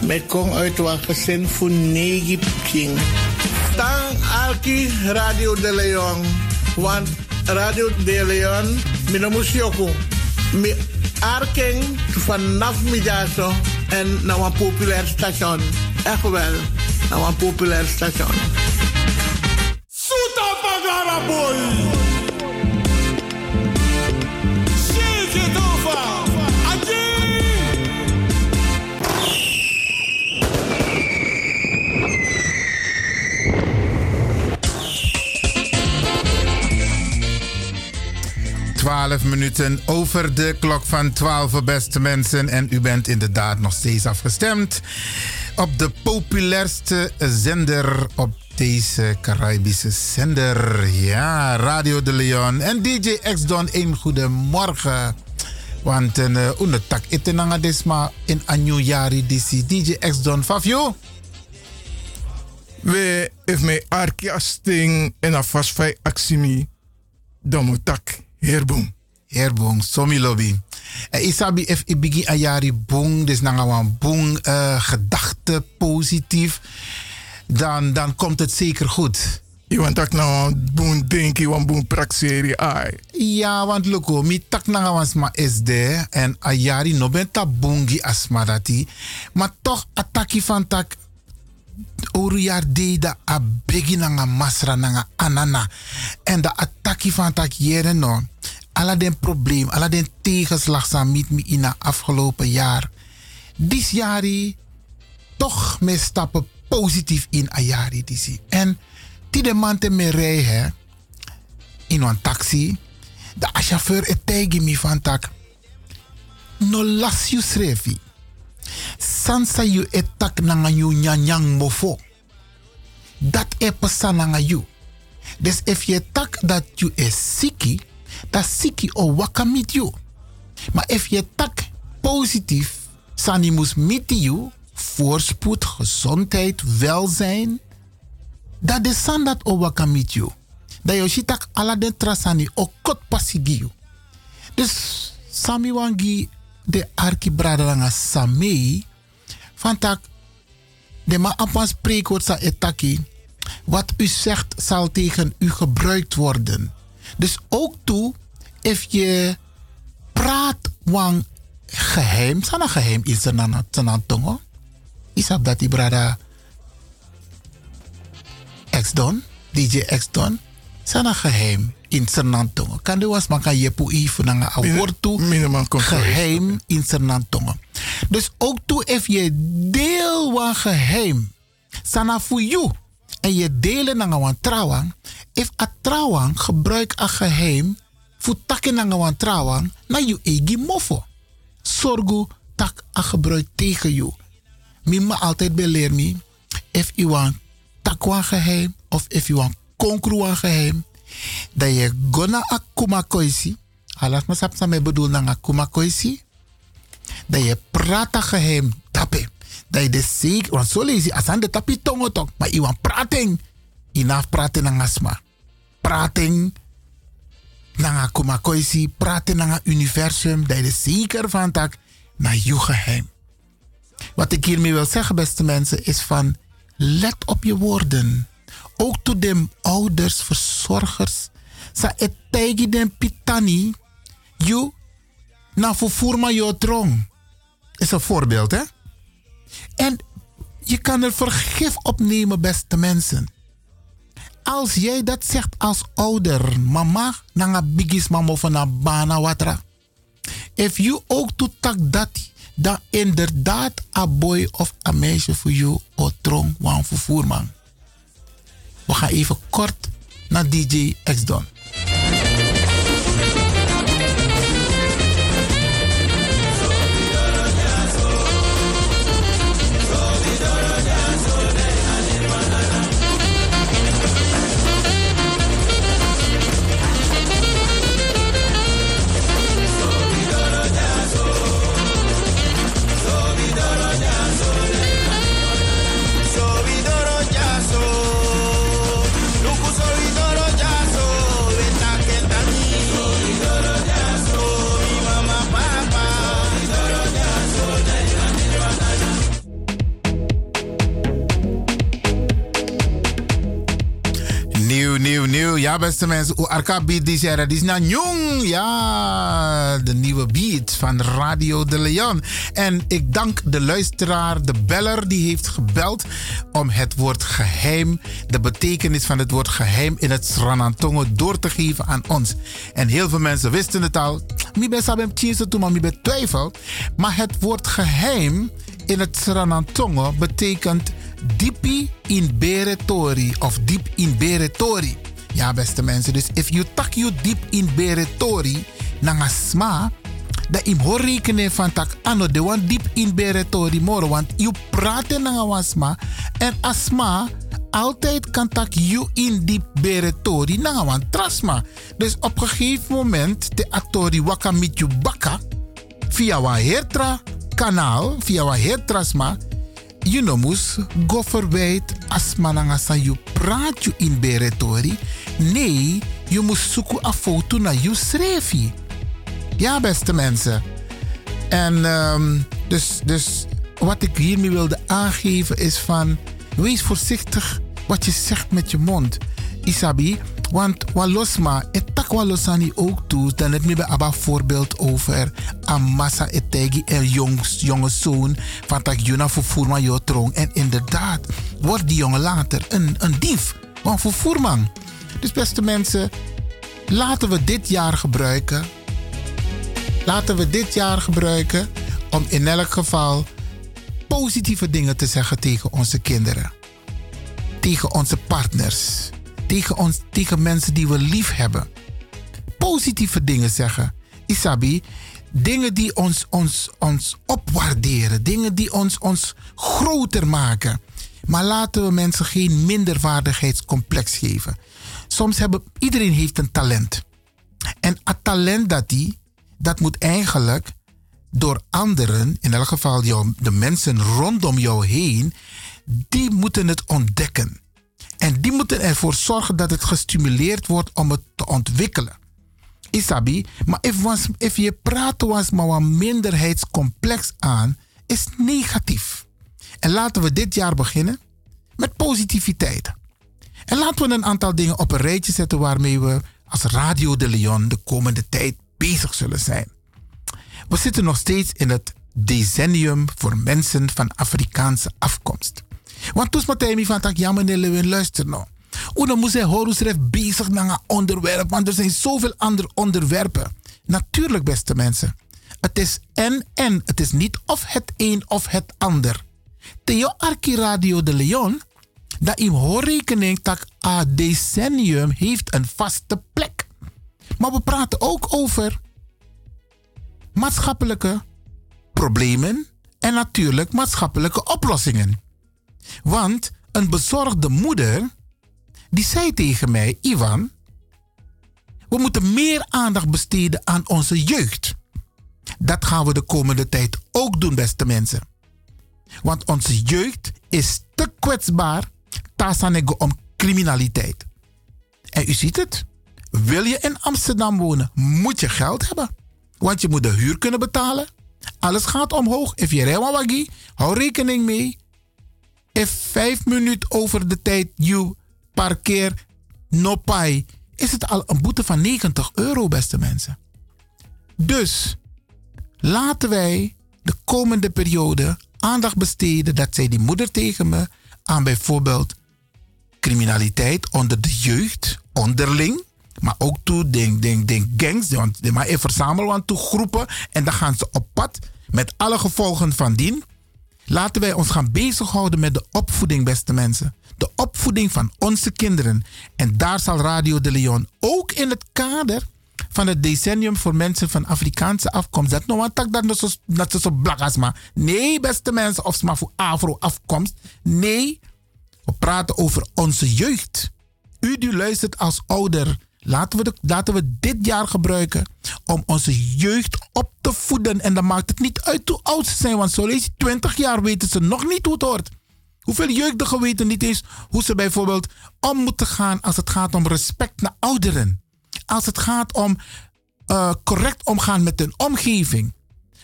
Speaker 31: Met kom uit een gezin van negen king. Tang Alki Radio de Leon. Want Radio de Leon, mijn musioko. Mi arking vanaf middago en naar een populair station. Echt wel, naar een populair station.
Speaker 15: Suta pagara boy.
Speaker 2: 12 minuten over de klok van 12, beste mensen. En u bent inderdaad nog steeds afgestemd op de populairste zender op deze Caribische zender. Ja, Radio de Leon en DJ X-Don, een goedemorgen. Want een eh, uh, ondertak itenanga desma in new jari DC DJ X-Don, Fafio.
Speaker 32: We, if me arkiasting en afasfai aximi. domotak. tak herbong.
Speaker 2: Herbong, somi lobby. En isabi if i bigi ayari bong, dus nanga wan bong uh, gedachte positief, dan, dan komt het zeker goed.
Speaker 32: Je want tak nou boon denki, wan boon praxeri ai.
Speaker 2: Ja, want loko, mi tak nanga wan sma SD en ayari no benta bongi asma dati, maar toch ataki van tak oru jaar deda a begi nanga masra nanga anana. En de ataki van tak jere no. Alla den probleem, alla den tegenslag samit mi in het afgelopen jaar. Dit jaar toch me stappen positief in a jari disi. En die de man te me rij hè, in een taxi. De chauffeur het tegen me van tak. No las you srefi. Sansa you etak nanga you nyanyang mofo. Dat e pesa nanga you. Dus if je tak dat you is siki, dat siki o waka mit you. Maar if je tak positief, sani mus mit you, voorspoed, gezondheid, welzijn, dat de san dat o waka mit you. Dat je shitak ala den trasani o kot pasigi you. Dus sami wangi de arki bradanga samei, van tak, de ma apan spreekwoord sa etaki, wat u zegt zal tegen u gebruikt worden. Dus ook toe, if je praat wang geheim, sana geheim is er na na tongo. Isap dat die brada X-Don, DJ X-Don, sana geheim in Sernantongo. Kan was man kan je pui van een woord toe geheim in Sernantongo. Dus ook toe if je deel van geheim, sana voor you en je delen naar een trouwang, if a trouwang gebruik a geheim voor takken naar een trouwang, na je egi mofo. Sorgu tak a gebruik tegen you. Mima altijd beleer me, if you want takwa geheim of if you want konkru geheim, dat je gona akuma koisi, alas maar sap me bedoel na akuma koisi, dat je prata geheim tape. Dat je de zeker, want zo lees je, als de tapi tongo tok, maar iwan prating, inaf praten na asma. Prating, na akuma koisi, praten na universum, dat je de zeker van tak, na je geheim. Wat ik hiermee wil zeggen, beste mensen, is van let op je woorden. Ook toe de ouders, verzorgers. Sa etegi den pitani. You na vervoer je drong. Is een voorbeeld, hè? En je kan er vergif op nemen, beste mensen. Als jij dat zegt als ouder, mama, nanga bigis mama van een bana watra. If you ook toetak dat, dan inderdaad een boy of een meisje voor jou of trong wan. We gaan even kort naar DJ X-Don. Nieuw, nieuw. Ja, beste mensen. Arka Beat die zeggen, die is nou jong. Ja, de nieuwe beat van Radio de Leon. En ik dank de luisteraar, de beller, die heeft gebeld om het woord geheim, de betekenis van het woord geheim in het Sranantongo door te geven aan ons. En heel veel mensen wisten het al. Mi ben maar mi twijfel. Maar het woord geheim in het Sranantongo betekent diepi in beretori of diep in beretori. Ja, beste mensen. Dus if you tak you diep in beretori, nanga sma, dat im hoor rekenen van tak ano de wan diep in beretori moro. Want you praten nanga wasma en asma altijd kan tak you in diep beretori nanga wan trasma. Dus op een gegeven moment de atori waka mit you baka via wa hertra kanaal, via wa hertrasma you know mus go verwijt as mananga sa you praat you in beretori. Nee, je moet zoeken een foto naar je schreefje. Ja, beste mensen. En ehm, dus, dus wat ik hiermee wilde aangeven is van... Wees voorzichtig wat je zegt met je mond. Isabi, want walosma, het tak walosani ook toe, dan het me bij Abba voorbeeld over Amasa etegi en jongs, jonge zoon van tak Juna vervoerma jo trong. En inderdaad, wordt die jongen later een, een dief, een vervoerman. Dus beste mensen, laten we dit jaar gebruiken. Laten we dit jaar gebruiken om in elk geval positieve dingen te zeggen tegen onze kinderen. Tegen onze partners. Tegen, ons, tegen mensen die we lief hebben. Positieve dingen zeggen. Isabi, dingen die ons, ons, ons opwaarderen. Dingen die ons, ons groter maken. Maar laten we mensen geen minderwaardigheidscomplex geven. Soms hebben iedereen heeft een talent. En het talent dat die, dat moet eigenlijk door anderen, in elk geval jou, de mensen rondom jou heen, die moeten het ontdekken. En die moeten ervoor zorgen dat het gestimuleerd wordt om het te ontwikkelen. Isabi, maar if je praat was maar een minderheidscomplex aan, is negatief. En laten we dit jaar beginnen met positiviteit. En laten we een aantal dingen op een rijtje zetten waarmee we als Radio de Leon de komende tijd bezig zullen zijn. We zitten nog steeds in het decennium voor mensen van Afrikaanse afkomst. Want toen Matthijs van tak ja meneer luister nou. Dan moet hij horen bezig naar een onderwerp, want er zijn zoveel andere onderwerpen. Natuurlijk, beste mensen. Het is en en. Het is niet of het een of het ander. Theo Arki Radio de Leon, dat in hoorrekening dat a decennium heeft een vaste plek. Maar we praten ook over maatschappelijke problemen en natuurlijk maatschappelijke oplossingen. Want een bezorgde moeder, die zei tegen mij, Ivan, we moeten meer aandacht besteden aan onze jeugd. Dat gaan we de komende tijd ook doen, beste mensen. Want onze jeugd is te kwetsbaar tasanego om criminaliteit. En u ziet het. Wil je in Amsterdam wonen, moet je geld hebben. Want je moet de huur kunnen betalen. Alles gaat omhoog. If je rijdt hou rekening mee. If vijf minuten over de tijd je parkeer no pay, is het al een boete van 90 euro, beste mensen. Dus laten wij de komende periode aandacht besteden, dat zei die moeder tegen me, aan bijvoorbeeld criminaliteit onder de jeugd, onderling. Maar ook toe, denk, denk, denk gangs. Want, maar verzamelen want toe groepen en dan gaan ze op pad met alle gevolgen van dien. Laten wij ons gaan bezighouden met de opvoeding, beste mensen. De opvoeding van onze kinderen. En daar zal Radio de Leon ook in het kader van het decennium voor mensen van Afrikaanse afkomst. Dat nog tak dat zo dat zo blakas maar. Nee, beste mensen, of maar voor Afro afkomst. Nee, we praten over onze jeugd. U die luistert als ouder, laten we, we dit jaar gebruiken om onze jeugd op te voeden. En dan maakt het niet uit hoe oud ze zijn, want zo je 20 jaar weten ze nog niet hoe het hoort. Hoeveel jeugdigen weten niet eens hoe ze bijvoorbeeld om moeten gaan als het gaat om respect naar ouderen. Als het gaat om uh, correct omgaan met hun omgeving.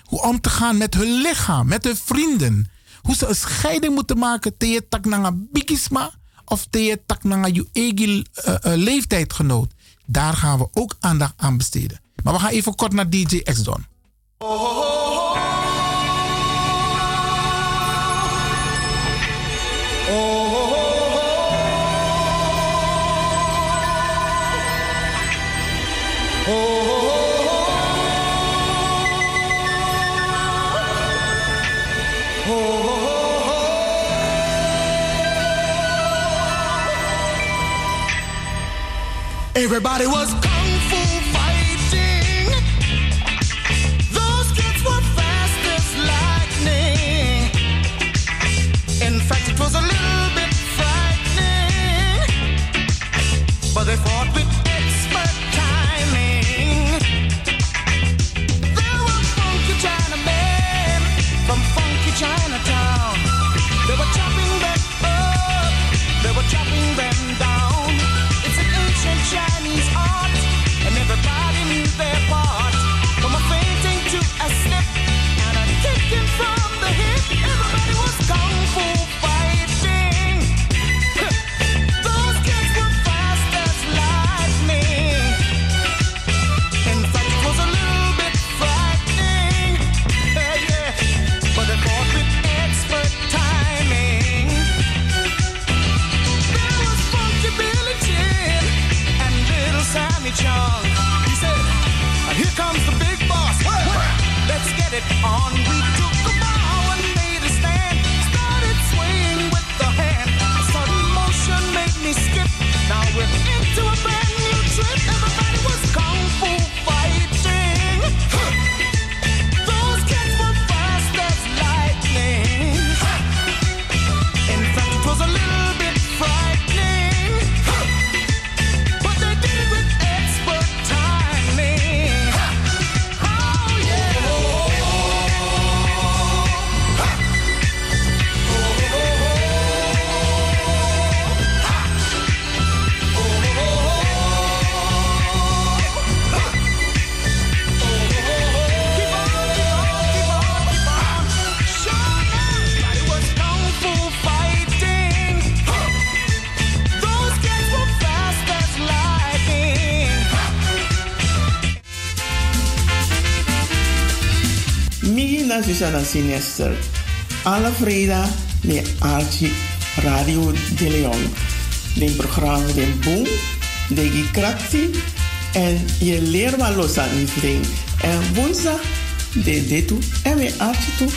Speaker 2: Hoe om te gaan met hun lichaam, met hun vrienden. Hoe ze een scheiding moeten maken tegen tak naar bikisma of tegen tak naar je eigen uh, uh, leeftijdgenoot. Daar gaan we ook aandacht aan besteden. Maar we gaan even kort naar DJ X-Don.
Speaker 33: Everybody was
Speaker 31: Na Susana Sinister. Alle vrijdag met Archie Radio de Leon. Dit programma de boom, de krakti en je leert wat los aan. En woensdag de dit en met Archie toe.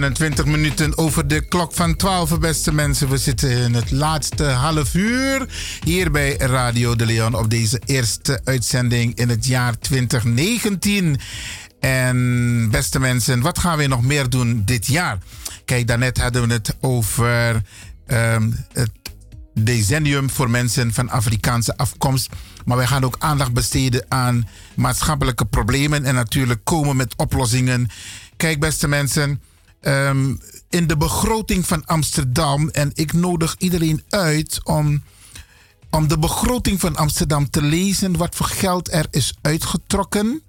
Speaker 2: ...27 minuten over de klok van 12, beste mensen. We zitten in het laatste half uur... ...hier bij Radio de Leon... ...op deze eerste uitzending in het jaar 2019. En beste mensen, wat gaan we nog meer doen dit jaar? Kijk, daarnet hadden we het over... ehm, het decennium voor mensen van Afrikaanse afkomst. Maar wij gaan ook aandacht besteden aan maatschappelijke problemen en natuurlijk komen met oplossingen. Kijk, beste mensen, ehm, in de begroting van Amsterdam, en ik nodig iedereen uit om, om de begroting van Amsterdam te lezen, wat voor geld er is uitgetrokken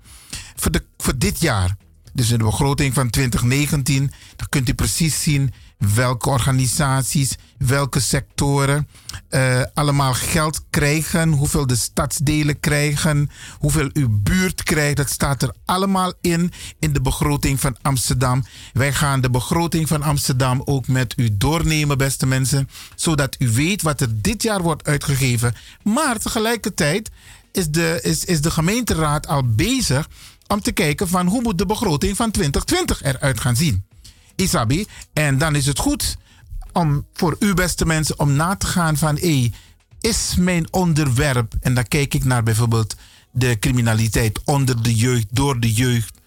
Speaker 2: voor, de, voor dit jaar. Dus in de begroting van 2019, dan kunt u precies zien welke organisaties, welke sectoren eh, allemaal geld krijgen, hoeveel de stadsdelen krijgen, hoeveel uw buurt krijgt. Dat staat er allemaal in in de begroting van Amsterdam. Wij gaan de begroting van Amsterdam ook met u doornemen, beste mensen, zodat u weet wat er dit jaar wordt uitgegeven. Maar tegelijkertijd is de, is, is de gemeenteraad al bezig om te kijken van hoe moet de begroting van 2020 eruit gaan zien. Isabi. En dan is het goed om voor u beste mensen om na te gaan van hé, is mijn onderwerp. En dan kijk ik naar bijvoorbeeld de criminaliteit onder de jeugd, door de jeugd.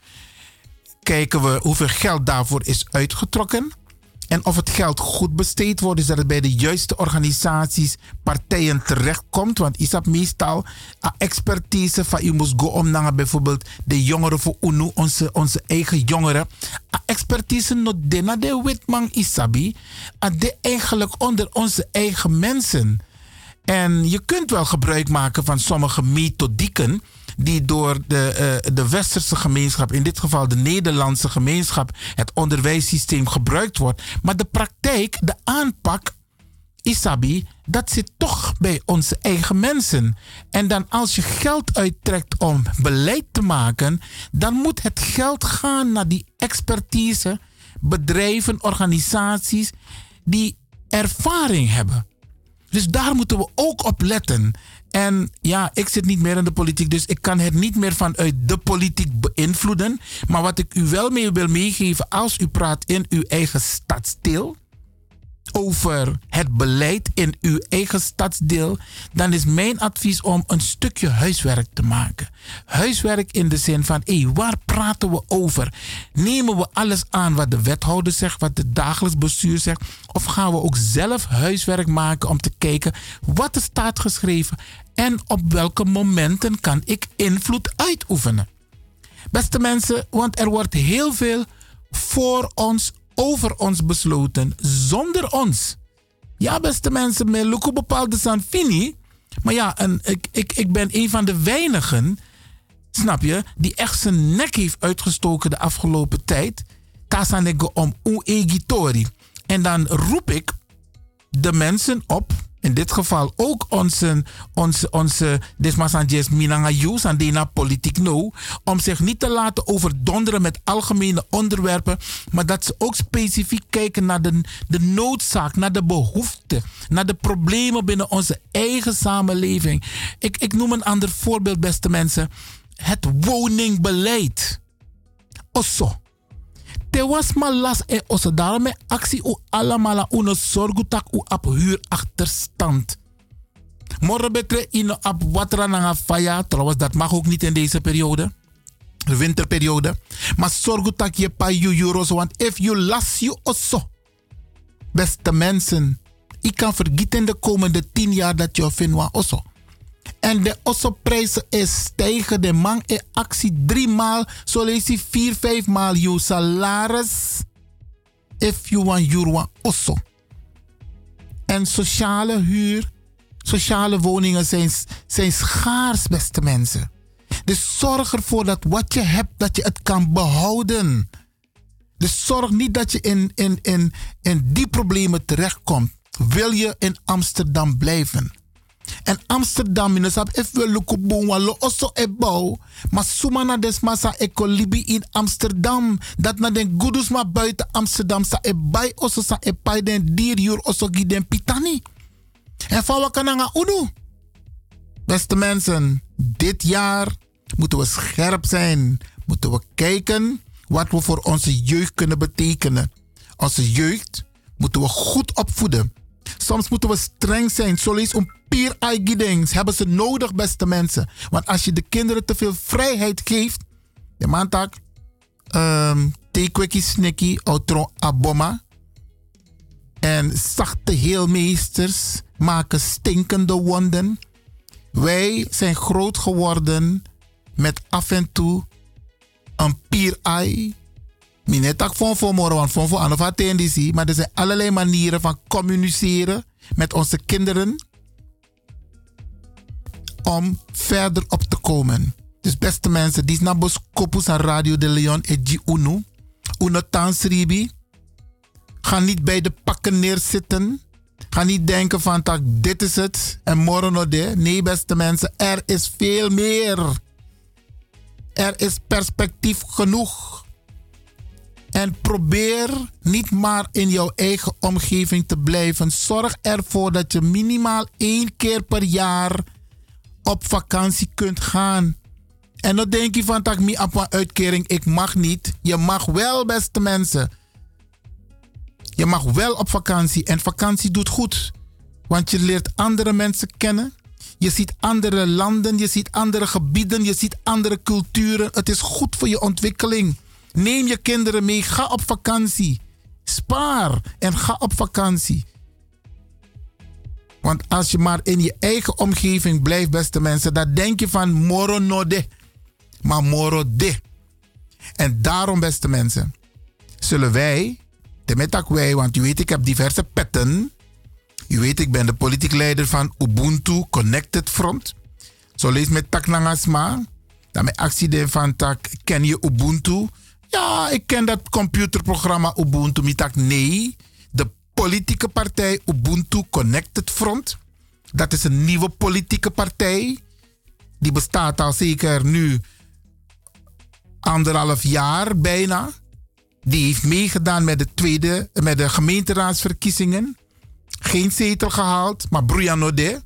Speaker 2: Kijken we hoeveel geld daarvoor is uitgetrokken. En of het geld goed besteed wordt, dus dat het bij de juiste organisaties, partijen terechtkomt. Want is dat meestal a expertise van je moest go om naar bijvoorbeeld de jongeren voor UNO, onze, onze eigen jongeren. A expertise no dena de witman isabi, a de eigenlijk onder onze eigen mensen. En je kunt wel gebruik maken van sommige methodieken die door de, eh, de westerse gemeenschap, in dit geval de Nederlandse gemeenschap, het onderwijssysteem gebruikt wordt. Maar de praktijk, de aanpak, Isabi, dat zit toch bij onze eigen mensen. En dan als je geld uittrekt om beleid te maken, dan moet het geld gaan naar die expertise, bedrijven, organisaties die ervaring hebben. Dus daar moeten we ook op letten. En ja, ik zit niet meer in de politiek, dus ik kan het niet meer vanuit de politiek beïnvloeden. Maar wat ik u wel mee wil meegeven, als u praat in uw eigen stadsdeel over het beleid in uw eigen stadsdeel, dan is mijn advies om een stukje huiswerk te maken. Huiswerk in de zin van, waar praten we over? Nemen we alles aan wat de wethouder zegt, wat het dagelijks bestuur zegt? Of gaan we ook zelf huiswerk maken om te kijken wat er staat geschreven en op welke momenten kan ik invloed uitoefenen? Beste mensen, want er wordt heel veel voor ons over ons besloten zonder ons. Ja, beste mensen, met Luco bepaalde Sanfini. Maar ja, en ik, ik, ik ben een van de weinigen, snap je, die echt zijn nek heeft uitgestoken de afgelopen tijd. Kasanego om Uegitori. En dan roep ik de mensen op, in dit geval ook onze, onze, onze desmasanjes Minanga Yus en Dena Politiek No, om zich niet te laten overdonderen met algemene onderwerpen, maar dat ze ook specifiek kijken naar de, de noodzaak, naar de behoeften, naar de problemen binnen onze eigen samenleving. Ik, ik noem een ander voorbeeld, beste mensen. Het woningbeleid. Osso. Te was maar las e osso. Daarom actie u allemaal uno zorgutak u op huurachterstand. Morgen betre in op watra na faya. Trouwens, dat mag ook niet in deze periode. De winterperiode. Maar zorgutak je pa you euros. Want if you las you osso. Beste mensen. Ik kan vergeten de komende tien jaar dat je vindt wa osso. En de ossoprijzen is stijgen. De man in actie drie maal. Zo lees je vier, vijf maal je salaris. If you want your want osso. En sociale huur, sociale woningen zijn, zijn schaars, beste mensen. Dus zorg ervoor dat wat je hebt, dat je het kan behouden. Dus zorg niet dat je in, in, in, in die problemen terechtkomt. Wil je in Amsterdam blijven? En Amsterdam, in sap if we look bon walo also e bouw. Maar sumana des masa ekolibi in Amsterdam. Dat na den gudus ma buiten Amsterdam sa e bay also sa e pay den dier also gi den pitani. En van wakananga. Beste mensen, dit jaar moeten we scherp zijn. Moeten we kijken wat we voor onze jeugd kunnen betekenen. Onze jeugd moeten we goed opvoeden. Soms moeten we streng zijn. Zo lees een pier eigidings hebben ze nodig, beste mensen. Want als je de kinderen te veel vrijheid geeft, de maandag, um, tekweki snikki, outro aboma. En zachte heelmeesters maken stinkende wonden. Wij zijn groot geworden met af en toe een pierai. Minetak van voor morgen, van voor aan Maar er zijn allerlei manieren van communiceren met onze kinderen om verder op te komen. Dus beste mensen, die naar Boskopus aan Radio de Leon G Unu. Uno Tansribi. Ga niet bij de pakken neerzitten. Ga niet denken van tak, dit is het en morgen nog dit. Nee, beste mensen, er is veel meer. Er is perspectief genoeg. En probeer niet maar in jouw eigen omgeving te blijven. Zorg ervoor dat je minimaal één keer per jaar op vakantie kunt gaan. En dan denk je van, tak mi een uitkering, ik mag niet. Je mag wel, beste mensen. Je mag wel op vakantie en vakantie doet goed. Want je leert andere mensen kennen. Je ziet andere landen, je ziet andere gebieden, je ziet andere culturen. Het is goed voor je ontwikkeling. Neem je kinderen mee, ga op vakantie. Spaar en ga op vakantie. Want als je maar in je eigen omgeving blijft, beste mensen, dan denk je van moro no de, maar moro de. En daarom, beste mensen, zullen wij, de metak wij, want u weet, ik heb diverse petten. U weet, ik ben de politiek leider van Ubuntu Connected Front. Zo lees met tak nangasma. Dan mijn actie van tak, ken je Ubuntu? Ja, ik ken dat computerprogramma Ubuntu. Mitak nee. De politieke partij Ubuntu Connected Front. Dat is een nieuwe politieke partij. Die bestaat al zeker nu anderhalf jaar bijna. Die heeft meegedaan met de, tweede, met de gemeenteraadsverkiezingen. Geen zetel gehaald, maar Bruyanode.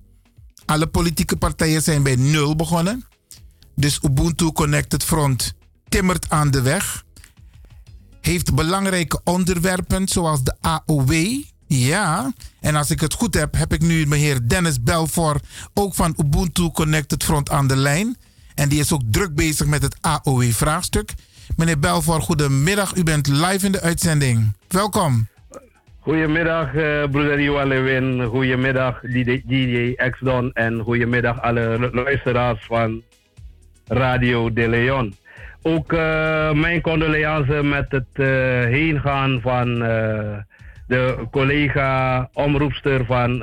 Speaker 2: Alle politieke partijen zijn bij nul begonnen. Dus Ubuntu Connected Front timmert aan de weg. Heeft belangrijke onderwerpen zoals de AOW. Ja, en als ik het goed heb, heb ik nu meneer Dennis Belfort, ook van Ubuntu Connected Front aan de lijn. En die is ook druk bezig met het AOW-vraagstuk. Meneer Belfort, goedemiddag. U bent live in de uitzending. Welkom.
Speaker 34: Goedemiddag, eh broeder Johan Lewin. Goedemiddag, DJ, DJ X-Don. En goedemiddag alle luisteraars van Radio De Leon. Ook eh, mijn condoleances met het eh, heengaan van eh, de collega omroepster van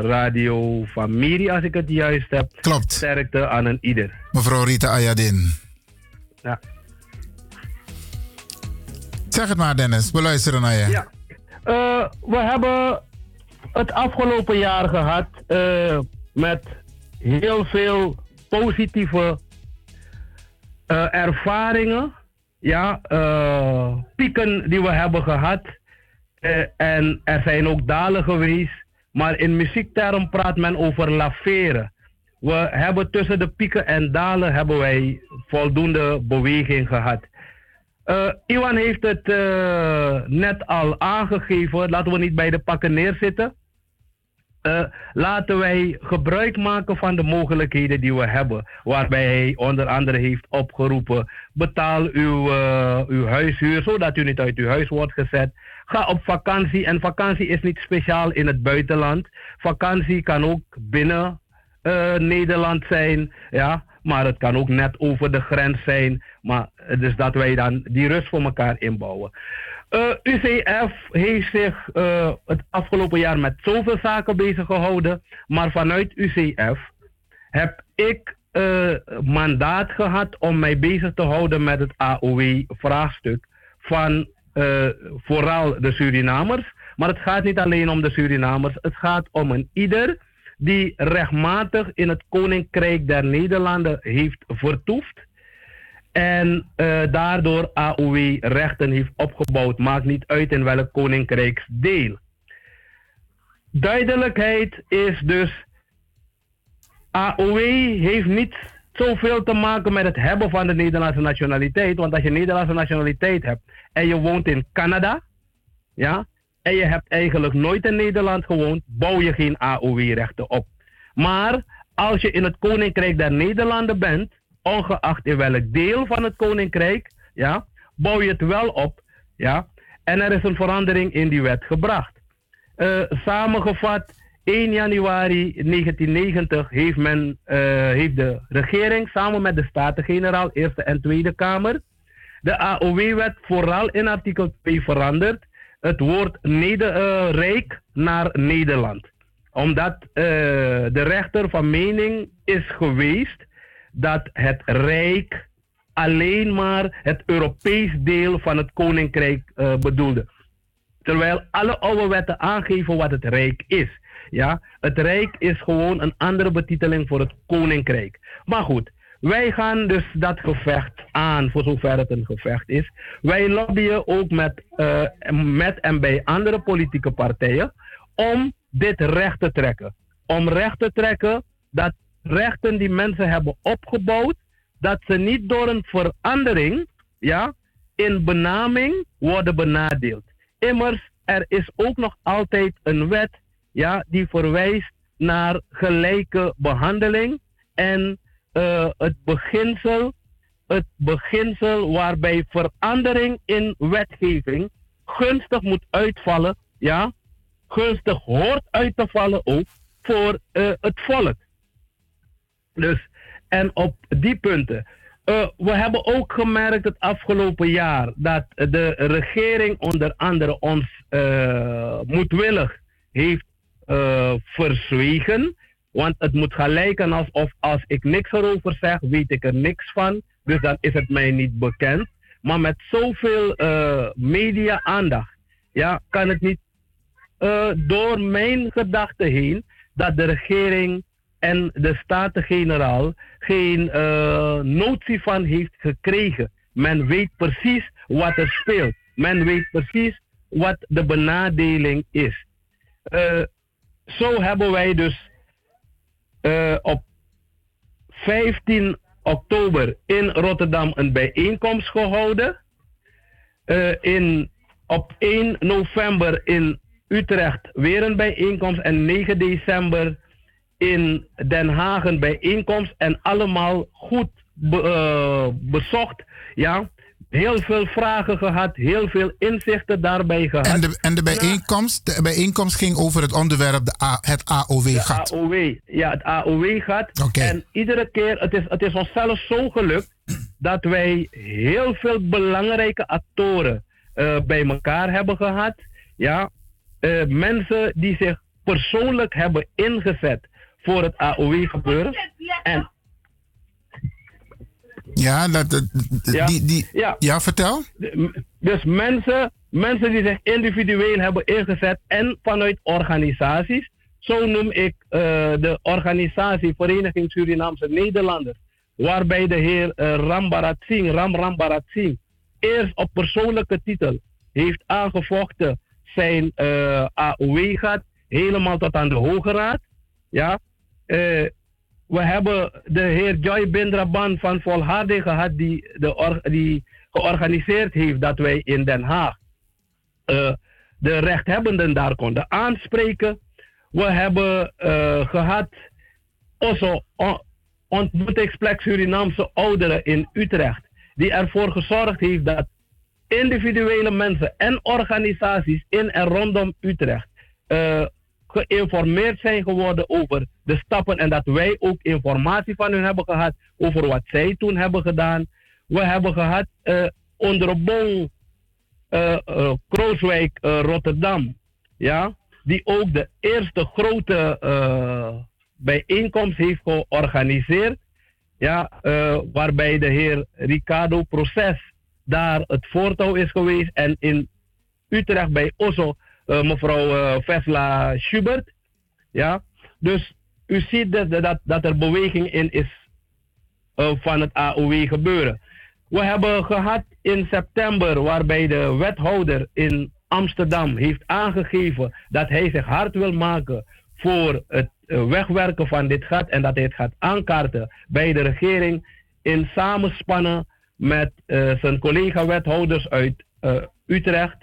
Speaker 34: Radio Familie, als ik het juist heb.
Speaker 2: Klopt.
Speaker 34: Sterkte aan een ieder.
Speaker 2: Mevrouw Rita Ayadin.
Speaker 34: Ja.
Speaker 2: Zeg het maar, Dennis. We luisteren naar je.
Speaker 34: Ja. We hebben het afgelopen jaar gehad eh, met heel veel positieve eh, ervaringen. Ja, eh, pieken die we hebben gehad. Eh, en er zijn ook dalen geweest. Maar in muziekterm praat men over laveren. We hebben tussen de pieken en dalen hebben wij voldoende beweging gehad. Eh, Iwan heeft het net al aangegeven. Laten we niet bij de pakken neerzitten. Eh, laten wij gebruik maken van de mogelijkheden die we hebben. Waarbij hij onder andere heeft opgeroepen: betaal uw, eh, uw huishuur zodat u niet uit uw huis wordt gezet. Ga op vakantie. En vakantie is niet speciaal in het buitenland. Vakantie kan ook binnen eh, Nederland zijn. Ja, maar het kan ook net over de grens zijn. Maar dus dat wij dan die rust voor elkaar inbouwen. Eh, UCF heeft zich eh, het afgelopen jaar met zoveel zaken bezig gehouden. Maar vanuit UCF heb ik eh, mandaat gehad om mij bezig te houden met het AOW-vraagstuk van vooral de Surinamers. Maar het gaat niet alleen om de Surinamers. Het gaat om een ieder die rechtmatig in het Koninkrijk der Nederlanden heeft vertoefd. En eh, daardoor AOW-rechten heeft opgebouwd. Maakt niet uit in welk koninkrijksdeel. Duidelijkheid is dus. AOW heeft niet zoveel te maken met het hebben van de Nederlandse nationaliteit. Want als je Nederlandse nationaliteit hebt en je woont in Canada, ja, en je hebt eigenlijk nooit in Nederland gewoond, bouw je geen AOW-rechten op. Maar als je in het Koninkrijk der Nederlanden bent, ongeacht in welk deel van het Koninkrijk, ja, bouw je het wel op. Ja, en er is een verandering in die wet gebracht. Eh, samengevat, 1 januari 1990 heeft, men, eh, heeft de regering samen met de Staten-Generaal, Eerste en Tweede Kamer, de AOW-wet vooral in artikel 2 veranderd. Het woord Neder, eh, naar Nederland. Omdat de rechter van mening is geweest dat het Rijk alleen maar het Europees deel van het Koninkrijk eh, bedoelde. Terwijl alle oude wetten aangeven wat het Rijk is. Ja, het Rijk is gewoon een andere betiteling voor het Koninkrijk. Maar goed, wij gaan dus dat gevecht aan, voor zover het een gevecht is. Wij lobbyen ook met, eh, met en bij andere politieke partijen om dit recht te trekken. Om recht te trekken dat rechten die mensen hebben opgebouwd, dat ze niet door een verandering ja, in benaming worden benadeeld. Immers, er is ook nog altijd een wet ja, die verwijst naar gelijke behandeling en eh, het beginsel, het beginsel waarbij verandering in wetgeving gunstig moet uitvallen, ja, gunstig hoort uit te vallen ook voor eh, het volk. Dus, en op die punten. Eh, we hebben ook gemerkt het afgelopen jaar dat de regering onder andere ons eh, moedwillig heeft eh, verzwegen. Want het moet gaan lijken alsof als ik niks erover zeg, weet ik er niks van. Dus dan is het mij niet bekend. Maar met zoveel media-aandacht ja, kan het niet door mijn gedachten heen dat de regering en de Staten-Generaal geen eh, notie van heeft gekregen. Men weet precies wat er speelt. Men weet precies wat de benadeling is. Eh, zo hebben wij dus eh, op 15 oktober in Rotterdam een bijeenkomst gehouden. Eh, in, op 1 november in Utrecht weer een bijeenkomst. En 9 december in Den Haag een bijeenkomst. En allemaal goed be- eh, bezocht. Ja. Heel veel vragen gehad, heel veel inzichten daarbij gehad.
Speaker 2: En de, en de, bijeenkomst, de bijeenkomst ging over het onderwerp de A, het AOW-gat.
Speaker 34: De AOW, ja, het AOW-gat. En iedere keer, het is, het is ons zelfs zo gelukt dat wij heel veel belangrijke actoren eh, bij elkaar hebben gehad. Ja, Eh, mensen die zich persoonlijk hebben ingezet voor het AOW-gebeuren. En
Speaker 2: Ja, dat, dat-
Speaker 34: Ja.
Speaker 2: Die, die,
Speaker 34: Ja.
Speaker 2: ja, vertel.
Speaker 34: Dus mensen, mensen die zich individueel hebben ingezet en vanuit organisaties. Zo noem ik eh, de organisatie Vereniging Surinaamse Nederlanders. Waarbij de heer eh, Rambarat Singh, Ram Rambarat Singh, eerst op persoonlijke titel heeft aangevochten zijn eh, AOW-gat. Helemaal tot aan de Hoge Raad. Ja. Eh, we hebben de heer Joy Bindraban van Volharding gehad, die, de die georganiseerd heeft dat wij in Den Haag eh, de rechthebbenden daar konden aanspreken. We hebben eh, gehad also on- ontmoetingsplek Surinaamse ouderen in Utrecht, die ervoor gezorgd heeft dat individuele mensen en organisaties in en rondom Utrecht geïnformeerd zijn geworden over de stappen en dat wij ook informatie van hun hebben gehad over wat zij toen hebben gedaan. We hebben gehad eh onder Bon eh, eh, Krooswijk Rotterdam, ja, die ook de eerste grote bijeenkomst heeft georganiseerd, ja, waarbij de heer Ricardo Proces daar het voortouw is geweest en in Utrecht bij Osso eh, mevrouw eh, Vesla Schubert, ja, dus u ziet dat, dat, dat er beweging in is eh, van het AOW gebeuren. We hebben gehad in september waarbij de wethouder in Amsterdam heeft aangegeven dat hij zich hard wil maken voor het eh, wegwerken van dit gat en dat hij het gaat aankaarten bij de regering in samenspannen met eh, zijn collega-wethouders uit eh, Utrecht,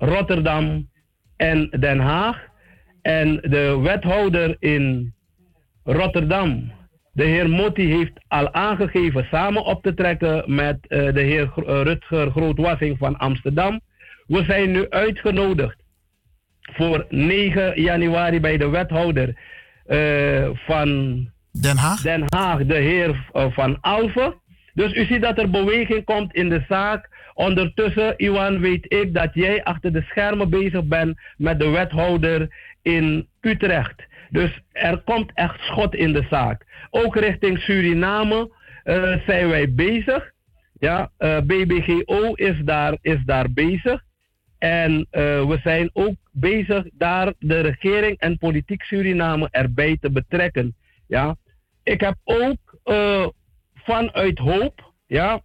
Speaker 34: Rotterdam en Den Haag. En de wethouder in Rotterdam, de heer Motti, heeft al aangegeven samen op te trekken met eh, de heer eh, Rutger Grootwassing van Amsterdam. We zijn nu uitgenodigd voor 9 januari bij de wethouder eh, van
Speaker 2: Den Haag.
Speaker 34: Den Haag, de heer Van Alphen. Dus u ziet dat er beweging komt in de zaak. Ondertussen, Iwan, weet ik dat jij achter de schermen bezig bent met de wethouder in Utrecht. Dus er komt echt schot in de zaak. Ook richting Suriname eh, zijn wij bezig. Ja, eh, BBGO is daar, is daar bezig. En eh, we zijn ook bezig daar de regering en politiek Suriname erbij te betrekken. Ja. Ik heb ook vanuit hoop, ja,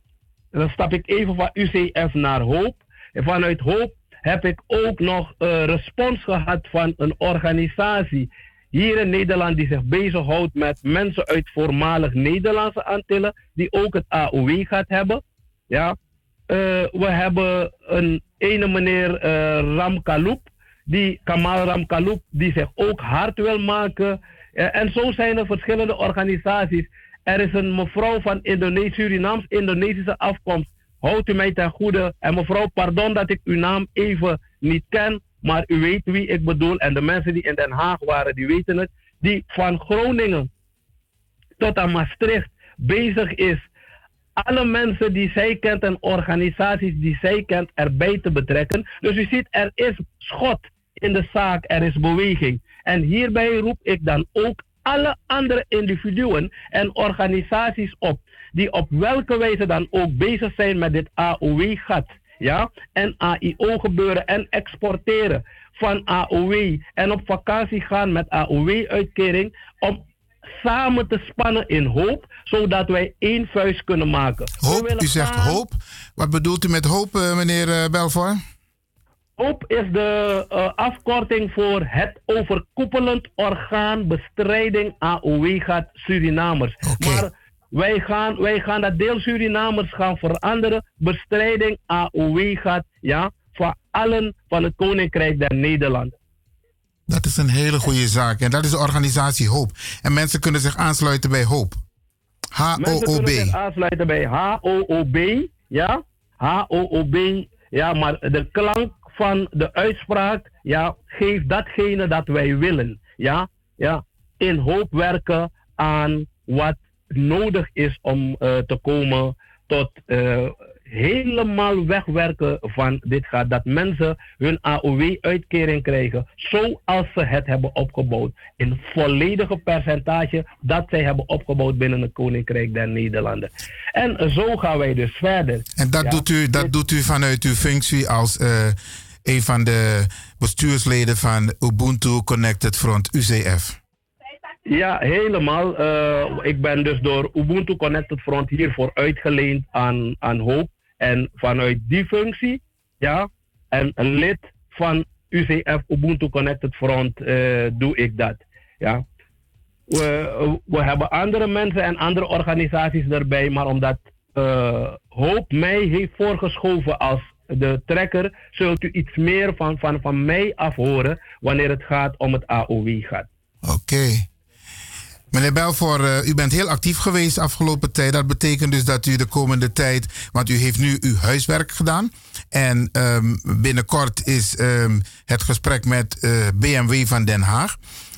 Speaker 34: dan stap ik even van UCF naar hoop. En vanuit hoop heb ik ook nog eh, respons gehad van een organisatie hier in Nederland die zich bezighoudt met mensen uit voormalig Nederlandse Antillen, die ook het AOW gaat hebben. Ja. Eh, we hebben een ene meneer eh, Ram Kaloep, die Kamal Ramkaloep, die zich ook hard wil maken. En zo zijn er verschillende organisaties. Er is een mevrouw van Indonesië, Surinaams-Indonesische afkomst. Houdt u mij ten goede. En mevrouw, pardon dat ik uw naam even niet ken. Maar u weet wie ik bedoel. En de mensen die in Den Haag waren, die weten het. Die van Groningen tot aan Maastricht bezig is. Alle mensen die zij kent en organisaties die zij kent erbij te betrekken. Dus u ziet, er is schot in de zaak, er is beweging. En hierbij roep ik dan ook alle andere individuen en organisaties op. Die op welke wijze dan ook bezig zijn met dit AOW-gat. Ja? En AIO gebeuren en exporteren van AOW. En op vakantie gaan met AOW-uitkering. Om samen te spannen in hoop, zodat wij één vuist kunnen maken.
Speaker 2: Hoop, u zegt
Speaker 34: gaan-
Speaker 2: hoop. Wat bedoelt u met hoop, eh, meneer eh,
Speaker 34: HOOP is de eh, afkorting voor het overkoepelend orgaan bestrijding AOW gaat Surinamers. Maar wij gaan, wij gaan dat deel Surinamers gaan veranderen. Bestrijding AOW gaat ja, voor allen van het Koninkrijk der Nederlanden.
Speaker 2: Dat is een hele goede zaak. En dat is de organisatie Hoop. En mensen kunnen zich aansluiten bij Hoop.
Speaker 34: Mensen
Speaker 2: H-O-O-B.
Speaker 34: kunnen zich aansluiten bij H-O-O-B. Ja, H-O-O-B. Ja, maar de klank van de uitspraak ja, geeft datgene dat wij willen. Ja, ja, in hoop werken aan wat nodig is om eh, te komen tot eh, helemaal wegwerken van dit gaat. Dat mensen hun AOW-uitkering krijgen zoals ze het hebben opgebouwd. In volledige percentage dat zij hebben opgebouwd binnen het Koninkrijk der Nederlanden. En zo gaan wij dus verder.
Speaker 2: En dat,
Speaker 34: Ja.
Speaker 2: doet u, dat doet u vanuit uw functie als eh, een van de bestuursleden van Ubuntu Connected Front, UCF.
Speaker 34: Ja, helemaal. Eh, ik ben dus door Ubuntu Connected Front hiervoor uitgeleend aan, aan Hoop. En vanuit die functie, ja, en een lid van UCF Ubuntu Connected Front eh, doe ik dat. Ja. We, we hebben andere mensen en andere organisaties erbij, maar omdat eh, Hoop mij heeft voorgeschoven als de trekker, zult u iets meer van, van, van mij af horen wanneer het gaat om het AOW gaat.
Speaker 2: Oké. Meneer Belvoor, eh, u bent heel actief geweest de afgelopen tijd. Dat betekent dus dat u de komende tijd, want u heeft nu uw huiswerk gedaan. En ehm, binnenkort is ehm, het gesprek met eh, BMW van Den Haag.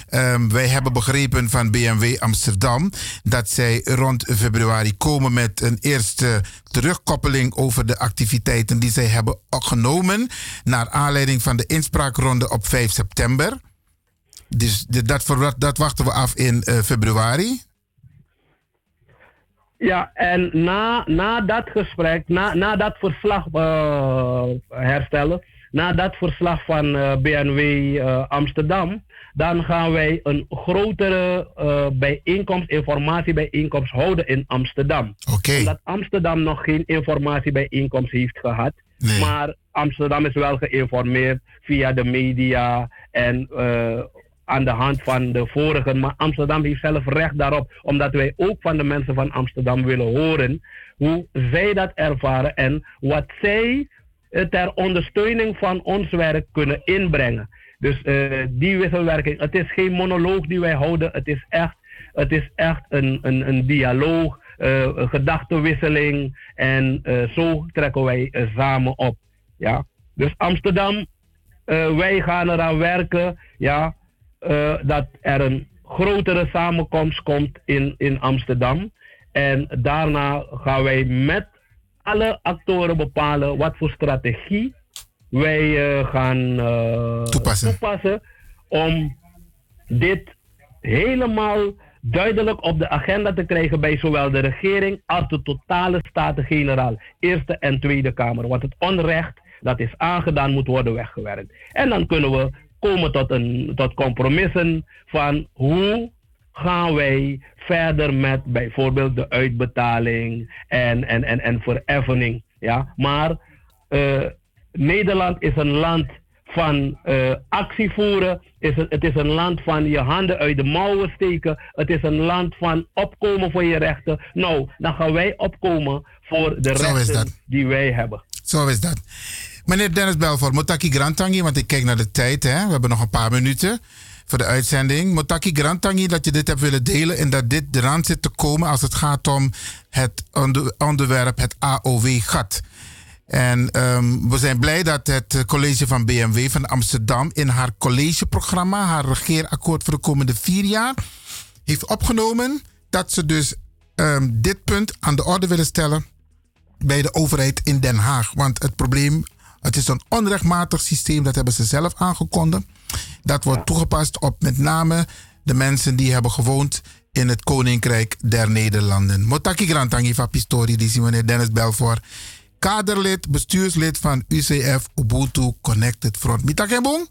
Speaker 2: Ehm, wij hebben begrepen van BMW Amsterdam dat zij rond februari komen met een eerste terugkoppeling over de activiteiten die zij hebben genomen. Naar aanleiding van de inspraakronde op 5 september. Dus dat, dat wachten we af in eh, februari.
Speaker 34: Ja, en na, na dat gesprek, na, na dat verslag eh, herstellen, na dat verslag van eh, BNW Amsterdam, dan gaan wij een grotere eh bijeenkomst, informatiebijeenkomst houden in Amsterdam. Omdat Amsterdam nog geen informatiebijeenkomst heeft gehad. Maar Amsterdam is wel geïnformeerd via de media en eh, aan de hand van de vorige. Maar Amsterdam heeft zelf recht daarop, omdat wij ook van de mensen van Amsterdam willen horen hoe zij dat ervaren en wat zij eh, ter ondersteuning van ons werk kunnen inbrengen. Dus eh, die wisselwerking, het is geen monoloog die wij houden, het is echt, het is echt een, een, een dialoog, eh, gedachtenwisseling en eh, zo trekken wij samen op. Ja? Dus Amsterdam, wij gaan eraan werken ja, dat er een grotere samenkomst komt in, in Amsterdam. En daarna gaan wij met alle actoren bepalen wat voor strategie wij eh, gaan eh, toepassen om dit helemaal duidelijk op de agenda te krijgen bij zowel de regering als de totale Staten-Generaal, Eerste en Tweede Kamer. Want het onrecht dat is aangedaan moet worden weggewerkt. En dan kunnen we komen tot, een, tot compromissen van hoe gaan wij verder met bijvoorbeeld de uitbetaling en, en, en, en vereffening. Ja? Maar eh, Nederland is een land van eh, actie voeren. Is het, het is een land van je handen uit de mouwen steken. Het is een land van opkomen voor je rechten. Nou, dan gaan wij opkomen voor de
Speaker 2: Zo
Speaker 34: rechten die wij hebben.
Speaker 2: Zo is dat. Meneer Dennis Belfort, Motaki Grantangi, want ik kijk naar de tijd. Hè? We hebben nog een paar minuten voor de uitzending. Motaki Grantangi, dat je dit hebt willen delen en dat dit eraan zit te komen als het gaat om het onder- onderwerp het AOW-gat. En ehm, we zijn blij dat het college van BMW van Amsterdam in haar collegeprogramma, haar regeerakkoord voor de komende vier jaar, heeft opgenomen dat ze dus ehm, dit punt aan de orde willen stellen bij de overheid in Den Haag. Want het probleem, het is een onrechtmatig systeem, dat hebben ze zelf aangekondigd. Dat wordt toegepast op met name de mensen die hebben gewoond in het Koninkrijk der Nederlanden. Motaki Grantangi van Pistori, die zien meneer Dennis Belfort. Kaderlid, bestuurslid van UCF Ubuntu Connected Front. Mitakebong?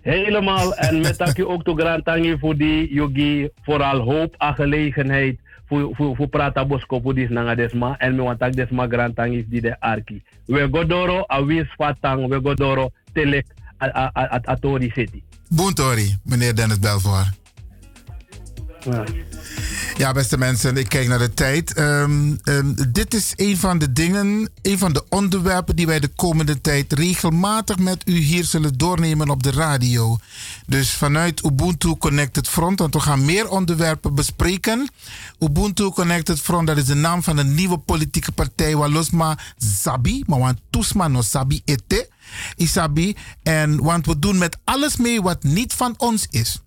Speaker 34: Helemaal. En met dank je ook toe Grantangi voor die yogi. Vooral hoop en gelegenheid. Voor, voor, voor prata bosko voor die snanga desma. En me want desma Grantangi die de arki. We godoro a wis fatang. We godoro telek at Atori City.
Speaker 2: Boentori, meneer Dennis. Ja, beste mensen, ik kijk naar de tijd. Ehm, ehm, dit is een van de dingen, een van de onderwerpen die wij de komende tijd regelmatig met u hier zullen doornemen op de radio. Dus vanuit Ubuntu Connected Front, want we gaan meer onderwerpen bespreken. Ubuntu Connected Front, dat is de naam van een nieuwe politieke partij, waar losma Sabi, maar want Toesma no Sabi ete, Isabi. En want we doen met alles mee wat niet van ons is.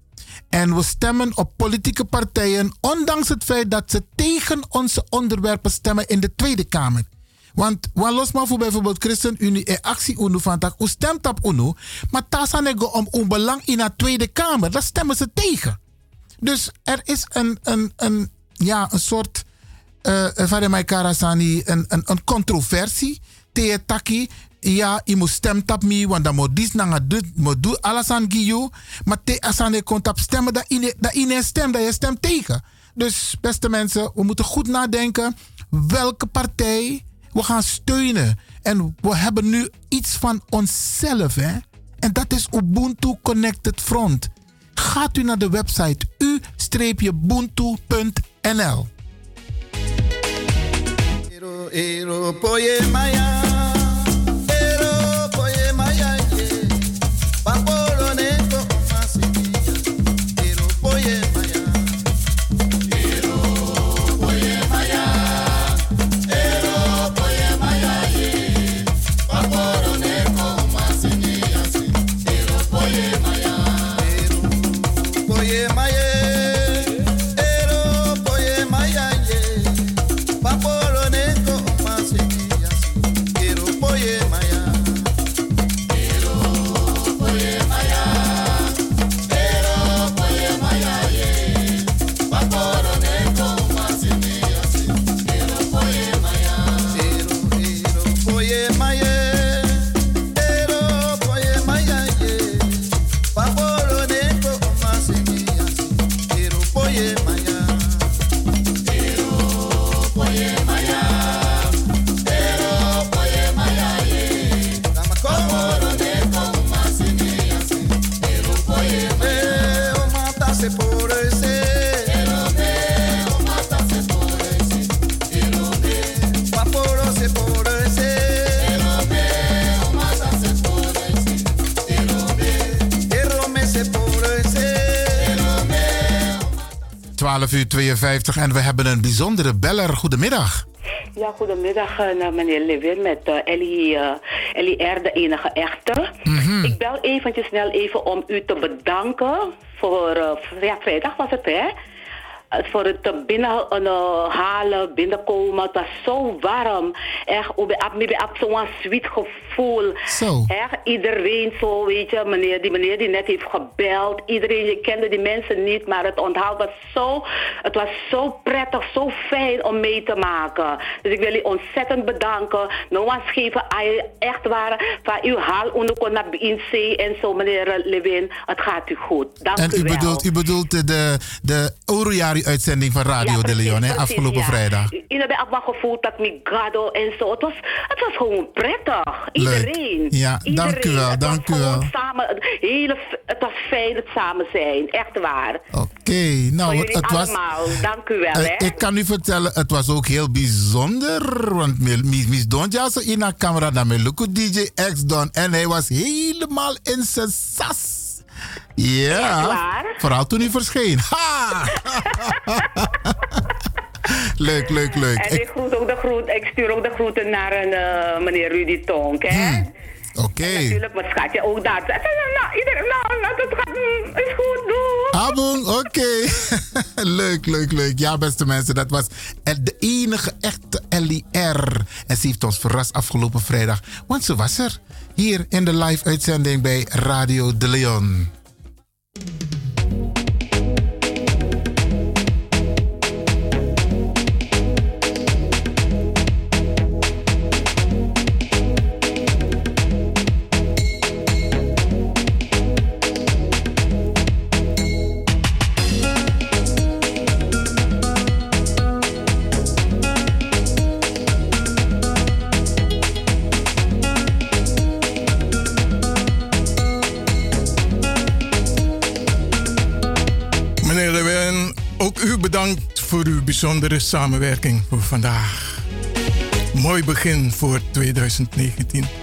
Speaker 2: En we stemmen op politieke partijen, ondanks het feit dat ze tegen onze onderwerpen stemmen in de Tweede Kamer. Want wat los maar voor bijvoorbeeld ChristenUnie en Actie UNO van tak, hoe stemt op UNO, maar tasanego om een belang in de Tweede Kamer, daar stemmen ze tegen. Dus er is een, een, een, ja, een soort, uh, Karasani, een, een, een controversie tegen ja, je moet stemmen op me, want dan moet dit naar moet doen alles aan Giyu. Maar te komt op stemmen, dat in dat stem, dat je stemt tegen. Dus beste mensen, we moeten goed nadenken welke partij we gaan steunen. En we hebben nu iets van onszelf, hè? En dat is Ubuntu Connected Front. Gaat u naar de website u-buntu.nl. uur 52 en we hebben een bijzondere beller. Goedemiddag.
Speaker 35: Ja, goedemiddag eh, naar meneer Levin met eh, Ellie, Ellie R, de enige echte. Ik bel eventjes snel even om u te bedanken voor, ja, vrijdag was het hè? Eh, Voor het eh, binnenhalen, binnenkomen. Het was zo warm. Echt, ik heb zo'n sweet gevoel.
Speaker 2: Zo.
Speaker 35: Echt, iedereen zo, weet je, meneer, die meneer die net heeft gebeld. Iedereen, je kende die mensen niet, maar het onthaal was zo, het was zo prettig, zo fijn om mee te maken. Dus ik wil u ontzettend bedanken. Eens geven aan je echt waar, van uw haal onder naar BNC en zo, meneer eh, Lewin. Het gaat u goed. Dank
Speaker 2: En
Speaker 35: u
Speaker 2: u
Speaker 35: wel.
Speaker 2: bedoelt, u bedoelt de, de Eurojari-uitzending van Radio de Leon, hè, afgelopen
Speaker 35: ja.
Speaker 2: vrijdag.
Speaker 35: Ik heb ook wel gevoeld dat ik gado en zo. Het was, het was gewoon prettig. Iedereen.
Speaker 2: Ja, dank u wel,
Speaker 35: Het
Speaker 2: dank
Speaker 35: was
Speaker 2: u wel.
Speaker 35: Samen, het, hele, het was fijn het samen zijn. Echt waar.
Speaker 2: Oké, nou, het, was.
Speaker 35: allemaal. Dank u wel,
Speaker 2: Eh,
Speaker 35: hè.
Speaker 2: ik kan u vertellen, het was ook heel bijzonder. Want mis, mis Don ja, zo in een camera naar mijn Luku DJ X Don. En hij was helemaal in zijn sas. Ja,
Speaker 35: waar?
Speaker 2: vooral toen hij verscheen. Ha! leuk, leuk, leuk.
Speaker 35: En
Speaker 2: Ik-
Speaker 35: groet ook de groet, ik stuur ook de groeten naar een, eh, meneer Rudy Tonk, hè.
Speaker 2: Hmm. Oké.
Speaker 35: Natuurlijk, mijn schatje ook daar. Nou, nou, iedereen, nou, nou, dat gaat, mm, is goed, doe.
Speaker 2: Abong, oké. leuk, leuk, leuk. Ja, beste mensen, dat was de enige echte LIR. En ze heeft ons verrast afgelopen vrijdag, want ze was er. Hier in de live-uitzending bij Radio de Leon.
Speaker 32: Bedankt voor uw bijzondere samenwerking voor vandaag. Mooi begin voor 2019.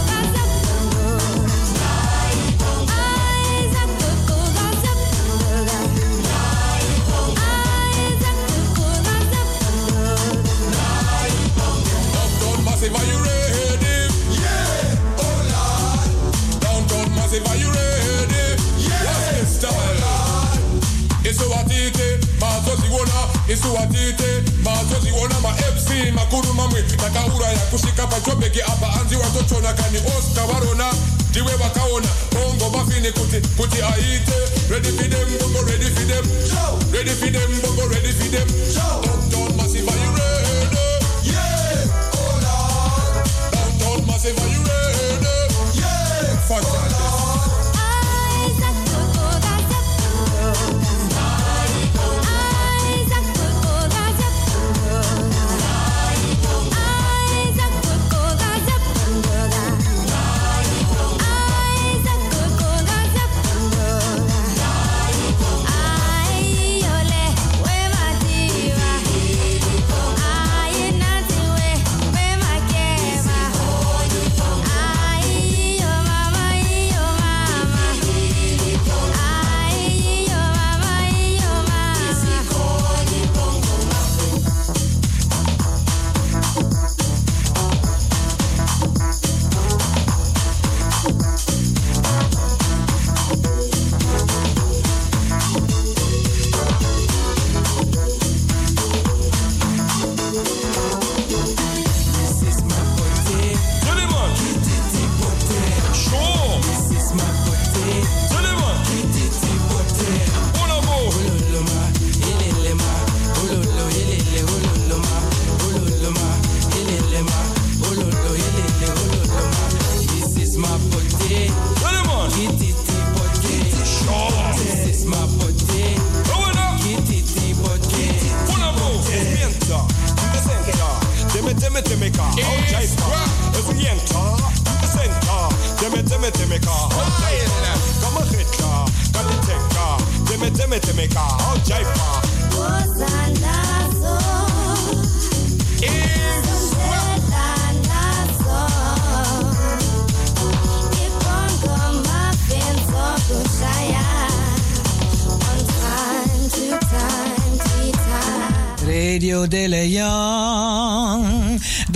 Speaker 15: Mazoziona isuwatite mazoziona ma-fc makuru mamwe. Takauraya kusvika pachobheki apa watotona kani oscar varona ndiwe vakaona bongo kuti kuti aite. Ready for them bongo ready for them. Ready for them bongo ready for them. Downtown massive are you ready? Yeah. Oh lord downtown massive are you